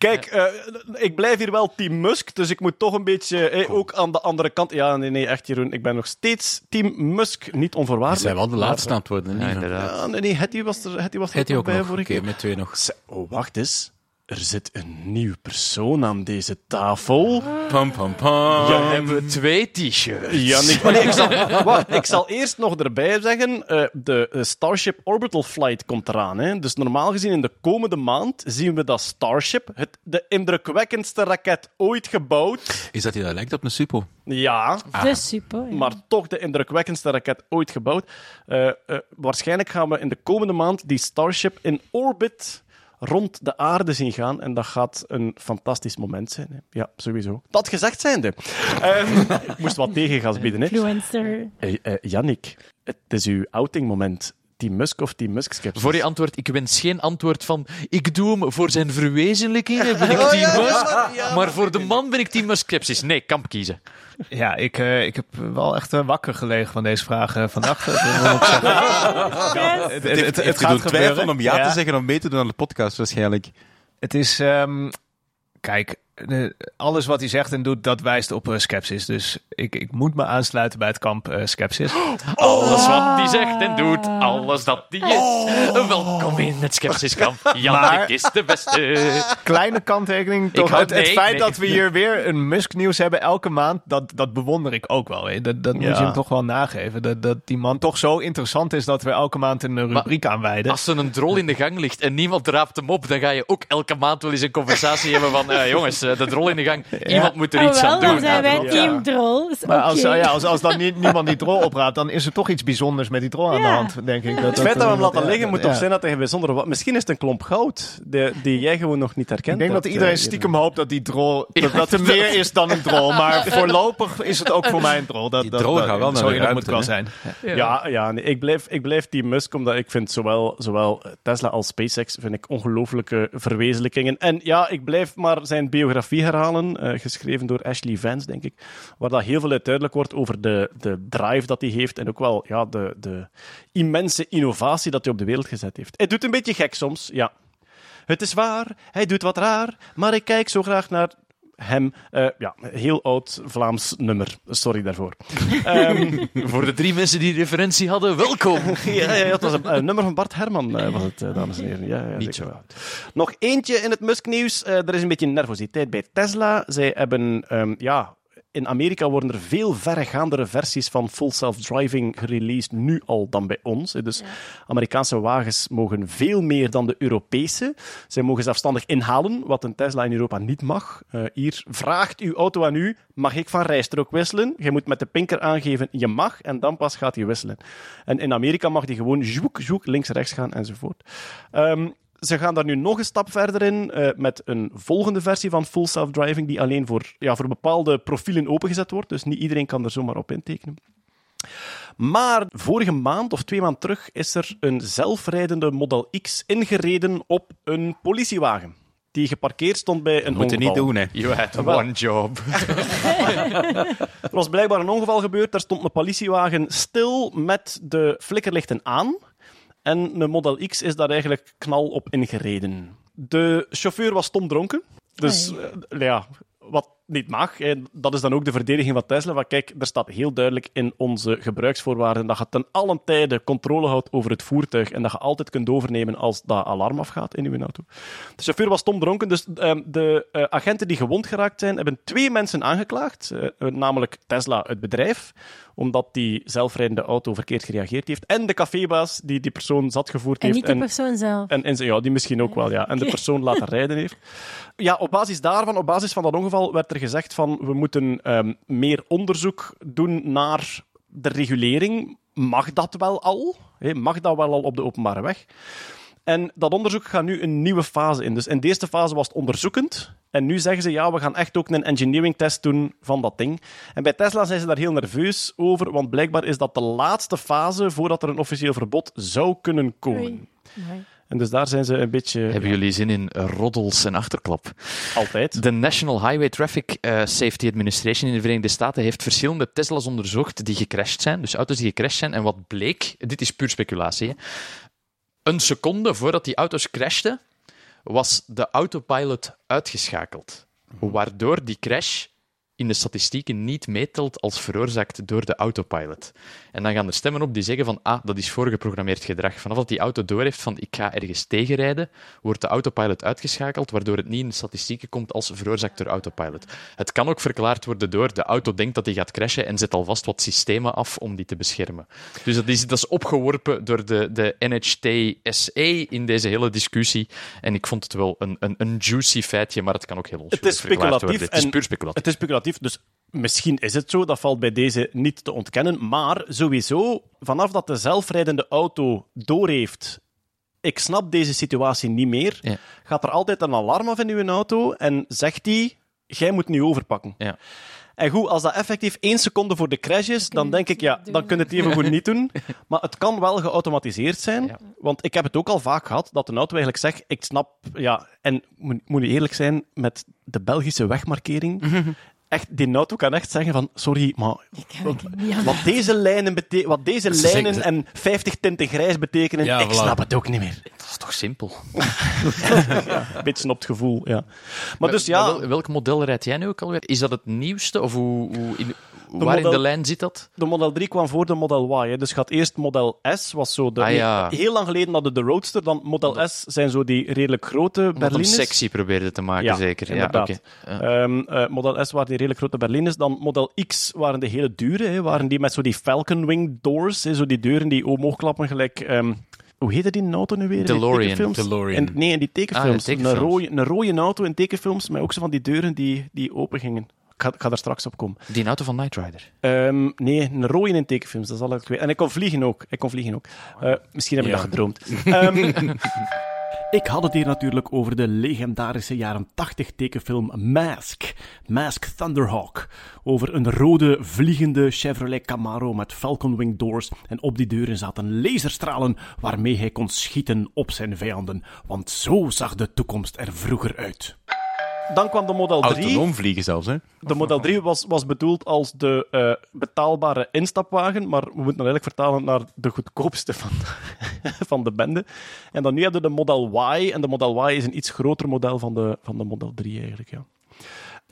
Kijk, eh, ik blijf hier wel team Musk, dus ik moet toch een beetje, eh, ook aan de andere kant... Ja, nee, nee, echt Jeroen, ik ben nog steeds team Musk, niet onvoorwaardelijk. zijn wel de laatste aan het worden. Ja, niet? inderdaad. Ja, nee, nee, Hetty was er, Hetty was er ook ook bij nog? vorige Oké, keer. met twee nog. Ze- Oh, wacht eens. Er zit een nieuw persoon aan deze tafel. Pam, pam, pam. Dan hebben we twee t-shirts. Ja, nee, ik, zal, wacht, ik zal eerst nog erbij zeggen, eh, de eh, Starship Orbital Flight komt eraan. Hè. Dus normaal gezien in de komende maand zien we dat Starship, het, de indrukwekkendste raket ooit gebouwd. Is dat die dat lijkt op een Supo? Ja, De super. ja. maar toch de indrukwekkendste raket ooit gebouwd. Eh, eh, waarschijnlijk gaan we in de komende maand die Starship in orbit rond de aarde zien gaan. En dat gaat een fantastisch moment zijn. Hè. Ja, sowieso. Dat gezegd zijnde. Ehm *laughs* ik moest wat tegengas bieden. Hè. Influencer. Eh, eh, Yannick, het is uw outingmoment. Team Musk of Team Musk skepsis? Voor je antwoord, ik wens geen antwoord van ik doe hem voor zijn verwezenlijkingen, ben ik team Musk. Maar voor de man ben ik team Musk skepsis. Nee, kamp kiezen. Ja, ik, eh, ik heb wel echt eh, wakker gelegen van deze vragen vannacht. Dat moet ik zeggen. *laughs* Het, het, het, het gaat gebeuren. om ja, te zeggen om mee te doen aan de podcast waarschijnlijk. Het is, ehm, kijk, alles wat hij zegt en doet, dat wijst op eh, skepsis. Dus ik, ik moet me aansluiten bij het kamp eh, skepsis. *gasps* Alles wat hij zegt en doet, alles dat hij is. Welkom in het skepsiskamp. *laughs* Jannik is de beste. *laughs* Kleine kanttekening, toch? hou- het, het nee, feit nee. dat we hier weer een Musk-nieuws hebben elke maand, dat, dat bewonder ik ook wel. Hè. Dat, dat moet je hem toch wel nageven. Dat, dat die man toch zo interessant is dat we elke maand een eh, rubriek aanwijden. Als er een drol in de gang ligt en niemand draapt hem op, dan ga je ook elke maand wel eens een conversatie hebben van, eh, *laughs* jongens, eh, de drol in de gang. *laughs* Iemand moet er Oh, iets wel, aan dan doen. zijn wij Ja. team trolls. Maar als, ja, als, als dan niet, *laughs* niemand die drol opraapt, dan is er toch iets bijzonders met die drol aan de hand, denk ik. Het feit dat we hem laten ja, liggen moet ja. toch zijn dat hij bijzonder... wa- Misschien is het een klomp goud die, die jij gewoon nog niet herkent Ik denk dat iedereen eh, stiekem hoopt dat die drol dat, dat er meer is dan een drol. Maar *laughs* voorlopig is het ook voor mij een drol. Dat, Die dat, drol dat, gaat wel naar zo de moet het wel zijn. Ja, ja nee, ik, blijf, ik blijf die Musk, omdat ik vind zowel, zowel Tesla als SpaceX vind ik ongelooflijke verwezenlijkingen. En ja, ik blijf maar zijn biografie herhalen, eh, geschreven door Ashley Vance, denk ik, waar dat heel veel uit duidelijk wordt over de, de drive dat hij heeft en ook wel ja, de, de immense innovatie dat hij op de wereld gezet heeft. Hij doet een beetje gek soms, ja. Het is waar, hij doet wat raar, maar ik kijk zo graag naar hem. Eh, ja, heel oud Vlaams nummer. Sorry daarvoor. *laughs* Ehm, Voor de drie mensen die referentie hadden, welkom. *laughs* ja, ja, het was een, een nummer van Bart Herman, eh, was het, eh, dames en heren. Ja, ja, Niet zo wel. Nog eentje in het Musk-nieuws. Er is een beetje nervositeit bij Tesla. Zij hebben, ehm, ja, in Amerika worden er veel verregaandere versies van full self-driving gereleased nu al dan bij ons. Dus Amerikaanse wagens mogen veel meer dan de Europese. Zij mogen zelfstandig inhalen, wat een Tesla in Europa niet mag. Eh, hier vraagt uw auto aan u, mag ik van rijstrook wisselen? Je moet met de pinker aangeven, je mag, en dan pas gaat hij wisselen. En in Amerika mag die gewoon zoek, zoek, links-rechts gaan enzovoort. Ehm, ze gaan daar nu nog een stap verder in eh, met een volgende versie van Full Self-Driving, die alleen voor, ja, voor bepaalde profielen opengezet wordt. Dus niet iedereen kan er zomaar op intekenen. Maar vorige maand of twee maanden terug is er een zelfrijdende Model X ingereden op een politiewagen. Die geparkeerd stond bij een Moet je niet doen, hè. You had one job. *laughs* Er was blijkbaar een ongeval gebeurd. Daar stond een politiewagen stil met de flikkerlichten aan. En een Model X is daar eigenlijk knal op ingereden. De chauffeur was stom dronken. Dus eh, ja, wat niet mag. Dat is dan ook de verdediging van Tesla. Van, kijk, er staat heel duidelijk in onze gebruiksvoorwaarden dat je ten allen tijde controle houdt over het voertuig en dat je altijd kunt overnemen als dat alarm afgaat in uw auto. De chauffeur was stom dronken, dus ehm, de eh, agenten die gewond geraakt zijn, hebben twee mensen aangeklaagd. eh, namelijk Tesla, het bedrijf, omdat die zelfrijdende auto verkeerd gereageerd heeft. En de cafébaas die die persoon zat gevoerd En heeft. niet de persoon zelf. En, en ja, die misschien ook wel, ja. En de *laughs* persoon laten rijden heeft. Ja, op basis daarvan, op basis van dat ongeval, werd er gezegd van we moeten ehm, meer onderzoek doen naar de regulering. Mag dat wel al? Mag dat wel al op de openbare weg? En dat onderzoek gaat nu een nieuwe fase in. Dus in de eerste fase was het onderzoekend. En nu zeggen ze, ja, we gaan echt ook een engineering test doen van dat ding. En bij Tesla zijn ze daar heel nerveus over, want blijkbaar is dat de laatste fase voordat er een officieel verbod zou kunnen komen. Mooi. En dus daar zijn ze een beetje Hebben jullie zin in roddels en achterklap? altijd. De National Highway Traffic eh, Safety Administration in de Verenigde Staten heeft verschillende Tesla's onderzocht die gecrashed zijn. Dus auto's die gecrashed zijn. En wat bleek, dit is puur speculatie, hè. Een seconde voordat die auto's crashten, was de autopilot uitgeschakeld. Waardoor die crash in de statistieken niet meetelt als veroorzaakt door de autopilot. En dan gaan er stemmen op die zeggen van, ah, dat is voorgeprogrammeerd gedrag. Vanaf dat die auto doorheeft van, ik ga ergens tegenrijden, wordt de autopilot uitgeschakeld, waardoor het niet in de statistieken komt als veroorzaakt door autopilot. Het kan ook verklaard worden door, de auto denkt dat hij gaat crashen en zet alvast wat systemen af om die te beschermen. Dus dat is, dat is opgeworpen door de, de NHTSA in deze hele discussie. En ik vond het wel een, een, een juicy feitje, maar het kan ook heel onschuldig verklaard speculatief. worden. Het is puur speculatief. Het is speculatief, dus misschien is het zo. Dat valt bij deze niet te ontkennen. Maar sowieso, vanaf dat de zelfrijdende auto doorheeft... Ik snap deze situatie niet meer. Ja. Gaat er altijd een alarm af in uw auto en zegt die: Jij moet nu overpakken. Ja. En goed, als dat effectief één seconde voor de crash is, dan denk ik, ja, dan kun je het even goed niet doen. *laughs* Maar het kan wel geautomatiseerd zijn. Ja. Want ik heb het ook al vaak gehad, dat een auto eigenlijk zegt, ik snap, ja, en moet, moet eerlijk zijn, met de Belgische wegmarkering, *laughs* echt, die auto kan echt zeggen van, sorry, maar wat deze lijnen, bete- wat deze Ze lijnen zeggen- en 50 tinten grijs betekenen, Ja, ik voilà. snap het ook niet meer. Dat is toch simpel? *laughs* Een beetje op het gevoel, ja. Maar dus ja, wel- welk model rijd jij nu ook alweer? Is dat het nieuwste? Of hoe, hoe in, waar in de lijn zit dat? De Model 3 kwam voor de Model Y. Hè. Dus gaat eerst Model S, was zo de... Ah, ja. Heel lang geleden hadden de Roadster, dan Model S zijn zo die redelijk grote Om dat hem berlines. sexy probeerde te maken, Ja, zeker. Ja. Ja. Ehm, eh, Model S waren die redelijk grote berlines. Dan Model X waren de hele dure. Hè. Waren die met zo die Falcon Wing doors. Hè. Zo die deuren die omhoog klappen gelijk... ehm, Hoe heette die auto nu weer? in DeLorean. tekenfilms? DeLorean. En, nee, in die tekenfilms. Ah, in tekenfilms. Een, rode, een rode auto in tekenfilms, met ook zo van die deuren die, die open gingen. Ik ga, ga daar straks op komen. Die auto van Knight Rider. Ehm, nee, een rode in tekenfilms, dat is al ik weet. En ik kon vliegen ook. Ik kon vliegen ook. Eh, misschien heb ik Ja. dat gedroomd. *laughs* Ehm, *laughs* ik had het hier natuurlijk over de legendarische jaren 80 tekenfilm Mask. Mask Thunderhawk. Over een rode vliegende Chevrolet Camaro met Falcon Wing doors. En op die deuren zaten laserstralen waarmee hij kon schieten op zijn vijanden. Want zo zag de toekomst er vroeger uit. Dan kwam de Model 3. Autonoom vliegen zelfs, hè? De Model 3 was, was bedoeld als de eh, betaalbare instapwagen, maar we moeten dan eigenlijk vertalen naar de goedkoopste van, *laughs* van de bende. En dan nu hebben we de Model Y, en de Model Y is een iets groter model van de, van de Model 3 eigenlijk, ja.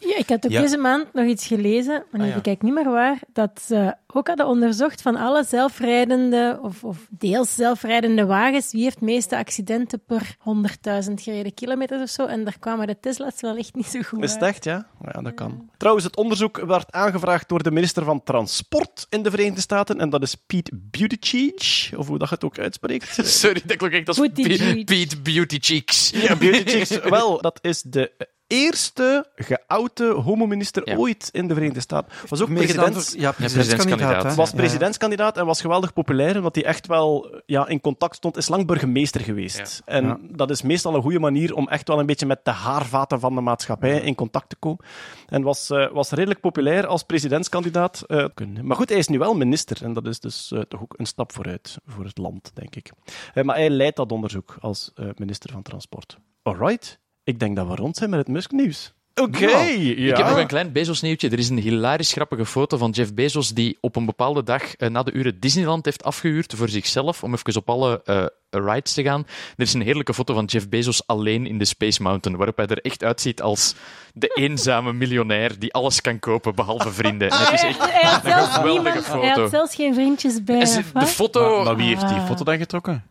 Ja, ik had ook Ja. deze maand nog iets gelezen, maar nu Ah, ja. kijk ik niet meer waar, dat ze ook hadden onderzocht van alle zelfrijdende of, of deels zelfrijdende wagens, wie heeft de meeste accidenten per 100.000 gereden kilometers of zo. En daar kwamen de Tesla's wel echt niet zo goed Is het echt, ja? Ja, dat kan. Trouwens, het onderzoek werd aangevraagd door de minister van Transport in de Verenigde Staten, en dat is Pete Buttigieg, of hoe dat je het ook uitspreekt. *laughs* Sorry, dat klonk echt als Buttigieg. Pe- Pete Cheeks. Ja, Buttigieg. Wel, dat is de eerste geoute homominister Ja. ooit in de Verenigde Staten. Was ook president... voor- ja, presidentskandidaat. was presidentskandidaat en was geweldig populair, omdat hij echt wel ja, in contact stond. Is lang burgemeester geweest. En Ja. dat is meestal een goede manier om echt wel een beetje met de haarvaten van de maatschappij in contact te komen. En was, eh, was redelijk populair als presidentskandidaat. eh, maar goed, hij is nu wel minister. En dat is dus eh, toch ook een stap vooruit voor het land, denk ik. Eh, maar hij leidt dat onderzoek als eh, minister van Transport. Alright, ik denk dat we rond zijn met het Musk-nieuws. Oké, ja. Ik heb nog een klein Bezos-nieuwtje. Er is een hilarisch grappige foto van Jeff Bezos die op een bepaalde dag eh, na de uren Disneyland heeft afgehuurd voor zichzelf om even op alle eh, rides te gaan. Er is een heerlijke foto van Jeff Bezos alleen in de Space Mountain, waarop hij er echt uitziet als de *laughs* eenzame miljonair die alles kan kopen behalve vrienden. En het is echt... Hij had, zelfs geweldige niemand, hij foto. had zelfs geen vriendjes bij. De foto... Maar, maar wie heeft die Ah. foto dan getrokken?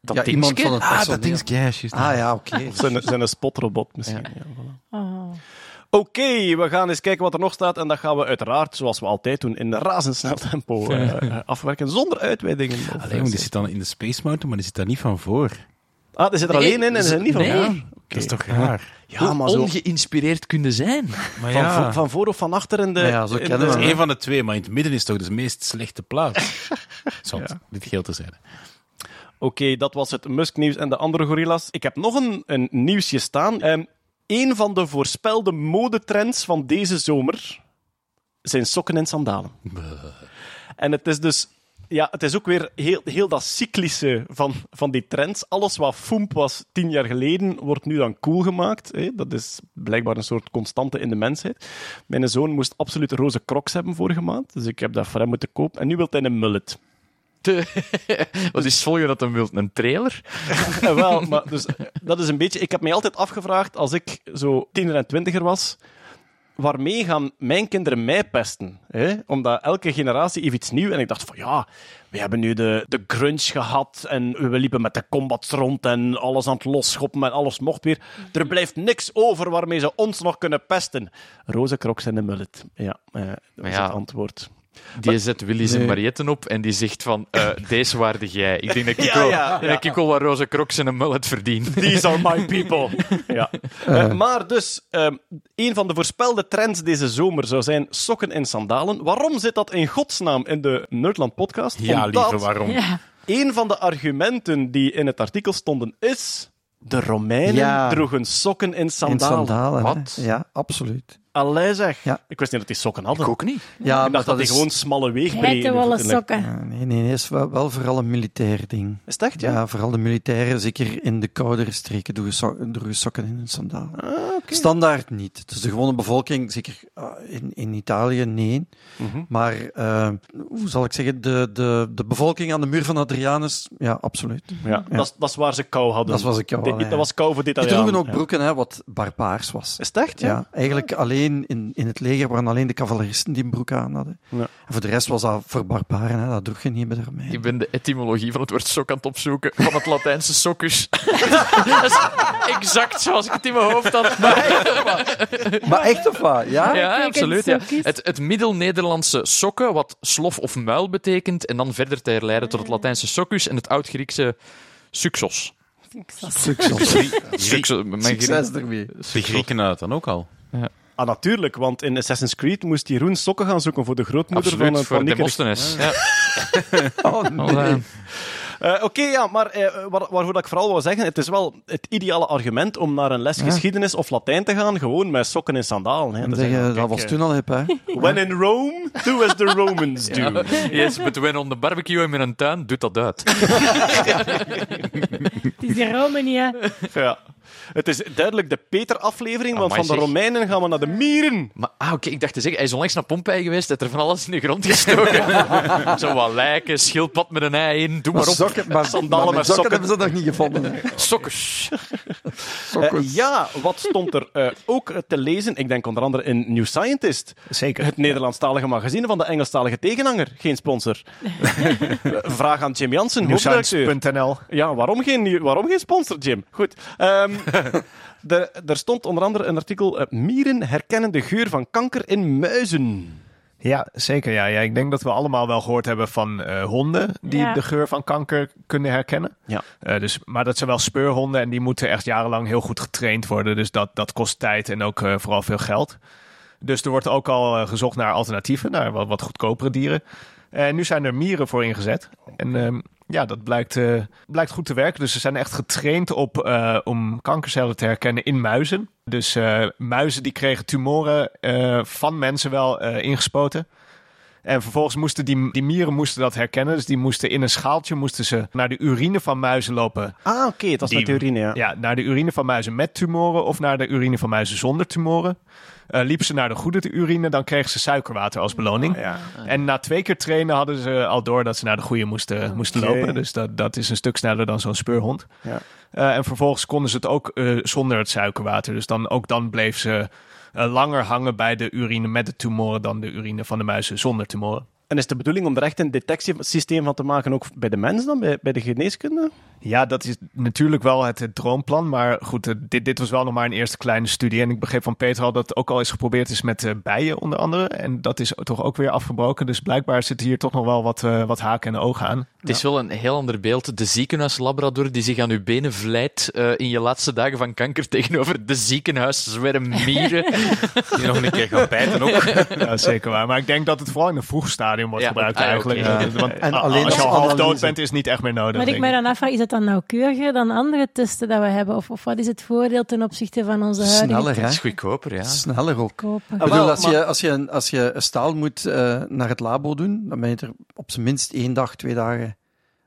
Dat Ja, iemand van het Ah, dat is ja. Ah ja, oké. Zijn, *laughs* zijn een spotrobot misschien. Ja. voilà. Oh. Oké, we gaan eens kijken wat er nog staat. En dat gaan we uiteraard, zoals we altijd doen, in razendsnel tempo *laughs* eh, afwerken, zonder uitweidingen. Alleen, want die zit dan in de Space Mountain, maar die zit daar niet van voor. Ah, die zit er Nee, alleen in en ze zijn niet van nee. voor. Dat is toch raar? Ja, Hoe maar zo ongeïnspireerd kunnen zijn. Maar van, ja, vo- van voor of van achter in de... Ja, zo kennen dat is één van de twee, maar in het midden is toch de meest slechte plaats. *laughs* Zond, dit geel te zijn. Oké, dat was het Musk-nieuws en de andere gorillas. Ik heb nog een, een nieuwsje staan. Ehm een van de voorspelde modetrends van deze zomer zijn sokken en sandalen. En het is dus... Ja, het is ook weer heel, heel dat cyclische van, van die trends. Alles wat foemp was tien jaar geleden, wordt nu dan cool gemaakt. Hè? Dat is blijkbaar een soort constante in de mensheid. Mijn zoon moest absoluut roze crocs hebben vorige maand, dus ik heb dat voor hem moeten kopen. En nu wil hij een mullet. *laughs* Wat is volgen dat een wilt? Een trailer? *laughs* Wel, maar dus, dat is een beetje... Ik heb mij altijd afgevraagd, als ik zo tiener en twintiger was, waarmee gaan mijn kinderen mij pesten? Hè? Omdat elke generatie heeft iets nieuws. En ik dacht van, ja, we hebben nu de, de grunge gehad en we liepen met de combats rond en alles aan het losschoppen en alles mocht weer. Er blijft niks over waarmee ze ons nog kunnen pesten. Roze crocs en de mullet. Ja, eh, dat is ja. het antwoord. Die zet Willy's en Nee. Marietten op en die zegt van, eh, *laughs* deze waarde jij. Ik denk dat ik, Ja, wel, ja, wel wat roze crocs en een mullet verdien. *laughs* These are my people. *laughs* ja. Eh, maar dus, ehm, een van de voorspelde trends deze zomer zou zijn sokken en sandalen. Waarom zit dat in godsnaam in de Nerdland podcast? Ja, Omdat liever, waarom? Ja. een van de argumenten die in het artikel stonden is... De Romeinen Ja. droegen sokken en In sandalen. sandalen. hè. Wat? Ja, absoluut. Allee zeg. Ja. Ik wist niet dat die sokken hadden. Ik ook niet. Ja, Ik dacht dat, die is... gewoon smalle weegbreedte... Geitenwolle sokken. Ja, nee, nee, nee, is wel, wel vooral een militair ding. Is het echt, ja? Ja, vooral de militairen, zeker in de koudere streken, droegen so droegen sokken in hun sandalen. Ah. Standaard niet. Dus de gewone bevolking, zeker ah, in, in Italië, nee. Mhm. Maar, eh, hoe zal ik zeggen, de, de, de bevolking aan de muur van Adrianus, ja, absoluut. Ja, Dat, is, dat is waar ze kou hadden. Dat was ik jou De-. Dat was kou voor dit Die droegen ook broeken, hè, wat barbaars was. Is het echt, ja? Ja, eigenlijk alleen alleen in, in het leger waren alleen de cavaleristen die een broek aan hadden. Ja. En voor de rest was dat voor barbaren, hè, dat droeg je niet bij de Romeinen. Ik ben de etymologie van het woord sok aan het opzoeken. Van het Latijnse soccus. *laughs* dat is exact zoals ik het in mijn hoofd had. Maar echt of wat? Ja? Ja, absoluut. Ja. Het, het Middel-Nederlandse sokken, wat slof of muil betekent, en dan verder te herleiden tot het Latijnse soccus en het Oud-Griekse suxos. Succes. Succes ermee. De Grieken hadden het dan ook al. Ah, natuurlijk, want in Assassin's Creed moest Jeroen sokken gaan zoeken voor de grootmoeder Absoluut, van, eh, voor van Nikerik. Demosthenes. Ja. *laughs* Oh, nee. Eh, Oké, ja, maar eh, waar, waarvoor dat ik vooral wil zeggen, het is wel het ideale argument om naar een les Ja. geschiedenis of Latijn te gaan, gewoon met sokken en sandalen. Hè. Dat, zeg, is je, dat was eh, toen al hip, hè? When in Rome, do as the Romans do. *laughs* Yes, but when on the barbecue in een tuin, doet dat uit. *laughs* Het is in Romania. Ja. Het is duidelijk de Peter-aflevering, want Amai, van de zeg. Romeinen gaan we naar de mieren. Maar ah, oké, ik dacht te zeggen, hij is onlangs naar Pompeii geweest, heeft er van alles in de grond gestoken. *laughs* Zo wat lijken, schildpad met een ei in, doe maar op. sokken, maar, Sandalen maar met sokken sokken. hebben ze nog niet gevonden. Sokkers. *laughs* Eh, ja, wat stond er eh, ook te lezen? Ik denk onder andere in New Scientist. Zeker. Het Nederlandstalige magazine van de Engelstalige tegenhanger. Geen sponsor. *laughs* Vraag aan Jim Jansen, hoofdredacteur. Ja, waarom geen, waarom geen sponsor, Jim? Goed. Ehm, *laughs* er, er stond onder andere een artikel... eh, mieren herkennen de geur van kanker in muizen. Ja, zeker. Ja. Ja, ik denk dat we allemaal wel gehoord hebben van eh, honden die Ja. de geur van kanker kunnen herkennen. Ja. Eh, dus, maar dat zijn wel speurhonden en die moeten echt jarenlang heel goed getraind worden. Dus dat, dat kost tijd en ook eh, vooral veel geld. Dus er wordt ook al gezocht naar alternatieven, naar wat, wat goedkopere dieren. En nu zijn er mieren voor ingezet. En ehm, ja, dat blijkt, eh, blijkt goed te werken. Dus ze zijn echt getraind op, eh, om kankercellen te herkennen in muizen. Dus eh, muizen die kregen tumoren van mensen wel ingespoten. En vervolgens moesten die, die mieren moesten dat herkennen. Dus die moesten in een schaaltje moesten ze naar de urine van muizen lopen. Ah, oké, dat is Die- met de urine, ja. Ja, naar de urine van muizen met tumoren of naar de urine van muizen zonder tumoren. Eh liepen ze naar de goede urine, dan kregen ze suikerwater als beloning. Ja. En na twee keer trainen hadden ze al door dat ze naar de goede moesten, moesten lopen. Dus dat, dat is een stuk sneller dan zo'n speurhond. Ja. Eh, en vervolgens konden ze het ook eh, zonder het suikerwater. Dus dan, ook dan bleef ze langer hangen bij de urine met de tumoren dan de urine van de muizen zonder tumoren. En is de bedoeling om er echt een detectiesysteem van te maken, ook bij de mens dan, bij, bij de geneeskunde? Ja, dat is natuurlijk wel het, het droomplan. Maar goed, eh, dit, dit was wel nog maar een eerste kleine studie. En ik begreep van Peter al dat het ook al eens geprobeerd is met eh, bijen onder andere. En dat is toch ook weer afgebroken. Dus blijkbaar zit hier toch nog wel wat, eh, wat haken en ogen aan. Het is wel een heel ander beeld. De ziekenhuislabrador die zich aan uw benen vlijt eh, in je laatste dagen van kanker *laughs* tegenover de ziekenhuiszwerm mieren. *laughs* Die nog een keer gaan bijten ook. *laughs* Ja, zeker waar. Maar ik denk dat het vooral in een vroeg stadium wordt Ja, gebruikt ah, eigenlijk. Ja. Eh, Want En alleen als je al half dood bent, is het niet echt meer nodig. Wat ik mij dan afvraag, is dat dan nauwkeuriger dan andere testen dat we hebben? Of, of wat is het voordeel ten opzichte van onze huidige Sneller, hè? Dat is goedkoper, ja. Sneller ook. Ah, bedoel, wel, als, je, als, je, als je een staal moet eh, naar het labo doen, dan ben je er op zijn minst één dag, twee dagen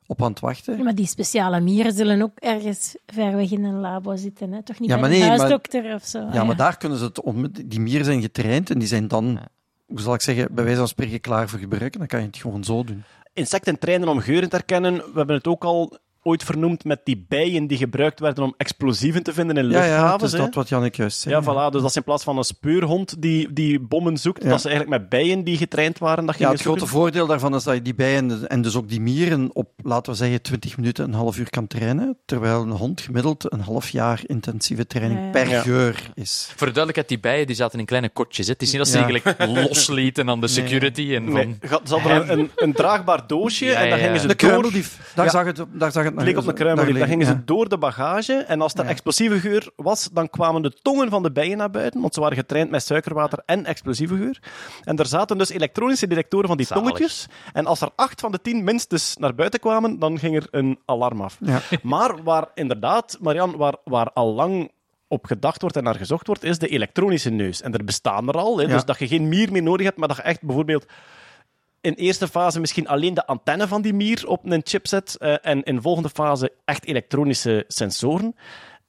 op aan het wachten. Ja, maar die speciale mieren zullen ook ergens ver weg in een labo zitten, hè? toch niet Ja, bij maar een nee, maar- huisdokter of zo? Ja, Ah, ja. maar daar kunnen ze het om. Die mieren zijn getraind en die zijn dan, hoe zal ik zeggen, bij wijze van spreken klaar voor gebruik. En dan kan je het gewoon zo doen. Insecten trainen om geuren te herkennen. We hebben het ook al ooit vernoemd met die bijen die gebruikt werden om explosieven te vinden in Ja, ja, het luchthavens. is dat wat Janneke juist zei. Ja, voilà. Dus dat is in plaats van een speurhond die, die bommen zoekt, Ja. dat ze eigenlijk met bijen die getraind waren. Dat Ja, het grote voordeel daarvan is dat je die bijen en dus ook die mieren op, laten we zeggen, 20 minuten, een half uur kan trainen. Terwijl een hond gemiddeld een half jaar intensieve training Ja, ja. per Ja. geur is. Voor de duidelijkheid, die bijen die zaten in kleine kotjes. Hè. Het is niet dat ze Ja. die gelijk *laughs* loslieten aan de security. En van... Nee, ze hadden een, een, een draagbaar doosje Ja, en dan ja, gingen ja. ze De door... daar, Ja. zag het, daar zag het Het leek op een kruimeldief. Dan gingen ze ja. door de bagage en als er Ja. explosieve geur was, dan kwamen de tongen van de bijen naar buiten, want ze waren getraind met suikerwater en explosieve geur. En er zaten dus elektronische detectoren van die Zalig. tongetjes. En als er acht van de tien minstens naar buiten kwamen, dan ging er een alarm af. Ja. *laughs* Maar waar inderdaad, Marian, waar, waar al lang op gedacht wordt en naar gezocht wordt, is de elektronische neus. En er bestaan er al, hè, Ja. dus dat je geen mier meer nodig hebt, maar dat je echt bijvoorbeeld in eerste fase misschien alleen de antenne van die mier op een chip zet eh, en in volgende fase echt elektronische sensoren.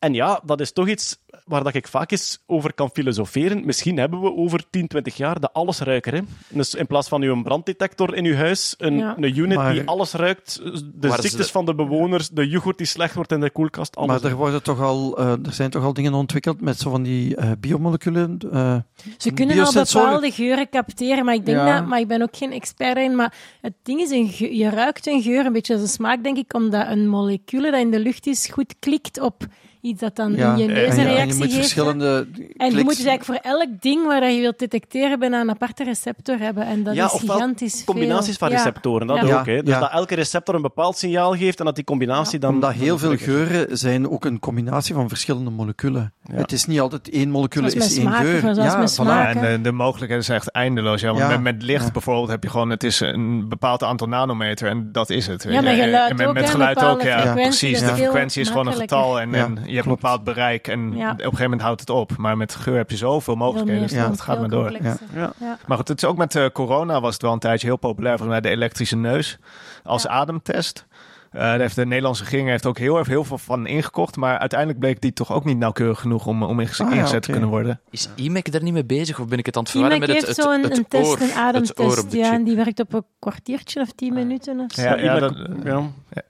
En ja, dat is toch iets waar dat ik vaak eens over kan filosoferen. Misschien hebben we over 10, 20 jaar de allesruiker. Hè? Dus in plaats van uw branddetector in uw huis, een, Ja. een unit Maar- die alles ruikt, de ziektes ze- van de bewoners, de yoghurt die slecht wordt in de koelkast, alles. Maar er, worden toch al, eh, er zijn toch al dingen ontwikkeld met zo van die eh, biomoleculen. eh, Ze kunnen al bepaalde geuren capteren, maar ik denk Ja. dat, maar ik ben ook geen expert in, maar het ding is, een je ruikt een geur een beetje als een smaak, denk ik, omdat een molecuul dat in de lucht is goed klikt op iets dat dan ja, in je neus en een je- en reactie je moet geeft. verschillende En je moet dus eigenlijk voor elk ding waar je wilt detecteren bijna een aparte receptor hebben. En dat ja, is gigantisch combinaties veel. van Ja. receptoren, dat Ja. ook. Hè? Dus Ja. dat elke receptor een bepaald signaal geeft en dat die combinatie dan... Omdat heel veel geuren zijn ook een combinatie van verschillende moleculen. Ja. Het is niet altijd één molecuul is één smaak, geur. ja, voilà. en de, de mogelijkheden zijn echt eindeloos. Ja, want Ja. met, met licht Ja. bijvoorbeeld heb je gewoon, het is een bepaald aantal nanometer en dat is het. Ja, met En- geluid met, ook, met geluid ook, ja. Precies, de frequentie is gewoon een getal en, Ja, en je hebt een bepaald bereik en Ja. op een gegeven moment houdt het op. Maar met geur heb je zoveel Veel mogelijkheden, dus Ja. dat gaat maar door. complexer. Ja. Ja. Maar goed, het is ook met eh, corona was het wel een tijdje heel populair, volgens mij de elektrische neus als Ja. ademtest. Eh, daar heeft de Nederlandse regering heeft ook heel erg heel veel van ingekocht, maar uiteindelijk bleek die toch ook niet nauwkeurig genoeg om, om ingezet, Ah, ja, ingezet oké. te kunnen worden. Is IMEC daar niet mee bezig of ben ik het aan het verwarren met het, heeft het, zo'n het, een test, oor, een het oor ademtest, op de ja, en die werkt op een kwartiertje of tien minuten of zo. Ja, ja, dat, ja.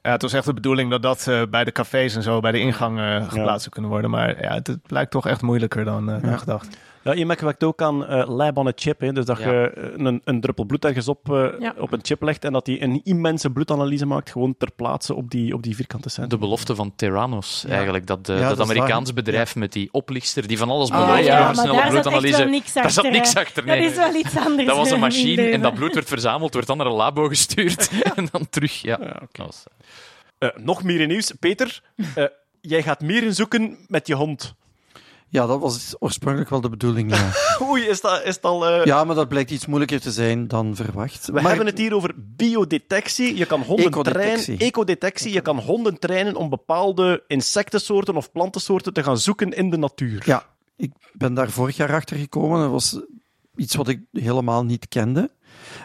ja, het was echt de bedoeling dat dat eh, bij de cafés en zo bij de ingang eh, geplaatst zou kunnen worden. Maar ja, het, het lijkt toch echt moeilijker dan, eh, dan gedacht. Ja, IMEC werkt ook aan eh, lab on a chip. Hè, dus dat Ja. je eh, een, een druppel bloed ergens op, eh, Ja. op een chip legt en dat die een immense bloedanalyse maakt, gewoon ter plaatse op die, op die vierkante cent. De belofte van Theranos, eigenlijk. Dat, de, Ja, dat dat Amerikaans waar. bedrijf met die oplichter die van alles Ah, belooft. ja, over maar snelle daar zat echt bloedanalyse. wel niks Daar zat achter, niks achter, Dat nee. is wel iets anders. Dat was een machine en dat bloed werd verzameld, werd dan naar een labo gestuurd *laughs* en dan terug. Ja. Dat was- Eh, nog meer in nieuws. Peter, eh, jij gaat mieren zoeken met je hond. Ja, dat was oorspronkelijk wel de bedoeling. Ja, *laughs* Oei, is dat, is dat al... eh, ja maar dat blijkt iets moeilijker te zijn dan verwacht. We Maar- hebben het hier over biodetectie. Je kan honden Ecodetectie. trainen. Ecodetectie. Je kan honden trainen om bepaalde insectensoorten of plantensoorten te gaan zoeken in de natuur. Ja, ik ben daar vorig jaar achter gekomen. Dat was iets wat ik helemaal niet kende.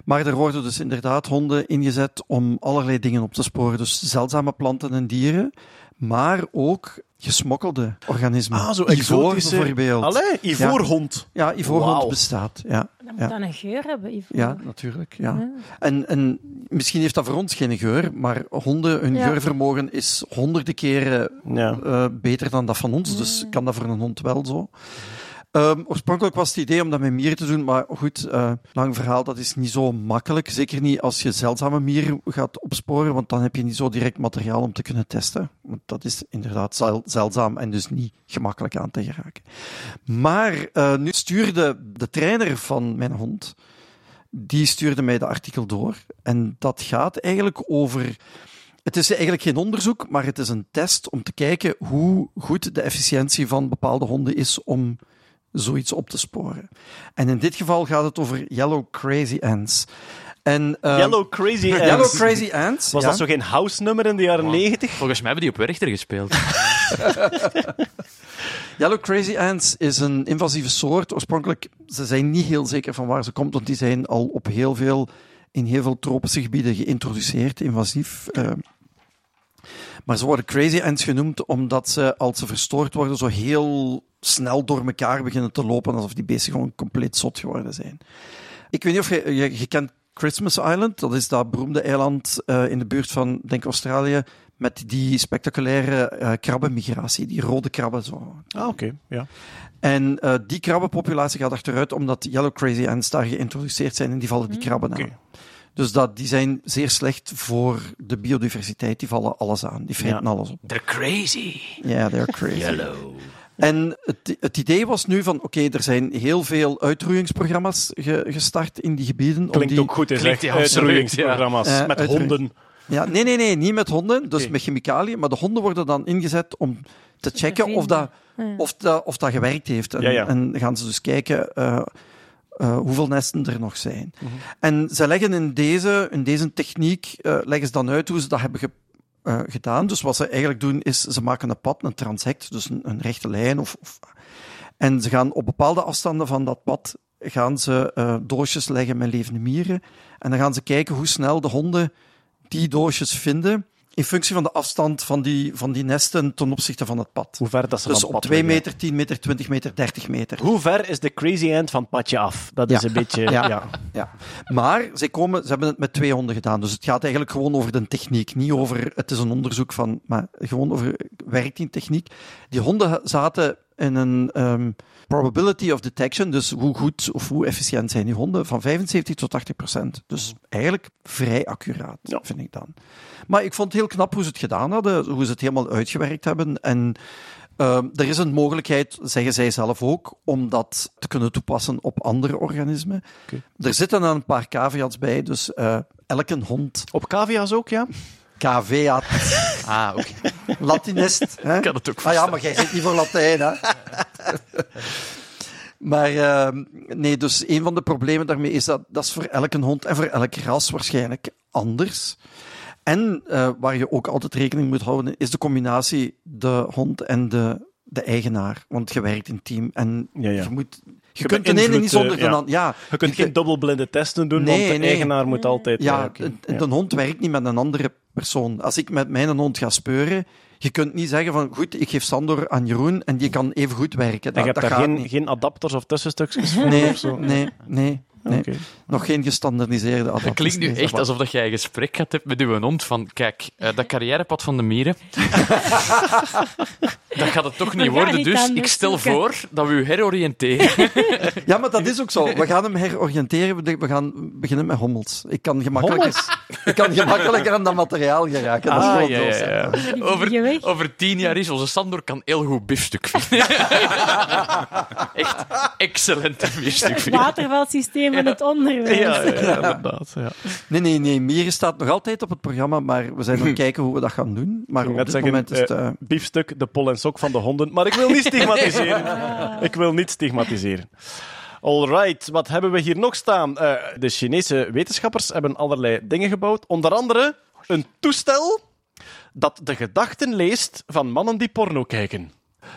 Maar er worden dus inderdaad honden ingezet om allerlei dingen op te sporen. Dus zeldzame planten en dieren, maar ook gesmokkelde organismen. Ah, zo Ivoor bijvoorbeeld. Allee, ivoorhond. Ja, ivoorhond bestaat. Ja, Dat moet Ja. dan een geur hebben. Yves. ja natuurlijk. Ja. Ja. En, en misschien heeft dat voor ons geen geur, maar honden, hun Ja. geurvermogen is honderden keren Ja. eh, beter dan dat van ons. Dus kan dat voor een hond wel zo. Ehm, oorspronkelijk was het idee om dat met mieren te doen, maar goed, eh, lang verhaal, dat is niet zo makkelijk. Zeker niet als je zeldzame mieren gaat opsporen, want dan heb je niet zo direct materiaal om te kunnen testen. Want dat is inderdaad zel- zeldzaam en dus niet gemakkelijk aan te geraken. Maar eh, nu stuurde de trainer van mijn hond, die stuurde mij de artikel door. En dat gaat eigenlijk over het is eigenlijk geen onderzoek, maar het is een test om te kijken hoe goed de efficiëntie van bepaalde honden is om zoiets op te sporen. En in dit geval gaat het over yellow crazy ants. En, ehm, Yellow Crazy Ants. Yellow crazy ants. Was ja. dat zo geen house-nummer in de jaren Wow. negentig? Volgens mij hebben die op Werchter gespeeld. *laughs* Yellow crazy ants is een invasieve soort. Oorspronkelijk, ze zijn niet heel zeker van waar ze komt, want die zijn al op heel veel, in heel veel tropische gebieden geïntroduceerd, invasief. eh. Maar ze worden crazy ants genoemd omdat ze, als ze verstoord worden, zo heel snel door elkaar beginnen te lopen, alsof die beesten gewoon compleet zot geworden zijn. Ik weet niet of je, je, je kent Christmas Island, dat is dat beroemde eiland eh, in de buurt van, denk Australië, met die spectaculaire eh, krabbenmigratie, die rode krabben zo. Ah, oké. Ja. En eh, die krabbenpopulatie gaat achteruit omdat yellow crazy ants daar geïntroduceerd zijn en die vallen die krabben aan. Dus dat, die zijn zeer slecht voor de biodiversiteit. Die vallen alles aan. Die vreten Ja. alles op. They're crazy. Ja, they're crazy. Yellow. En het, het idee was nu van, oké, er zijn heel veel uitroeiingsprogramma's ge- gestart in die gebieden. om Klinkt die, ook goed, hè, Klinkt zeg. ja, absoluut, Uitroeiingsprogramma's ja. met Eh, uitroeiing. honden. Ja, nee, nee, nee, niet met honden, dus met chemicaliën. Maar de honden worden dan ingezet om te checken of dat, of, dat, of dat gewerkt heeft. En, Ja, ja. en gaan ze dus kijken eh, eh, hoeveel nesten er nog zijn. Mhm. En ze leggen in deze, in deze techniek eh, leggen ze dan uit hoe ze dat hebben eh, gedaan. Dus wat ze eigenlijk doen, is ze maken een pad, een transect, dus een, een rechte lijn. Of, of, en ze gaan op bepaalde afstanden van dat pad gaan ze doosjes leggen met levende mieren. En dan gaan ze kijken hoe snel de honden die doosjes vinden in functie van de afstand van die, van die nesten ten opzichte van het pad. Hoe ver dat ze Dus van op het pad 2 liggen. meter, 10 meter, 20 meter, 30 meter. Hoe ver is de crazy end van het padje af? Dat is Ja. een beetje... *laughs* Ja. Ja. Ja. Maar zij komen, ze hebben het met twee honden gedaan. Dus het gaat eigenlijk gewoon over de techniek. Niet over, het is een onderzoek van, maar gewoon over, werkt die techniek? Die honden zaten in een ehm, probability of detection, dus hoe goed of hoe efficiënt zijn die honden, van 75 tot 80 procent. Dus eigenlijk vrij accuraat, Ja. vind ik dan. Maar ik vond het heel knap hoe ze het gedaan hadden, hoe ze het helemaal uitgewerkt hebben. En Ehm, er is een mogelijkheid, zeggen zij zelf ook, om dat te kunnen toepassen op andere organismen. Er zitten dan een paar caveats bij, dus eh, elke hond, Op cavia's ook, ja? Caveat, *laughs* Ah, oké. Latinist. Hè? kan het ook Ah ja, maar jij zit niet voor Latijn, hè? maar ehm, nee, dus een van de problemen daarmee is dat dat is voor elke hond en voor elke ras waarschijnlijk anders. En eh, waar je ook altijd rekening moet houden, is de combinatie de hond en de, de eigenaar. Want je werkt in team en Ja, ja. je moet... Je, kunt de ene beïnvloedt, niet zonder eh, de ja. Je kunt geen dubbelblinde testen doen, Nee, want de nee. eigenaar moet altijd... ja, een- Ja. de hond werkt niet met een andere persoon. Als ik met mijn hond ga speuren, je kunt niet zeggen van goed, ik geef Sandor aan Jeroen en die kan even goed werken. En Dat, je hebt dat daar geen, geen adapters of tussenstukjes voor Nee, of zo? nee, nee. Nee. Nog geen gestandardiseerde adapters. Dat klinkt nu nee. echt alsof dat jij een gesprek gehad hebt met uw hond van, kijk, eh, dat carrièrepad van de mieren, *laughs* dat gaat het toch niet worden, niet dus ik stel zoeken. voor dat we u heroriënteren. *laughs* Ja, maar dat is ook zo. We gaan hem heroriënteren. We- gaan beginnen met hommels. Ik kan gemakkelijker, *laughs* ik kan gemakkelijker aan dat materiaal geraken. Dat is Ah, ja, ja, ja. Over, over tien jaar is onze Sandor kan heel goed biefstuk vinden. Echt excellent biefstuk vinden. Watervalsysteem van het onderwijs. Ja, ja, ja, *laughs* inderdaad. Ja. Nee, nee, nee. Mieren staat nog altijd op het programma, maar we zijn aan het *clears throat* kijken hoe we dat gaan doen. Maar op dit zeggen, moment is het... eh, eh, biefstuk, de pol en sok van de honden. Maar ik wil niet stigmatiseren. *laughs* ik wil niet stigmatiseren. Alright, wat hebben we hier nog staan? Eh, de Chinese wetenschappers hebben allerlei dingen gebouwd. Onder andere een toestel dat de gedachten leest van mannen die porno kijken.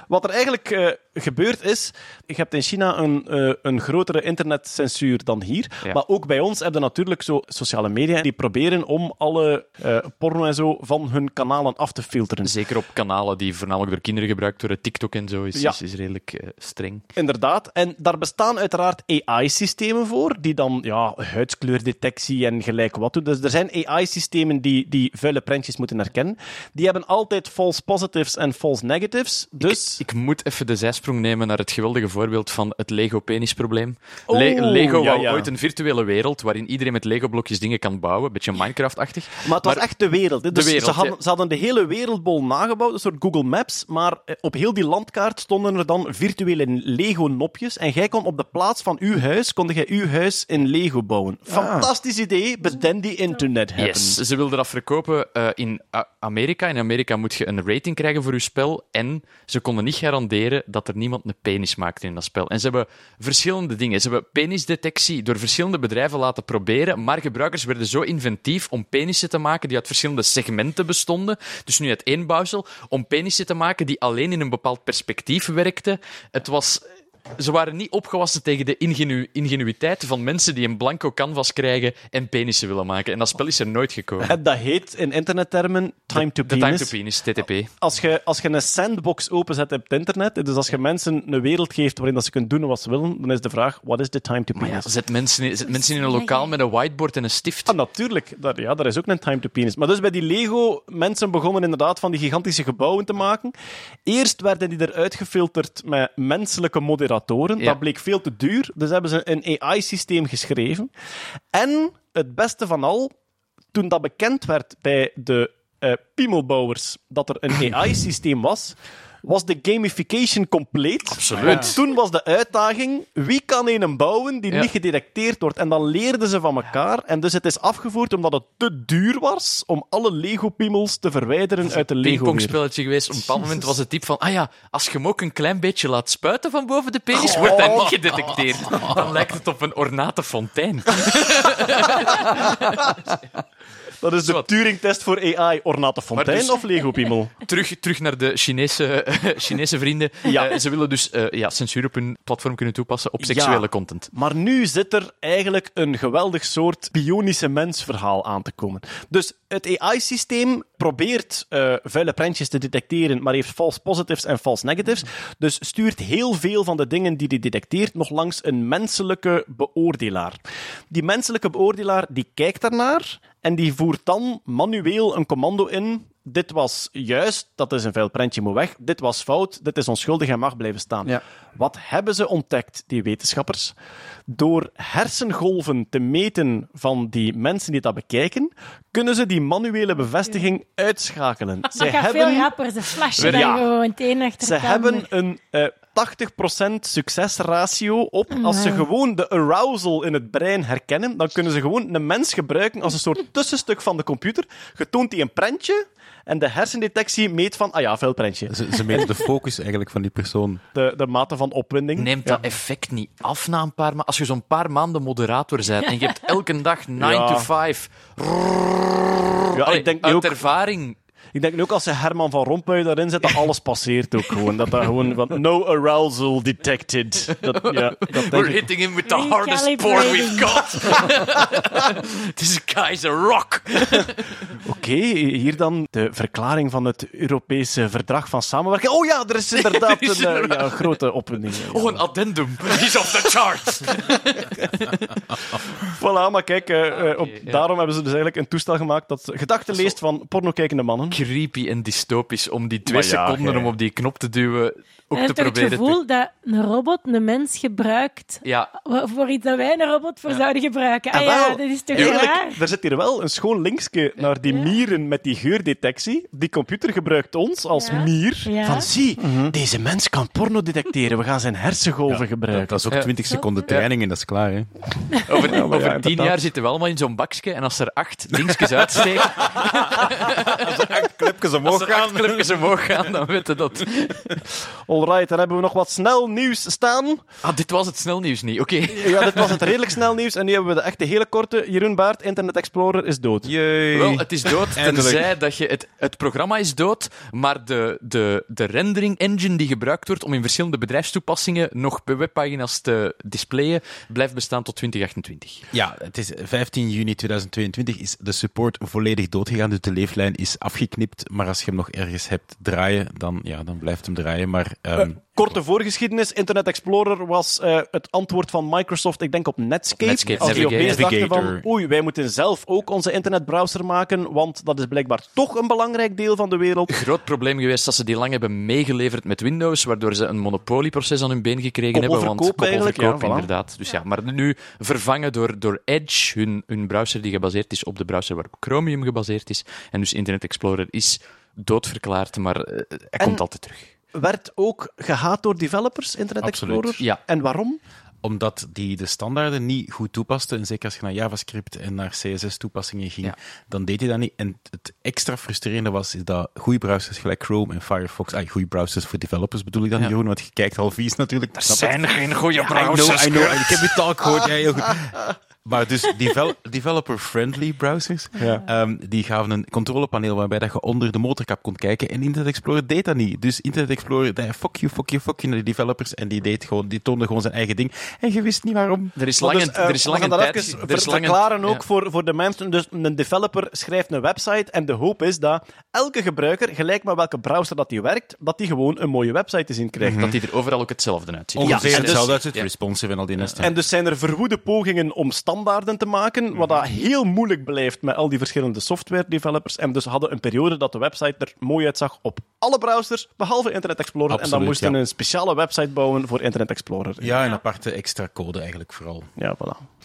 Wat er eigenlijk eh, gebeurd is, je hebt in China een, eh, een grotere internetcensuur dan hier. Ja. Maar ook bij ons hebben natuurlijk zo sociale media die proberen om alle eh, porno en zo van hun kanalen af te filteren. Zeker op kanalen die voornamelijk door kinderen gebruikt worden, TikTok en zo, is, Ja. is, is redelijk eh, streng. Inderdaad. En daar bestaan uiteraard AI-systemen voor, die dan ja, huidskleurdetectie en gelijk wat doen. Dus er zijn AI-systemen die, die vuile prentjes moeten herkennen. Die hebben altijd false positives en false negatives. Dus... Ik moet even de zijsprong nemen naar het geweldige voorbeeld van het Lego-penisprobleem. Oh, Le- Lego ja, wou ja. ooit een virtuele wereld waarin iedereen met Lego-blokjes dingen kan bouwen, een beetje Minecraft-achtig. Maar het was Maar- echt de wereld. hè. Dus wereld, ze, hadden, ja. ze hadden de hele wereldbol nagebouwd, een soort Google Maps, maar eh, op heel die landkaart stonden er dan virtuele Lego-nopjes en jij kon op de plaats van uw huis, kon jij uw huis in Lego bouwen. Fantastisch idee, but then the internet happened. Yes, ze wilden dat verkopen eh, in Amerika. In Amerika moet je een rating krijgen voor je spel. En ze konden niet garanderen dat er niemand een penis maakte in dat spel. En ze hebben verschillende dingen. Ze hebben penisdetectie door verschillende bedrijven laten proberen. Maar gebruikers werden zo inventief om penissen te maken die uit verschillende segmenten bestonden. Dus nu uit één bouwsel. Om penissen te maken die alleen in een bepaald perspectief werkten. Het was ze waren niet opgewassen tegen de ingenu ingenuïteit van mensen die een blanco canvas krijgen en penissen willen maken. En dat spel is er nooit gekomen. En *laughs* dat heet in internettermen time to De penis. time to penis, TTP. Als je, als je een sandbox openzet op het internet, dus als je mensen een wereld geeft waarin dat ze kunnen doen wat ze willen, dan is de vraag, what is the time to Maar penis? ja, zet mensen, in, zet mensen in een lokaal met een whiteboard en een stift. Ah, natuurlijk. Daar, ja, daar is ook een time to penis. Maar dus bij die Lego, mensen begonnen inderdaad van die gigantische gebouwen te maken. Eerst werden die eruit gefilterd met menselijke Ja. Dat bleek veel te duur. Dus hebben ze een AI-systeem geschreven. En het beste van al, toen dat bekend werd bij de eh piemelbouwers dat er een *laughs* AI-systeem was, was de gamification compleet. Absoluut. Toen was de uitdaging, wie kan een bouwen die Ja. niet gedetecteerd wordt? En dan leerden ze van elkaar. En dus het is afgevoerd omdat het te duur was om alle Lego-piemels te verwijderen uit de lego pingpongspelletje geweest. Op een bepaald moment was het type van, ah ja, als je hem ook een klein beetje laat spuiten van boven de penis, wordt hij niet gedetecteerd. Dan lijkt het op een ornate fontein. *laughs* Dat is de. Turing-test voor AI. Ornate Fontein dus- of Lego-piemel? *laughs* Terug, terug naar de Chinese, *laughs* Chinese vrienden. Ja. Eh, ze willen dus eh, ja, censuur op hun platform kunnen toepassen op seksuele Ja. content. Maar nu zit er eigenlijk een geweldig soort bionische mensverhaal aan te komen. Dus het AI-systeem probeert eh, vuile prentjes te detecteren, maar heeft false positives en false negatives. Dus stuurt heel veel van de dingen die hij detecteert nog langs een menselijke beoordelaar. Die menselijke beoordelaar die kijkt daarnaar en die voert dan manueel een commando in. Dit was juist, dat is een vuil prentje, moet weg. Dit was fout, dit is onschuldig en mag blijven staan. Ja. Wat hebben ze ontdekt, die wetenschappers? Door hersengolven te meten van die mensen die dat bekijken, kunnen ze die manuele bevestiging uitschakelen. Dat Zij gaat veel hebben, rapper. Ze flashen Ja. dan gewoon het een achter ze het hebben een eh 80% succesratio op. Als ze gewoon de arousal in het brein herkennen, dan kunnen ze gewoon een mens gebruiken als een soort *laughs* tussenstuk van de computer. Getoont die een prentje en de hersendetectie meet van, ah ja, veel prentje. Ze, ze meten de focus eigenlijk van die persoon. De, de mate van opwinding. Neemt Ja. dat effect niet af na een paar maanden? Als je zo'n paar maanden moderator bent en je hebt *laughs* elke dag 9 Ja. to 5. Ja, Allee, ik denk uit ook ervaring. Ik denk nu ook als ze Herman van Rompuy daarin zet, dat alles passeert ook gewoon. Dat dat gewoon van no arousal detected. Dat, ja, dat We're ik. hitting him with the hardest porn we've got. *laughs* This guy's a rock. Oké, hier dan de verklaring van het Europese verdrag van samenwerking. Oh ja, er is inderdaad *laughs* Er een, eh, ja, grote opwinding. Ja. *laughs* Oh, een addendum. He's off the charts. Voilà, maar kijk, eh, eh, op, ja. daarom hebben ze dus eigenlijk een toestel gemaakt dat gedachten leest van pornokijkende mannen. Creepy en dystopisch om die twee ja, seconden gij. om op die knop te duwen ook En te heb het proberen te... gevoel dat een robot een mens gebruikt Ja, voor iets dat wij een robot voor zouden gebruiken? Ah ja, dat is toch Eerlijk, raar? er zit hier wel een schoon linkje naar die mieren met die geurdetectie. Die computer gebruikt ons als Ja. mier. Ja. Van zie, deze mens kan porno detecteren. We gaan zijn hersengolven gebruiken. Dat is ook Ja. 20 seconden training en dat is klaar. Hè. over, over ja, tien jaar zitten we allemaal in zo'n bakje en als er acht linksjes uitsteken, *laughs* *laughs* als er acht clubjes omhoog gaan, dan weten dat... *laughs* Alright, dan hebben we nog wat snel nieuws staan. Ah, dit was het snelnieuws niet. Oké. Ja, dit was het redelijk snel nieuws. En nu hebben we de echte hele korte. Jeroen Baart, Internet Explorer is dood. Jee. Wel, het is dood, tenzij dat je... Het, het programma is dood, maar de, de, de rendering engine die gebruikt wordt om in verschillende bedrijfstoepassingen nog bij webpagina's te displayen, blijft bestaan tot 2028. Ja, het is 15 juni 2022 is de support volledig doodgegaan, dus de leeflijn is afgeknipt. Maar als je hem nog ergens hebt draaien, dan, ja, dan blijft hem draaien. Maar ehm, Korte voorgeschiedenis. Internet Explorer was eh, het antwoord van Microsoft, ik denk op Netscape. Netscape, Als die opeens dachten van, oei, wij moeten zelf ook onze internetbrowser maken, want dat is blijkbaar toch een belangrijk deel van de wereld. Groot probleem geweest dat ze die lang hebben meegeleverd met Windows, waardoor ze een monopolieproces aan hun been gekregen hebben. Want koppelverkoop, ja, voilà. inderdaad. Dus ja, maar nu vervangen door, door Edge, hun, hun browser die gebaseerd is op de browser waarop Chromium gebaseerd is. En dus Internet Explorer is doodverklaard, maar eh, hij En- komt altijd terug. Werd ook gehaat door developers, Internet Absoluut. Explorer. Ja. En waarom? omdat die de standaarden niet goed toepaste, en zeker als je naar JavaScript en naar CSS-toepassingen ging, Ja. dan deed hij dat niet. En het extra frustrerende was, is dat goede browsers gelijk Chrome en Firefox, ah, goede browsers voor developers bedoel ik dan, Ja. Jeroen, want je kijkt al vies natuurlijk. Er het. zijn geen goede I know, browsers. I know. Ik heb je talk gehoord. Ja, heel goed. *laughs* Maar dus devel- developer-friendly browsers, Ja. ehm, die gaven een controlepaneel waarbij dat je onder de motorkap kon kijken. En Internet Explorer deed dat niet. Dus Internet Explorer, die, fuck you, fuck you, fuck you naar de developers. En die, deed gewoon, die toonde gewoon zijn eigen ding. En je wist niet waarom. Er is lang dus, een, eh, er is tijd... er ver- is lang een- verklaren ook ja. voor, voor de mensen. Dus een developer schrijft een website en de hoop is dat elke gebruiker, gelijk met welke browser dat die werkt, dat die gewoon een mooie website te zien krijgt. Dat die er overal ook hetzelfde uitziet. Ongeveer en dus- hetzelfde uit het ja. responsive en al die nesten. En dus zijn er verwoede pogingen om standaarden te maken, wat dat heel moeilijk blijft met al die verschillende software developers. En dus hadden een periode dat de website er mooi uitzag op alle browsers, behalve Internet Explorer. en dan moesten ja. een speciale website bouwen voor Internet Explorer. Ja, een aparte extra code eigenlijk vooral. Ja, voilà.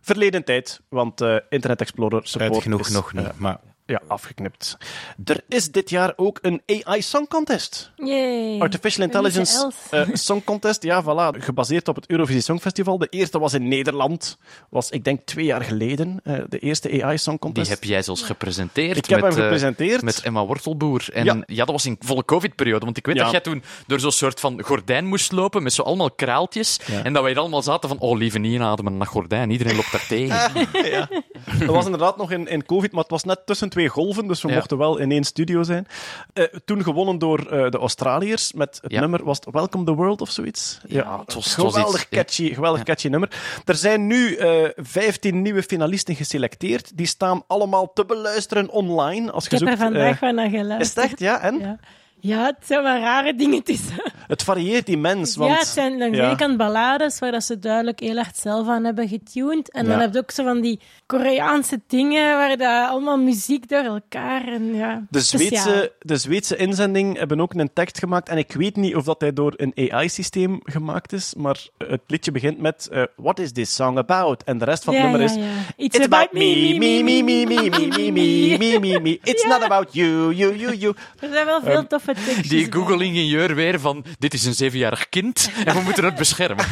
Verleden tijd, want eh, Internet Explorer support Uit genoeg is, nog niet. eh, maar ja, afgeknipt. Er is dit jaar ook een AI Song Contest. Yay. Artificial Intelligence eh, Song Contest, ja, voilà. Gebaseerd op het Eurovisie Songfestival. De eerste was in Nederland. Was, ik denk, twee jaar geleden. eh, de eerste AI Song Die Contest. heb jij zelfs gepresenteerd. Ik heb met, hem eh, gepresenteerd. met Emma Wortelboer. En Ja. ja. dat was in volle covid-periode. Want ik weet Ja. dat jij toen door zo'n soort van gordijn moest lopen met zo allemaal kraaltjes. Ja. En dat wij hier allemaal zaten van, oh, lieve niet inademen, dat gordijn. Iedereen loopt daar tegen. *laughs* Dat was inderdaad nog in, in COVID, maar het was net tussen twee golven, dus we Ja. mochten wel in één studio zijn. Eh, toen gewonnen door eh, de Australiërs met het Ja. nummer, was het Welcome the World of zoiets? Ja, het was- het was geweldig iets, catchy, geweldig catchy nummer. Er zijn nu eh 15 nieuwe finalisten geselecteerd. Die staan allemaal te beluisteren online. Als Ik je heb er vandaag eh, van naar is het geluisterd. echt, ja? En? Ja. ja, het zijn wel rare dingen tussen. Het varieert immens. Want, ja, het zijn ja. ene kant ballades waar dat ze duidelijk heel hard zelf aan hebben getuned. En Ja. dan heb je ook zo van die Koreaanse dingen waar dat allemaal muziek door elkaar en ja. De speciaal. Zweedse, de Zweedse inzending hebben ook een tekst gemaakt. En ik weet niet of dat hij door een AI-systeem gemaakt is. Maar het liedje begint met: eh, What is this song about? En de rest van het nummer ja, is: ja. It's, It's about me, me, me, me, me, me, me, me, me, me, me. It's not about you, you, you, you. Er zijn wel veel toffe tekstjes. Die. Google-ingenieur weer van, dit is een zevenjarig kind en we moeten het beschermen.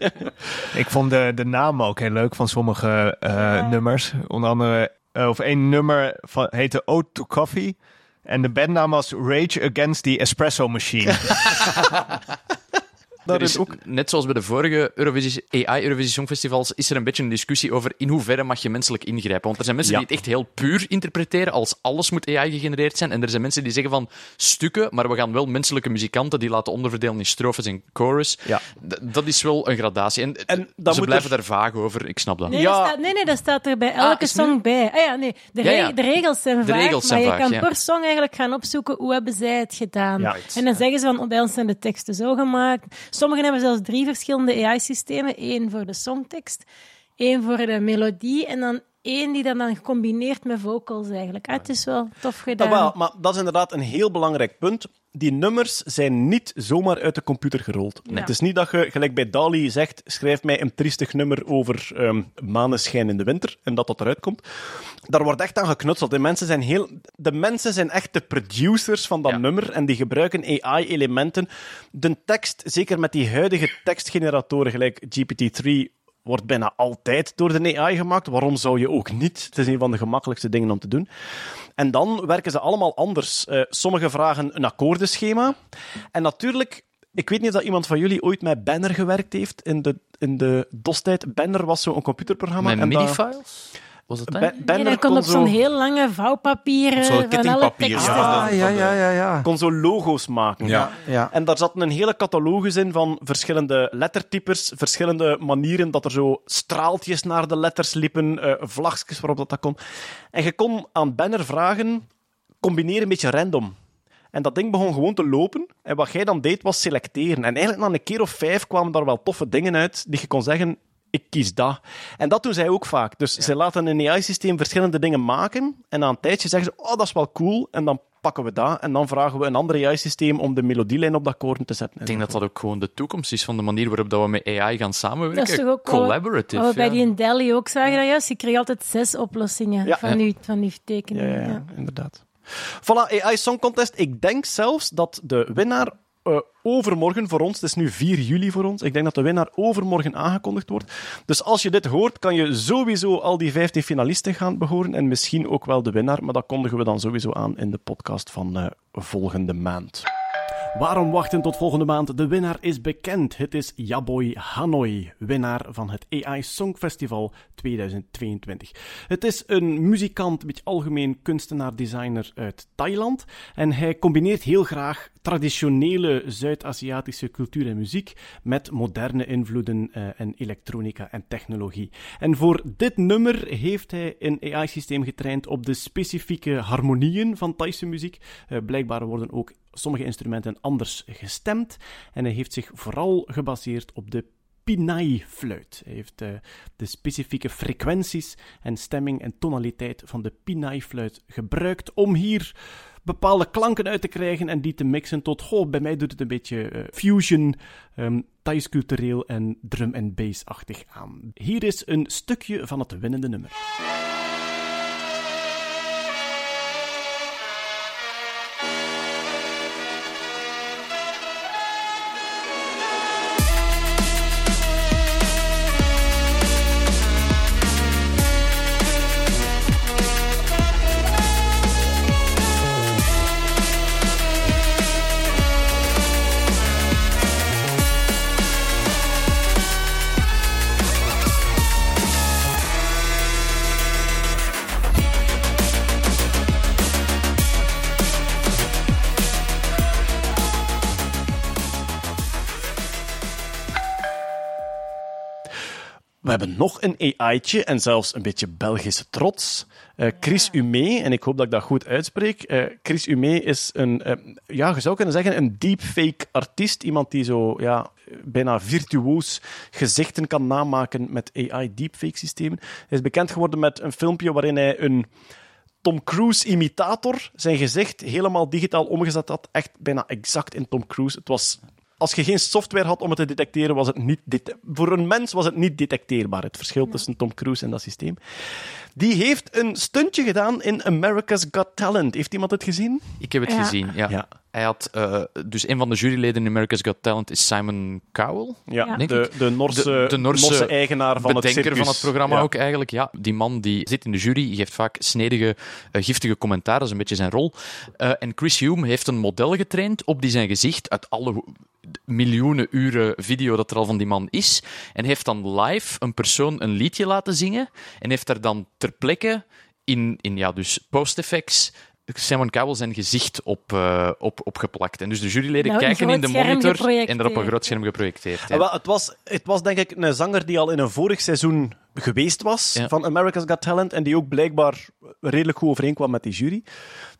*laughs* Ik vond de, de naam ook heel leuk van sommige eh, nummers. Onder andere, eh, of één nummer van, heette Ode to Coffee. En de bandnaam was Rage Against the Espresso Machine. *laughs* Er is is ook. Net zoals bij de vorige Eurovisie, AI Eurovisie Songfestivals is er een beetje een discussie over in hoeverre mag je menselijk ingrijpen. Want er zijn mensen Ja. die het echt heel puur interpreteren als alles moet AI gegenereerd zijn. En er zijn mensen die zeggen van stukken, maar we gaan wel menselijke muzikanten die laten onderverdelen in strofes en chorus. Ja. D- dat is wel een gradatie. En, En dan ze moet blijven er- daar vaag over, ik snap dat. Nee, Ja. dat staat, nee, nee, dat staat er bij elke is nu- song bij. Ah, ja, nee, de, Ja, re- ja. de regels zijn De vaag, regels zijn maar je vaag, kan ja. per song eigenlijk gaan opzoeken hoe hebben zij het gedaan. Ja. En dan zeggen ze van, oh, bij ons zijn de teksten zo gemaakt. Sommigen hebben zelfs drie verschillende AI-systemen. Eén voor de songtekst, één voor de melodie en dan één die dat dan gecombineerd met vocals eigenlijk. Ah, het is wel tof gedaan. Ah, wel, maar dat is inderdaad een heel belangrijk punt. Die nummers zijn niet zomaar uit de computer gerold. Ja. Het is niet dat je, gelijk bij Dali, zegt: schrijf mij een triestig nummer over ehm maneschijn in de winter. En dat dat eruit komt. Daar wordt echt aan geknutseld. De mensen zijn, heel, de mensen zijn echt de producers van dat Ja. nummer. En die gebruiken AI-elementen. De tekst, zeker met die huidige tekstgeneratoren, gelijk GPT-3 wordt bijna altijd door de AI gemaakt. Waarom zou je ook niet? Het is een van de gemakkelijkste dingen om te doen. En dan werken ze allemaal anders. Eh sommigen vragen een akkoordenschema. En natuurlijk, ik weet niet of dat iemand van jullie ooit met Banner gewerkt heeft in de, in de DOS-tijd. Banner was zo'n computerprogramma. Met MIDI-files? Was dat dat? Ba- Nee, Banner dat kon kon op zo, zo'n heel lange vouwpapier zo'n van alle kettingpapier, teksten. ja. Ah, ja, ja, ja, ja. kon zo logo's maken. Ja. ja. En daar zat een hele catalogus in van verschillende lettertypes, verschillende manieren dat er zo straaltjes naar de letters liepen, eh vlagjes waarop dat, dat kon. En je kon aan Banner vragen, combineer een beetje random. En dat ding begon gewoon te lopen. En wat jij dan deed, was selecteren. En eigenlijk na een keer of vijf kwamen daar wel toffe dingen uit, die je kon zeggen, ik kies dat. En dat doen zij ook vaak. Dus zij laten een AI-systeem verschillende dingen maken. En na een tijdje zeggen ze, oh, dat is wel cool. En dan pakken we dat. En dan vragen we een ander AI-systeem om de melodielijn op dat akkoorden te zetten. Ik denk dat dat ook gewoon de toekomst is van de manier waarop dat we met AI gaan samenwerken. Dat is toch ook wat we- Collaborative. wat we bij ja. die in Delhi ook zagen dat juist. Je kreeg altijd zes oplossingen Ja. van, Ja. uw, van uw tekeningen. Ja, ja, ja. ja, inderdaad. Voilà, AI Song Contest. Ik denk zelfs dat de winnaar eh, overmorgen voor ons, het is nu 4 juli voor ons, ik denk dat de winnaar overmorgen aangekondigd wordt. Dus als je dit hoort, kan je sowieso al die 15 finalisten gaan behoren en misschien ook wel de winnaar, maar dat kondigen we dan sowieso aan in de podcast van eh, volgende maand. Waarom wachten tot volgende maand? De winnaar is bekend. Het is Yaboy Hanoi, winnaar van het AI Songfestival 2022. Het is een muzikant, een beetje algemeen kunstenaar-designer uit Thailand. En hij combineert heel graag traditionele Zuid-Aziatische cultuur en muziek met moderne invloeden eh, en elektronica en technologie. En voor dit nummer heeft hij een AI-systeem getraind op de specifieke harmonieën van Thaise muziek. Eh, blijkbaar worden ook sommige instrumenten anders gestemd. En hij heeft zich vooral gebaseerd op de Pinai-fluit. Hij heeft eh, de specifieke frequenties en stemming en tonaliteit van de Pinai-fluit gebruikt om hier bepaalde klanken uit te krijgen en die te mixen tot, goh, bij mij doet het een beetje eh, fusion, Thais cultureel en drum en bass-achtig aan. Hier is een stukje van het winnende nummer. We hebben nog een AI'tje en zelfs een beetje Belgische trots. Eh, Chris Umé, en ik hoop dat ik dat goed uitspreek. Eh, Chris Umé is een, eh, ja, je zou kunnen zeggen, een deepfake artiest. Iemand die zo ja, bijna virtuoos gezichten kan namaken met AI deepfake systemen. Hij is bekend geworden met een filmpje waarin hij een Tom Cruise imitator zijn gezicht helemaal digitaal omgezet had. Echt bijna exact in Tom Cruise. Het was als je geen software had om het te detecteren, was het niet voor een mens was het niet detecteerbaar. Het verschil tussen Tom Cruise en dat systeem. Die heeft een stuntje gedaan in America's Got Talent. Heeft iemand het gezien? Ik heb het Ja. gezien, ja. Ja. Hij had, eh, dus een van de juryleden in America's Got Talent is Simon Cowell. Ja. Denk de, ik. de, Norse, De- de Norse eigenaar van het bedenker circus. van het programma Ja. ook eigenlijk. Ja, die man die zit in de jury, geeft vaak snedige, eh, giftige commentaar. Dat is een beetje zijn rol. Eh, en Chris Hume heeft een model getraind op die zijn gezicht uit alle miljoenen uren video dat er al van die man is. En heeft dan live een persoon een liedje laten zingen. En heeft daar dan ter plekke in, in ja, dus post-effects Simon Cowell zijn gezicht op, eh, op, opgeplakt. En dus de juryleden Nou, kijken in de monitor en dat op een groot scherm geprojecteerd. ja. Ah, wel, het, was, het was denk ik een zanger die al in een vorig seizoen geweest was Ja. van America's Got Talent en die ook blijkbaar redelijk goed overeenkwam met die jury.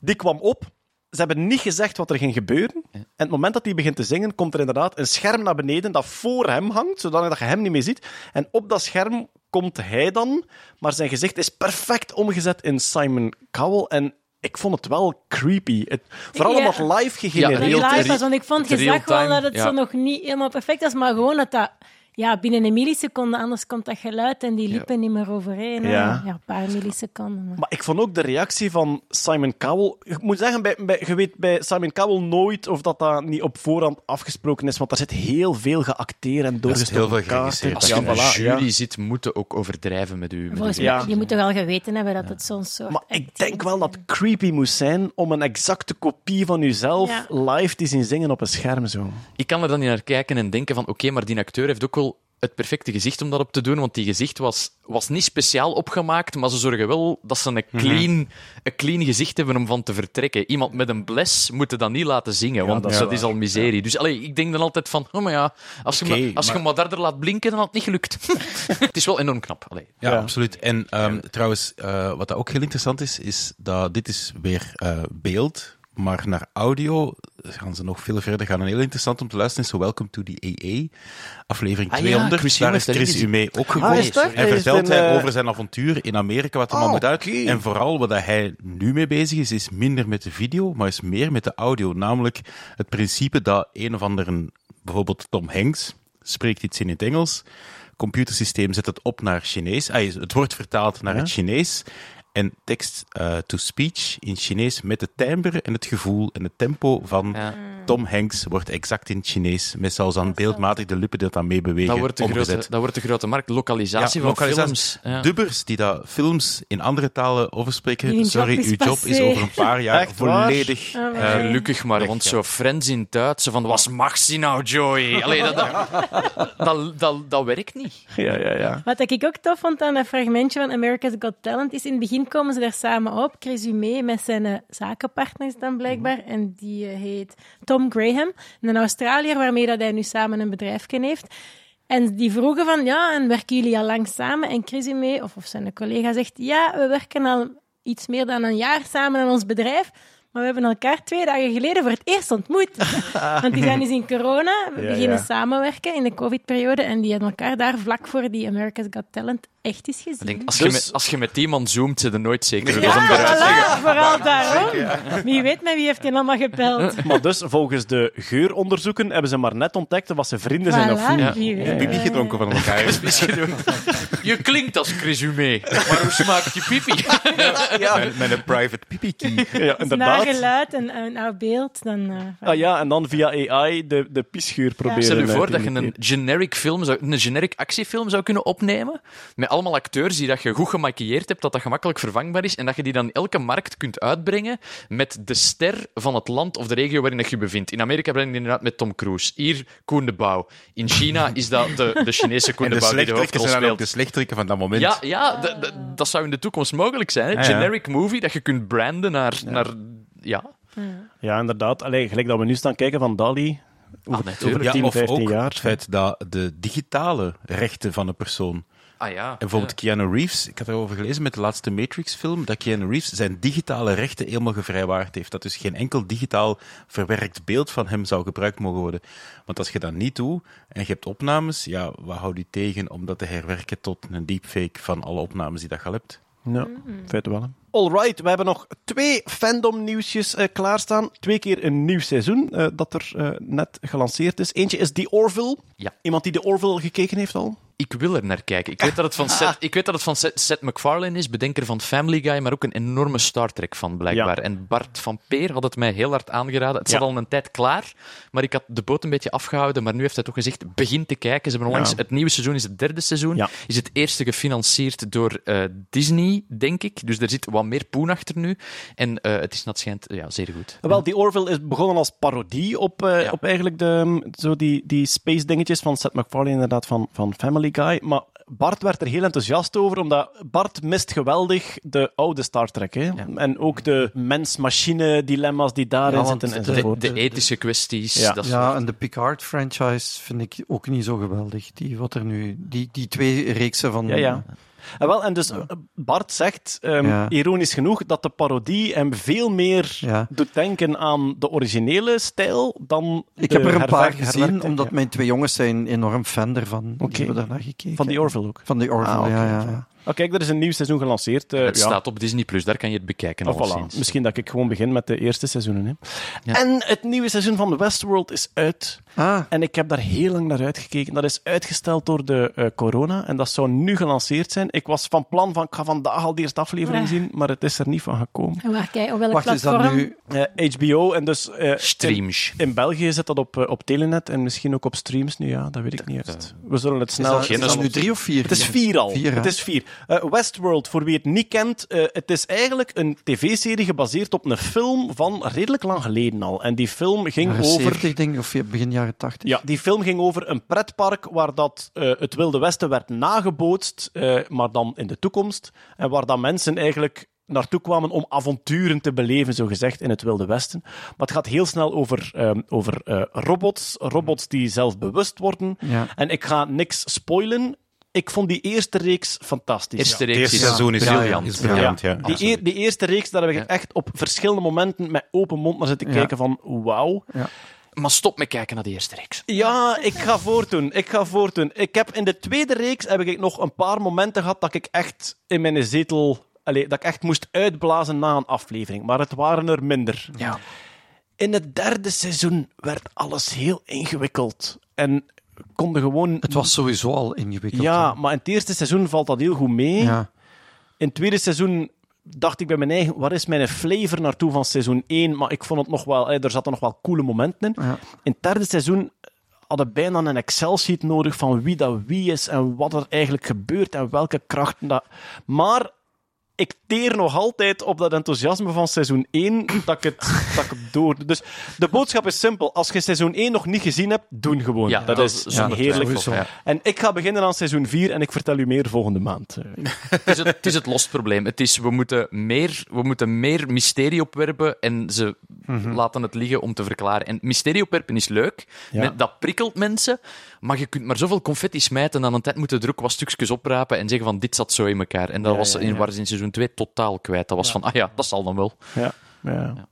Die kwam op. Ze hebben niet gezegd wat er ging gebeuren. En het moment dat hij begint te zingen, komt er inderdaad een scherm naar beneden dat voor hem hangt, zodat je hem niet meer ziet. En op dat scherm komt hij dan, maar zijn gezicht is perfect omgezet in Simon Cowell. En ik vond het wel creepy. Het, vooral Ja. omdat live gegenereerd het live was, want ik vond, je real zag wel time, dat het ja. zo nog niet helemaal perfect was, maar gewoon dat dat ja, binnen een milliseconde, anders komt dat geluid en die lippen niet meer overeen. Ja. Ja, een paar milliseconden. maar- Maar ik vond ook de reactie van Simon Cowell. Ik moet zeggen, bij, bij, je weet bij Simon Cowell nooit of dat, dat niet op voorhand afgesproken is, want daar zit heel veel geacteerd en is doorgestoken heel veel kaarten. geregisseerd. Als Ja, je in voilà, jury zit, moeten ook overdrijven met u. Met Ja. je moet toch wel geweten hebben dat het zo'n soort... Maar ik denk wel dat het creepy moest zijn om een exacte kopie van jezelf Ja. live te zien zingen op een scherm. Zo. Ik kan er dan niet naar kijken en denken van oké, maar die acteur heeft ook wel het perfecte gezicht om dat op te doen, want die gezicht was, was niet speciaal opgemaakt, maar ze zorgen wel dat ze een clean, een clean gezicht hebben om van te vertrekken. Iemand met een bles moet dat niet laten zingen, want dat dat, is al miserie. Dus allee, ik denk dan altijd van, oh maar ja, als je, me, als je maar- me harder laat blinken, dan had het niet gelukt. *laughs* het is wel enorm knap. Allee. Ja, Ja. absoluut. En ehm, trouwens, eh, wat dat ook heel interessant is, is dat dit is weer eh, beeld, maar naar audio gaan ze nog veel verder gaan. En heel interessant om te luisteren is zo Welcome to the AA, aflevering Ah ja, 200. Chris Hume Daar is Chris Ume ook Ah, dat? en vertelt hij eh, over zijn avontuur in Amerika, wat er Ah, allemaal moet uit. En vooral wat hij nu mee bezig is, is minder met de video, maar is meer met de audio. Namelijk het principe dat een of ander, bijvoorbeeld Tom Hanks, spreekt iets in het Engels. Computersysteem zet het op naar Chinees. Ah, het wordt vertaald naar het Chinees. En text-to-speech in Chinees met het timbre en het gevoel en het tempo van Ja. Tom Hanks wordt exact in het Chinees. Met zelfs aan beeldmatig de lippen die dat aan meebewegen. Dat wordt, de omgezet. grote, dat wordt de grote markt. Lokalisatie van lokalisatie. films. Ja. Dubbers die dat films in andere talen overspreken. Sorry, uw job is over een paar jaar *laughs* Echt volledig. Ah, eh, Gelukkig maar, want zo Friends in Duits, van, was mag ze nou, Joey? Allee, dat, dat, *laughs* dat, dat, dat werkt niet. Ja, ja, ja. Wat ik ook tof vond aan dat fragmentje van America's Got Talent is in het begin komen ze daar samen op. Chris Ume met zijn eh, zakenpartners dan blijkbaar. En die eh, heet Tom Graham, een Australiër waarmee dat hij nu samen een bedrijfje heeft. En die vroegen van, ja, en werken jullie al lang samen? En Chris Ume, of, of zijn collega, zegt, ja, we werken al iets meer dan een jaar samen aan ons bedrijf. Maar we hebben elkaar twee dagen geleden voor het eerst ontmoet. *laughs* Want die zijn dus in corona we Ja, beginnen ja. samenwerken in de covid-periode. En die hebben elkaar daar vlak voor die America's Got Talent echt eens gezien. Ik denk, als, je Dus- met, als je met iemand zoomt, zit er nooit zeker ja, van eruit. voilà, vooral daarom. Wie weet met wie heeft hij allemaal gebeld. *laughs* Maar dus, volgens de geuronderzoeken hebben ze maar net ontdekt of ze vrienden zijn of niet. wie weet. Pipi gedronken van elkaar. *laughs* Je klinkt als resume, maar hoe smaakt je pipi? Met, met een private pipi key. Ja, Als naar inderdaad. geluid en een oud beeld, dan... eh, Ah ja, en dan via AI de, de pisgeur proberen. Stel je voor dat je een generic film, zou, een generic actiefilm zou kunnen opnemen, met allemaal acteurs die dat je goed gemaquilleerd hebt, dat dat gemakkelijk vervangbaar is, en dat je die dan in elke markt kunt uitbrengen met de ster van het land of de regio waarin je je bevindt. In Amerika breng je die inderdaad met Tom Cruise. Hier Koen de Bouw. In China is dat de, de Chinese Koen En de de Bouw die de hoofdrol zijn dan ook speelt. de slechterikken van dat moment. Ja, ja dat zou in de toekomst mogelijk zijn. Hè? Ja, ja. Generic movie dat je kunt branden naar... naar ja. Ja, inderdaad. Allee, gelijk dat we nu staan kijken van Dali. Over, natuurlijk. over Ja, 10, of 15 ook jaar. het feit dat de digitale rechten van een persoon Ah ja. En bijvoorbeeld Keanu Reeves, ik had erover gelezen met de laatste Matrix-film, dat Keanu Reeves zijn digitale rechten helemaal gevrijwaard heeft. Dat dus geen enkel digitaal verwerkt beeld van hem zou gebruikt mogen worden. Want als je dat niet doet en je hebt opnames, ja, wat houdt u tegen om dat te herwerken tot een deepfake van alle opnames die dat je al hebt? Ja, feit wel. Alright, we hebben nog twee fandom-nieuwsjes eh, klaarstaan. Twee keer een nieuw seizoen eh, dat er eh, net gelanceerd is. Eentje is The Orville. Ja. Iemand die The Orville gekeken heeft al? Ik wil er naar kijken. Ik weet dat het van *laughs* Seth, ik weet dat het van Seth, Seth MacFarlane is, bedenker van Family Guy, maar ook een enorme Star Trek van, blijkbaar. Ja. En Bart van Peer had het mij heel hard aangeraden. Het zat Ja. al een tijd klaar, maar ik had de boot een beetje afgehouden. Maar nu heeft hij toch gezegd, begin te kijken. Ze hebben onlangs, Ja. Het nieuwe seizoen is het derde seizoen. Ja. Is het eerste gefinancierd door eh, Disney, denk ik. Dus er zit wat meer poen achter nu. En eh, het is, schijnt, ja, zeer goed. Wel, The Orville is begonnen als parodie op, eh, Ja. op eigenlijk de, zo die, die space dingetjes van Seth MacFarlane, inderdaad, van, van Family Guy. Maar Bart werd er heel enthousiast over, omdat Bart mist geweldig de oude Star Trek. Hè? En ook de mens-machine dilemma's die daarin Ja, zitten de- ethische kwesties. Ja. Dat Ja, en de Picard-franchise vind ik ook niet zo geweldig. Die, wat er nu, die, die twee reeksen van... Ja, ja. En, wel, en dus eh, Bart zegt, ehm, Ja. ironisch genoeg, dat de parodie hem veel meer Ja. doet denken aan de originele stijl dan Ik de heb er een paar gezien, omdat mijn twee jongens zijn enorm fan ervan. Die hebben daar naar gekeken. Van die Orville ook. Van die Orville, Ah, ja, ja. Oh, kijk, er is een nieuw seizoen gelanceerd. eh, Het ja. staat op Disney+, Plus, daar kan je het bekijken Oh, voilà. Misschien dat ik gewoon begin met de eerste seizoenen. Hè. Ja. En het nieuwe seizoen van Westworld is uit. Ah, En ik heb daar heel lang naar uitgekeken. Dat is uitgesteld door de eh, corona. En dat zou nu gelanceerd zijn. Ik was van plan van, ik ga vandaag al de eerste aflevering Ah. zien. Maar het is er niet van gekomen. Waar kijk, op welk wacht, is dat platform? nu... Eh, HBO en dus... eh, Streams. In, in België zit dat op, eh, op Telenet en misschien ook op streams nu. Ja, dat weet ik niet. We zullen het Is snel... dat, is dat nu drie of vier? Het is vier al. Vier, het is vier. Eh, Westworld, voor wie het niet kent, eh, het is eigenlijk een tv-serie gebaseerd op een film van redelijk lang geleden al. En die film ging Jaren over... 70, denk ik, of begin jaren 80. Ja, die film ging over een pretpark waar dat, eh, het Wilde Westen werd nagebootst, maar dan in de toekomst. En waar dan mensen eigenlijk naartoe kwamen om avonturen te beleven, zo gezegd, in het Wilde Westen. Maar het gaat heel snel over, ehm, over robots, robots die zelfbewust worden. Ja. En ik ga niks spoilen. Ik vond die eerste reeks fantastisch. Eerste reeks eerste seizoen is briljant. is briljant, ja. Die, eer- die eerste reeks, daar heb ik Ja. echt op verschillende momenten met open mond naar zitten Ja. kijken van wauw. Maar stop met kijken naar de eerste reeks. Ja, ik ga voortdoen. Ik ga voortdoen. Ik heb in de tweede reeks heb ik nog een paar momenten gehad dat ik echt in mijn zetel... Allee, dat ik echt moest uitblazen na een aflevering. Maar het waren er minder. Ja. In het derde seizoen werd alles heel ingewikkeld. En konden gewoon... Het was sowieso al ingewikkeld. Ja, hè. maar in het eerste seizoen valt dat heel goed mee. ja. In het tweede seizoen dacht ik bij mijn eigen, waar is mijn flavor naartoe van seizoen 1? Maar ik vond het nog wel, er zaten nog wel coole momenten in. Ja. In het derde seizoen hadden bijna een Excel-sheet nodig van wie dat wie is en wat er eigenlijk gebeurt en welke krachten dat... Maar ik teer nog altijd op dat enthousiasme van seizoen 1 dat ik het, dat ik het door... Dus de boodschap is simpel. Als je seizoen 1 nog niet gezien hebt, doen gewoon. Ja, dat, dat is is zo zonder heerlijk. ja. En ik ga beginnen aan seizoen 4 en ik vertel u meer volgende maand. *laughs* Het is het, het is het lost probleem. Het is, we, moeten meer, we moeten meer mysterie opwerpen en ze laten het liggen om te verklaren. En mysterie opwerpen is leuk. Ja. Dat prikkelt mensen. Maar je kunt maar zoveel confetti smijten. Aan een tijd moeten ook wat stukjes oprapen en zeggen van dit zat zo in elkaar. En dat Ja, was ja, in, ja. ze in seizoen 2 totaal kwijt. Dat was van, ah ja, dat zal dan wel. Ja, ja.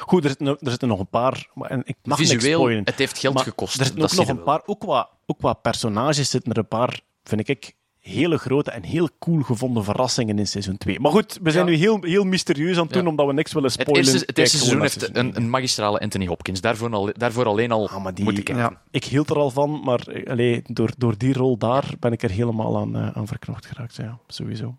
Goed, er zitten, er zitten nog een paar. maar- En ik mag niks Visueel, spoilen. het heeft geld Maar gekost. Er zitten ook nog een wel. paar, ook qua, ook qua personages zitten er een paar, vind ik, hele grote en heel cool gevonden verrassingen in seizoen 2. Maar goed, we zijn Ja. nu heel, heel mysterieus aan het doen, Ja. omdat we niks willen Het spoilen. eerste, het eerste seizoen heeft een, magistrale Anthony Hopkins. Daarvoor, al, daarvoor alleen al Ah, maar die- moeten kijken. Ja. Ik hield er al van, maar eh, allee, door, door die rol daar ben ik er helemaal aan, eh, aan verknocht geraakt. Ja, sowieso.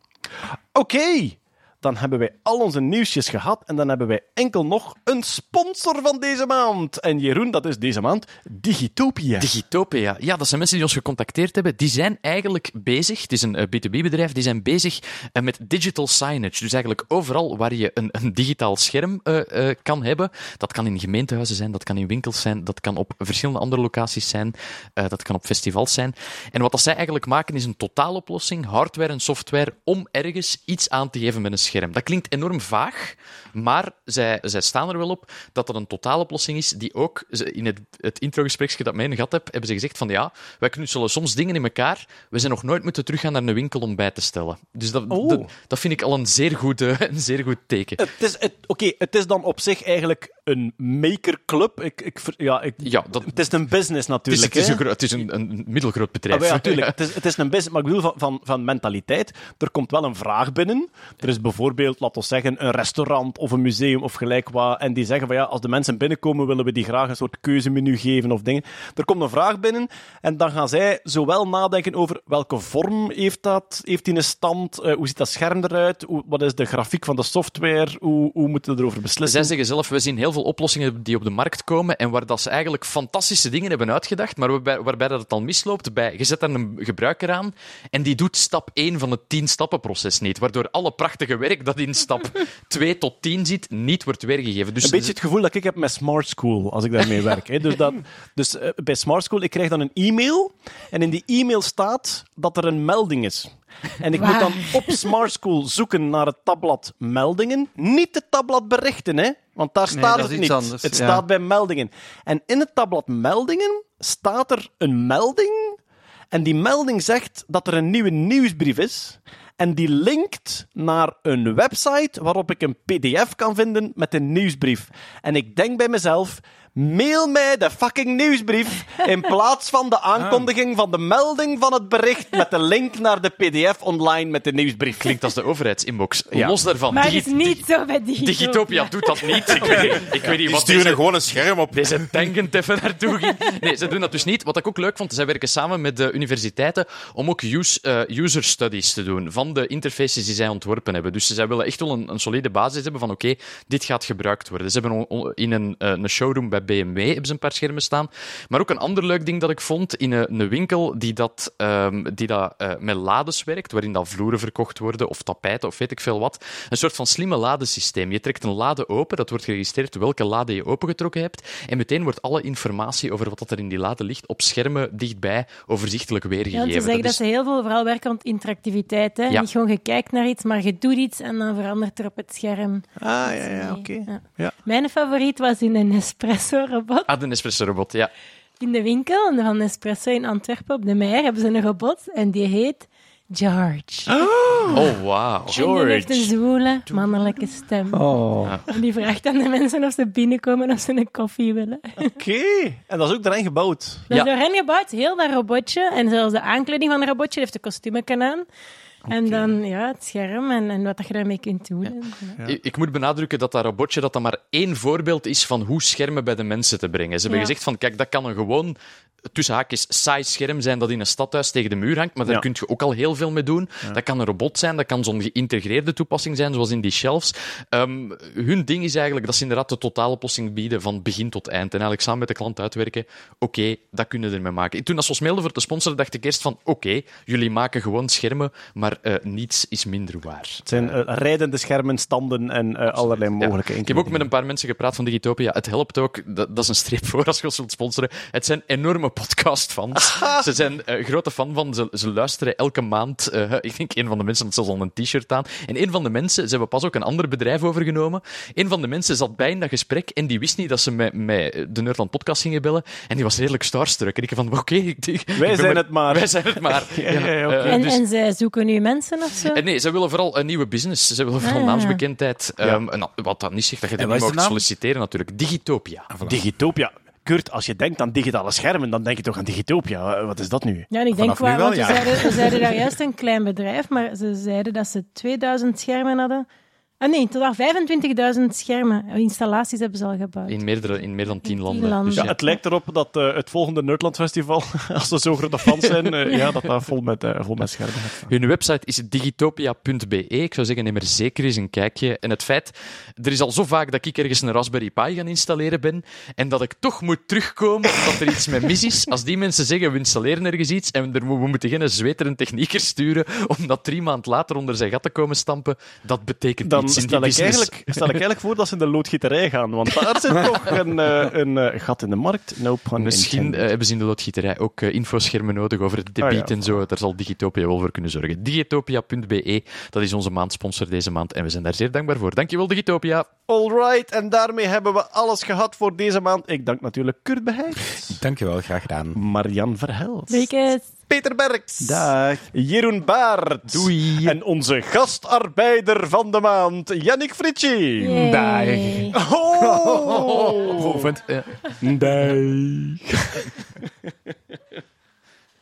Oké, dan hebben wij al onze nieuwsjes gehad en dan hebben wij enkel nog een sponsor van deze maand. En Jeroen, dat is deze maand Digitopia. Digitopia, ja, dat zijn mensen die ons gecontacteerd hebben. Die zijn eigenlijk bezig, het is een eh, B2B-bedrijf, die zijn bezig eh, met digital signage. Dus eigenlijk overal waar je een, een digitaal scherm eh, kan hebben. Dat kan in gemeentehuizen zijn, dat kan in winkels zijn, dat kan op verschillende andere locaties zijn, dat kan op festivals zijn. En wat dat zij eigenlijk maken is een totaaloplossing, hardware en software, om ergens iets aan te geven met een scherm. Scherm. Dat klinkt enorm vaag, maar zij, zij staan er wel op dat dat een totaaloplossing is die ook, in het, het introgespreksje dat mij gehad heb, hebben ze gezegd van ja, wij knutselen soms dingen in elkaar, we zijn nog nooit moeten teruggaan naar een winkel om bij te stellen. Dus dat, Oh. dat, dat vind ik al een zeer goed, eh, een zeer goed teken. Het is, het, oké, het is dan op zich eigenlijk een makerclub. Ik, ik, ja, ik, Ja, dat- het is een business Het is, natuurlijk. het is, een, het is een, een middelgroot bedrijf. Ah, ja, natuurlijk. *laughs* Het is, het is een business, maar ik bedoel van, van, van mentaliteit. Er komt wel een vraag binnen. Er is bijvoorbeeld, laten we zeggen, een restaurant of een museum of gelijk wat. En die zeggen van ja, als de mensen binnenkomen, willen we die graag een soort keuzemenu geven of dingen. Er komt een vraag binnen en dan gaan zij zowel nadenken over welke vorm heeft dat, heeft die een stand, eh, hoe ziet dat scherm eruit, wat is de grafiek van de software, hoe, hoe moeten we erover beslissen. Zij zeggen zelf, we zien heel veel oplossingen die op de markt komen en waar dat ze eigenlijk fantastische dingen hebben uitgedacht, maar waarbij, waarbij dat het al misloopt bij, je zet daar een gebruiker aan en die doet stap 1 van het 10-stappenproces niet, waardoor alle prachtige werk dat in stap 2 tot 10 zit, niet wordt weergegeven. Dus een beetje het gevoel dat ik heb met Smart School als ik daarmee *laughs* werk. Hè. Dus, dat, dus eh, bij Smart School, ik krijg dan een e-mail en in die e-mail staat dat er een melding is. En ik moet dan op Smart School zoeken naar het tabblad meldingen. Niet het tabblad berichten, hè? want daar staat het iets niet. anders, het ja. staat bij meldingen. En in het tabblad meldingen staat er een melding. En die melding zegt dat er een nieuwe nieuwsbrief is. En die linkt naar een website waarop ik een PDF kan vinden met een nieuwsbrief. En ik denk bij mezelf. Mail mij de fucking nieuwsbrief in *laughs* plaats van de aankondiging van de melding van het bericht met de link naar de PDF online met de nieuwsbrief. klinkt als de overheidsinbox. Ja. Los daarvan. Maar het is niet zo bij Digitopia. Digitopia doet dat niet. *laughs* Ik weet niet, ik weet niet Die wat sturen deze, gewoon een scherm op. deze tankend even naartoe ging. Nee, ze doen dat dus niet. Wat ik ook leuk vond, zij werken samen met de universiteiten om ook use, eh, user studies te doen van de interfaces die zij ontworpen hebben. Dus zij willen echt wel een, een solide basis hebben van oké, dit gaat gebruikt worden. Ze hebben on- on- in een, eh, een showroom bij BMW hebben ze een paar schermen staan. Maar ook een ander leuk ding dat ik vond in een, een winkel die dat, ehm, die dat eh, met lades werkt, waarin dat vloeren verkocht worden of tapijten of weet ik veel wat. Een soort van slimme ladesysteem. Je trekt een lade open, dat wordt geregistreerd welke lade je opengetrokken hebt. En meteen wordt alle informatie over wat dat er in die lade ligt op schermen dichtbij overzichtelijk Ja, weergegeven. want ze zeggen dat, is- ze heel veel vooral werken aan interactiviteit. Hè? Ja. Niet gewoon je kijkt naar iets, maar je doet iets en dan verandert er op het scherm. Ah, ja, ja, oké. Ja. Ja. Mijn favoriet was in een Nespresso-robot. Ah, de Nespresso-robot, ja. In de winkel van Nespresso in Antwerpen op de Meijer hebben ze een robot en die heet George. Oh, wauw. En die heeft een zwoele, mannelijke stem. Oh. En die vraagt aan de mensen of ze binnenkomen of ze een koffie willen. Oké. En dat is ook erin gebouwd. Dat Ja. is door hen gebouwd, heel dat robotje. En zelfs de aankleding van het robotje heeft de kostuumeken aan. En dan ja, het scherm en, en wat dat je daarmee kunt doen. Ja. Ik, ik moet benadrukken dat dat robotje dat dat maar één voorbeeld is van hoe schermen bij de mensen te brengen. Ze hebben Ja. gezegd van, kijk, dat kan een gewoon tussen haakjes saai scherm zijn dat in een stadhuis tegen de muur hangt, maar daar Ja. kun je ook al heel veel mee doen. Dat kan een robot zijn, dat kan zo'n geïntegreerde toepassing zijn, zoals in die shelves. Ehm, hun ding is eigenlijk dat ze inderdaad de totaaloplossing bieden van begin tot eind. En eigenlijk samen met de klant uitwerken, oké, dat kunnen we ermee maken. Toen dat ze ons mailden voor te sponsoren, dacht ik eerst van, oké, jullie maken gewoon schermen, maar eh, niets is minder waar. Het zijn eh, rijdende schermen, standen en eh, allerlei mogelijke Ik heb ook met een paar mensen gepraat van Digitopia. Het helpt ook, dat, dat is een streep *laughs* voor als je ons wilt sponsoren. Het zijn enorme podcastfans. *laughs* ze zijn eh, grote fan van, ze, ze luisteren elke maand. eh, *laughs* ik denk een van de mensen had zelfs al een t-shirt aan. En een van de mensen, ze hebben pas ook een ander bedrijf overgenomen. Een van de mensen zat bij in dat gesprek en die wist niet dat ze met, met de Nerdland podcast gingen bellen. En die was redelijk starstruck. En ik van, oké, ik Wij zijn maar- het maar. Wij zijn het maar. Ja, eh, En, dus- en zij zoeken nu mensen of zo? eh, Nee, ze willen vooral een nieuwe business. Ze willen vooral Ah. naamsbekendheid. Ehm, en wat dat niet zegt dat je er wat niet mag solliciteren, natuurlijk. Digitopia. Digitopia. Kurt, als je denkt aan digitale schermen, dan denk je toch aan Digitopia. Eh, Wat is dat nu? Ja, en ik denk Vanaf nu wel, want we, zeiden, we zeiden daar *laughs* juist een klein bedrijf, maar ze zeiden dat ze 2000 schermen hadden. Ah nee, totaal 25.000 schermen. Installaties hebben ze al gebouwd. In, meerdere, in meer dan tien tien landen. landen. Dus Ja, ja. het lijkt erop dat eh, het volgende Nerdland Festival, *laughs* als ze zo grote fans zijn, eh, ja, dat dat vol met, eh, vol met schermen gaat. Hun website is digitopia.be. Ik zou zeggen, neem er zeker eens een kijkje. En het feit, er is al zo vaak dat ik ergens een Raspberry Pi gaan installeren ben en dat ik toch moet terugkomen omdat er iets met mis is. Als die mensen zeggen, we installeren ergens iets en er, we moeten geen zweterend technieker sturen om dat drie maand later onder zijn gat te komen stampen, dat betekent Dan, niet in die stel ik, eigenlijk, stel ik eigenlijk voor dat ze in de loodgieterij gaan, want daar *laughs* zit toch een, eh, een eh, gat in de markt. No pun Misschien eh, hebben ze in de loodgieterij ook infoschermen nodig over het debiet Ah, ja, en zo. Daar zal Digitopia wel voor kunnen zorgen. Digitopia.be, dat is onze maandsponsor deze maand. En we zijn daar zeer dankbaar voor. Dankjewel, Digitopia. Alright, en daarmee hebben we alles gehad voor deze maand. Ik dank natuurlijk Kurt Beheij, Dankjewel, graag gedaan. Marian Verhelst, Weekend. Peter Berks, Dag. Jeroen Baert Doei. en onze gastarbeider van de maand, Yannick Fritschi. Yay. Oh! *laughs* Proevend. Dag. *laughs*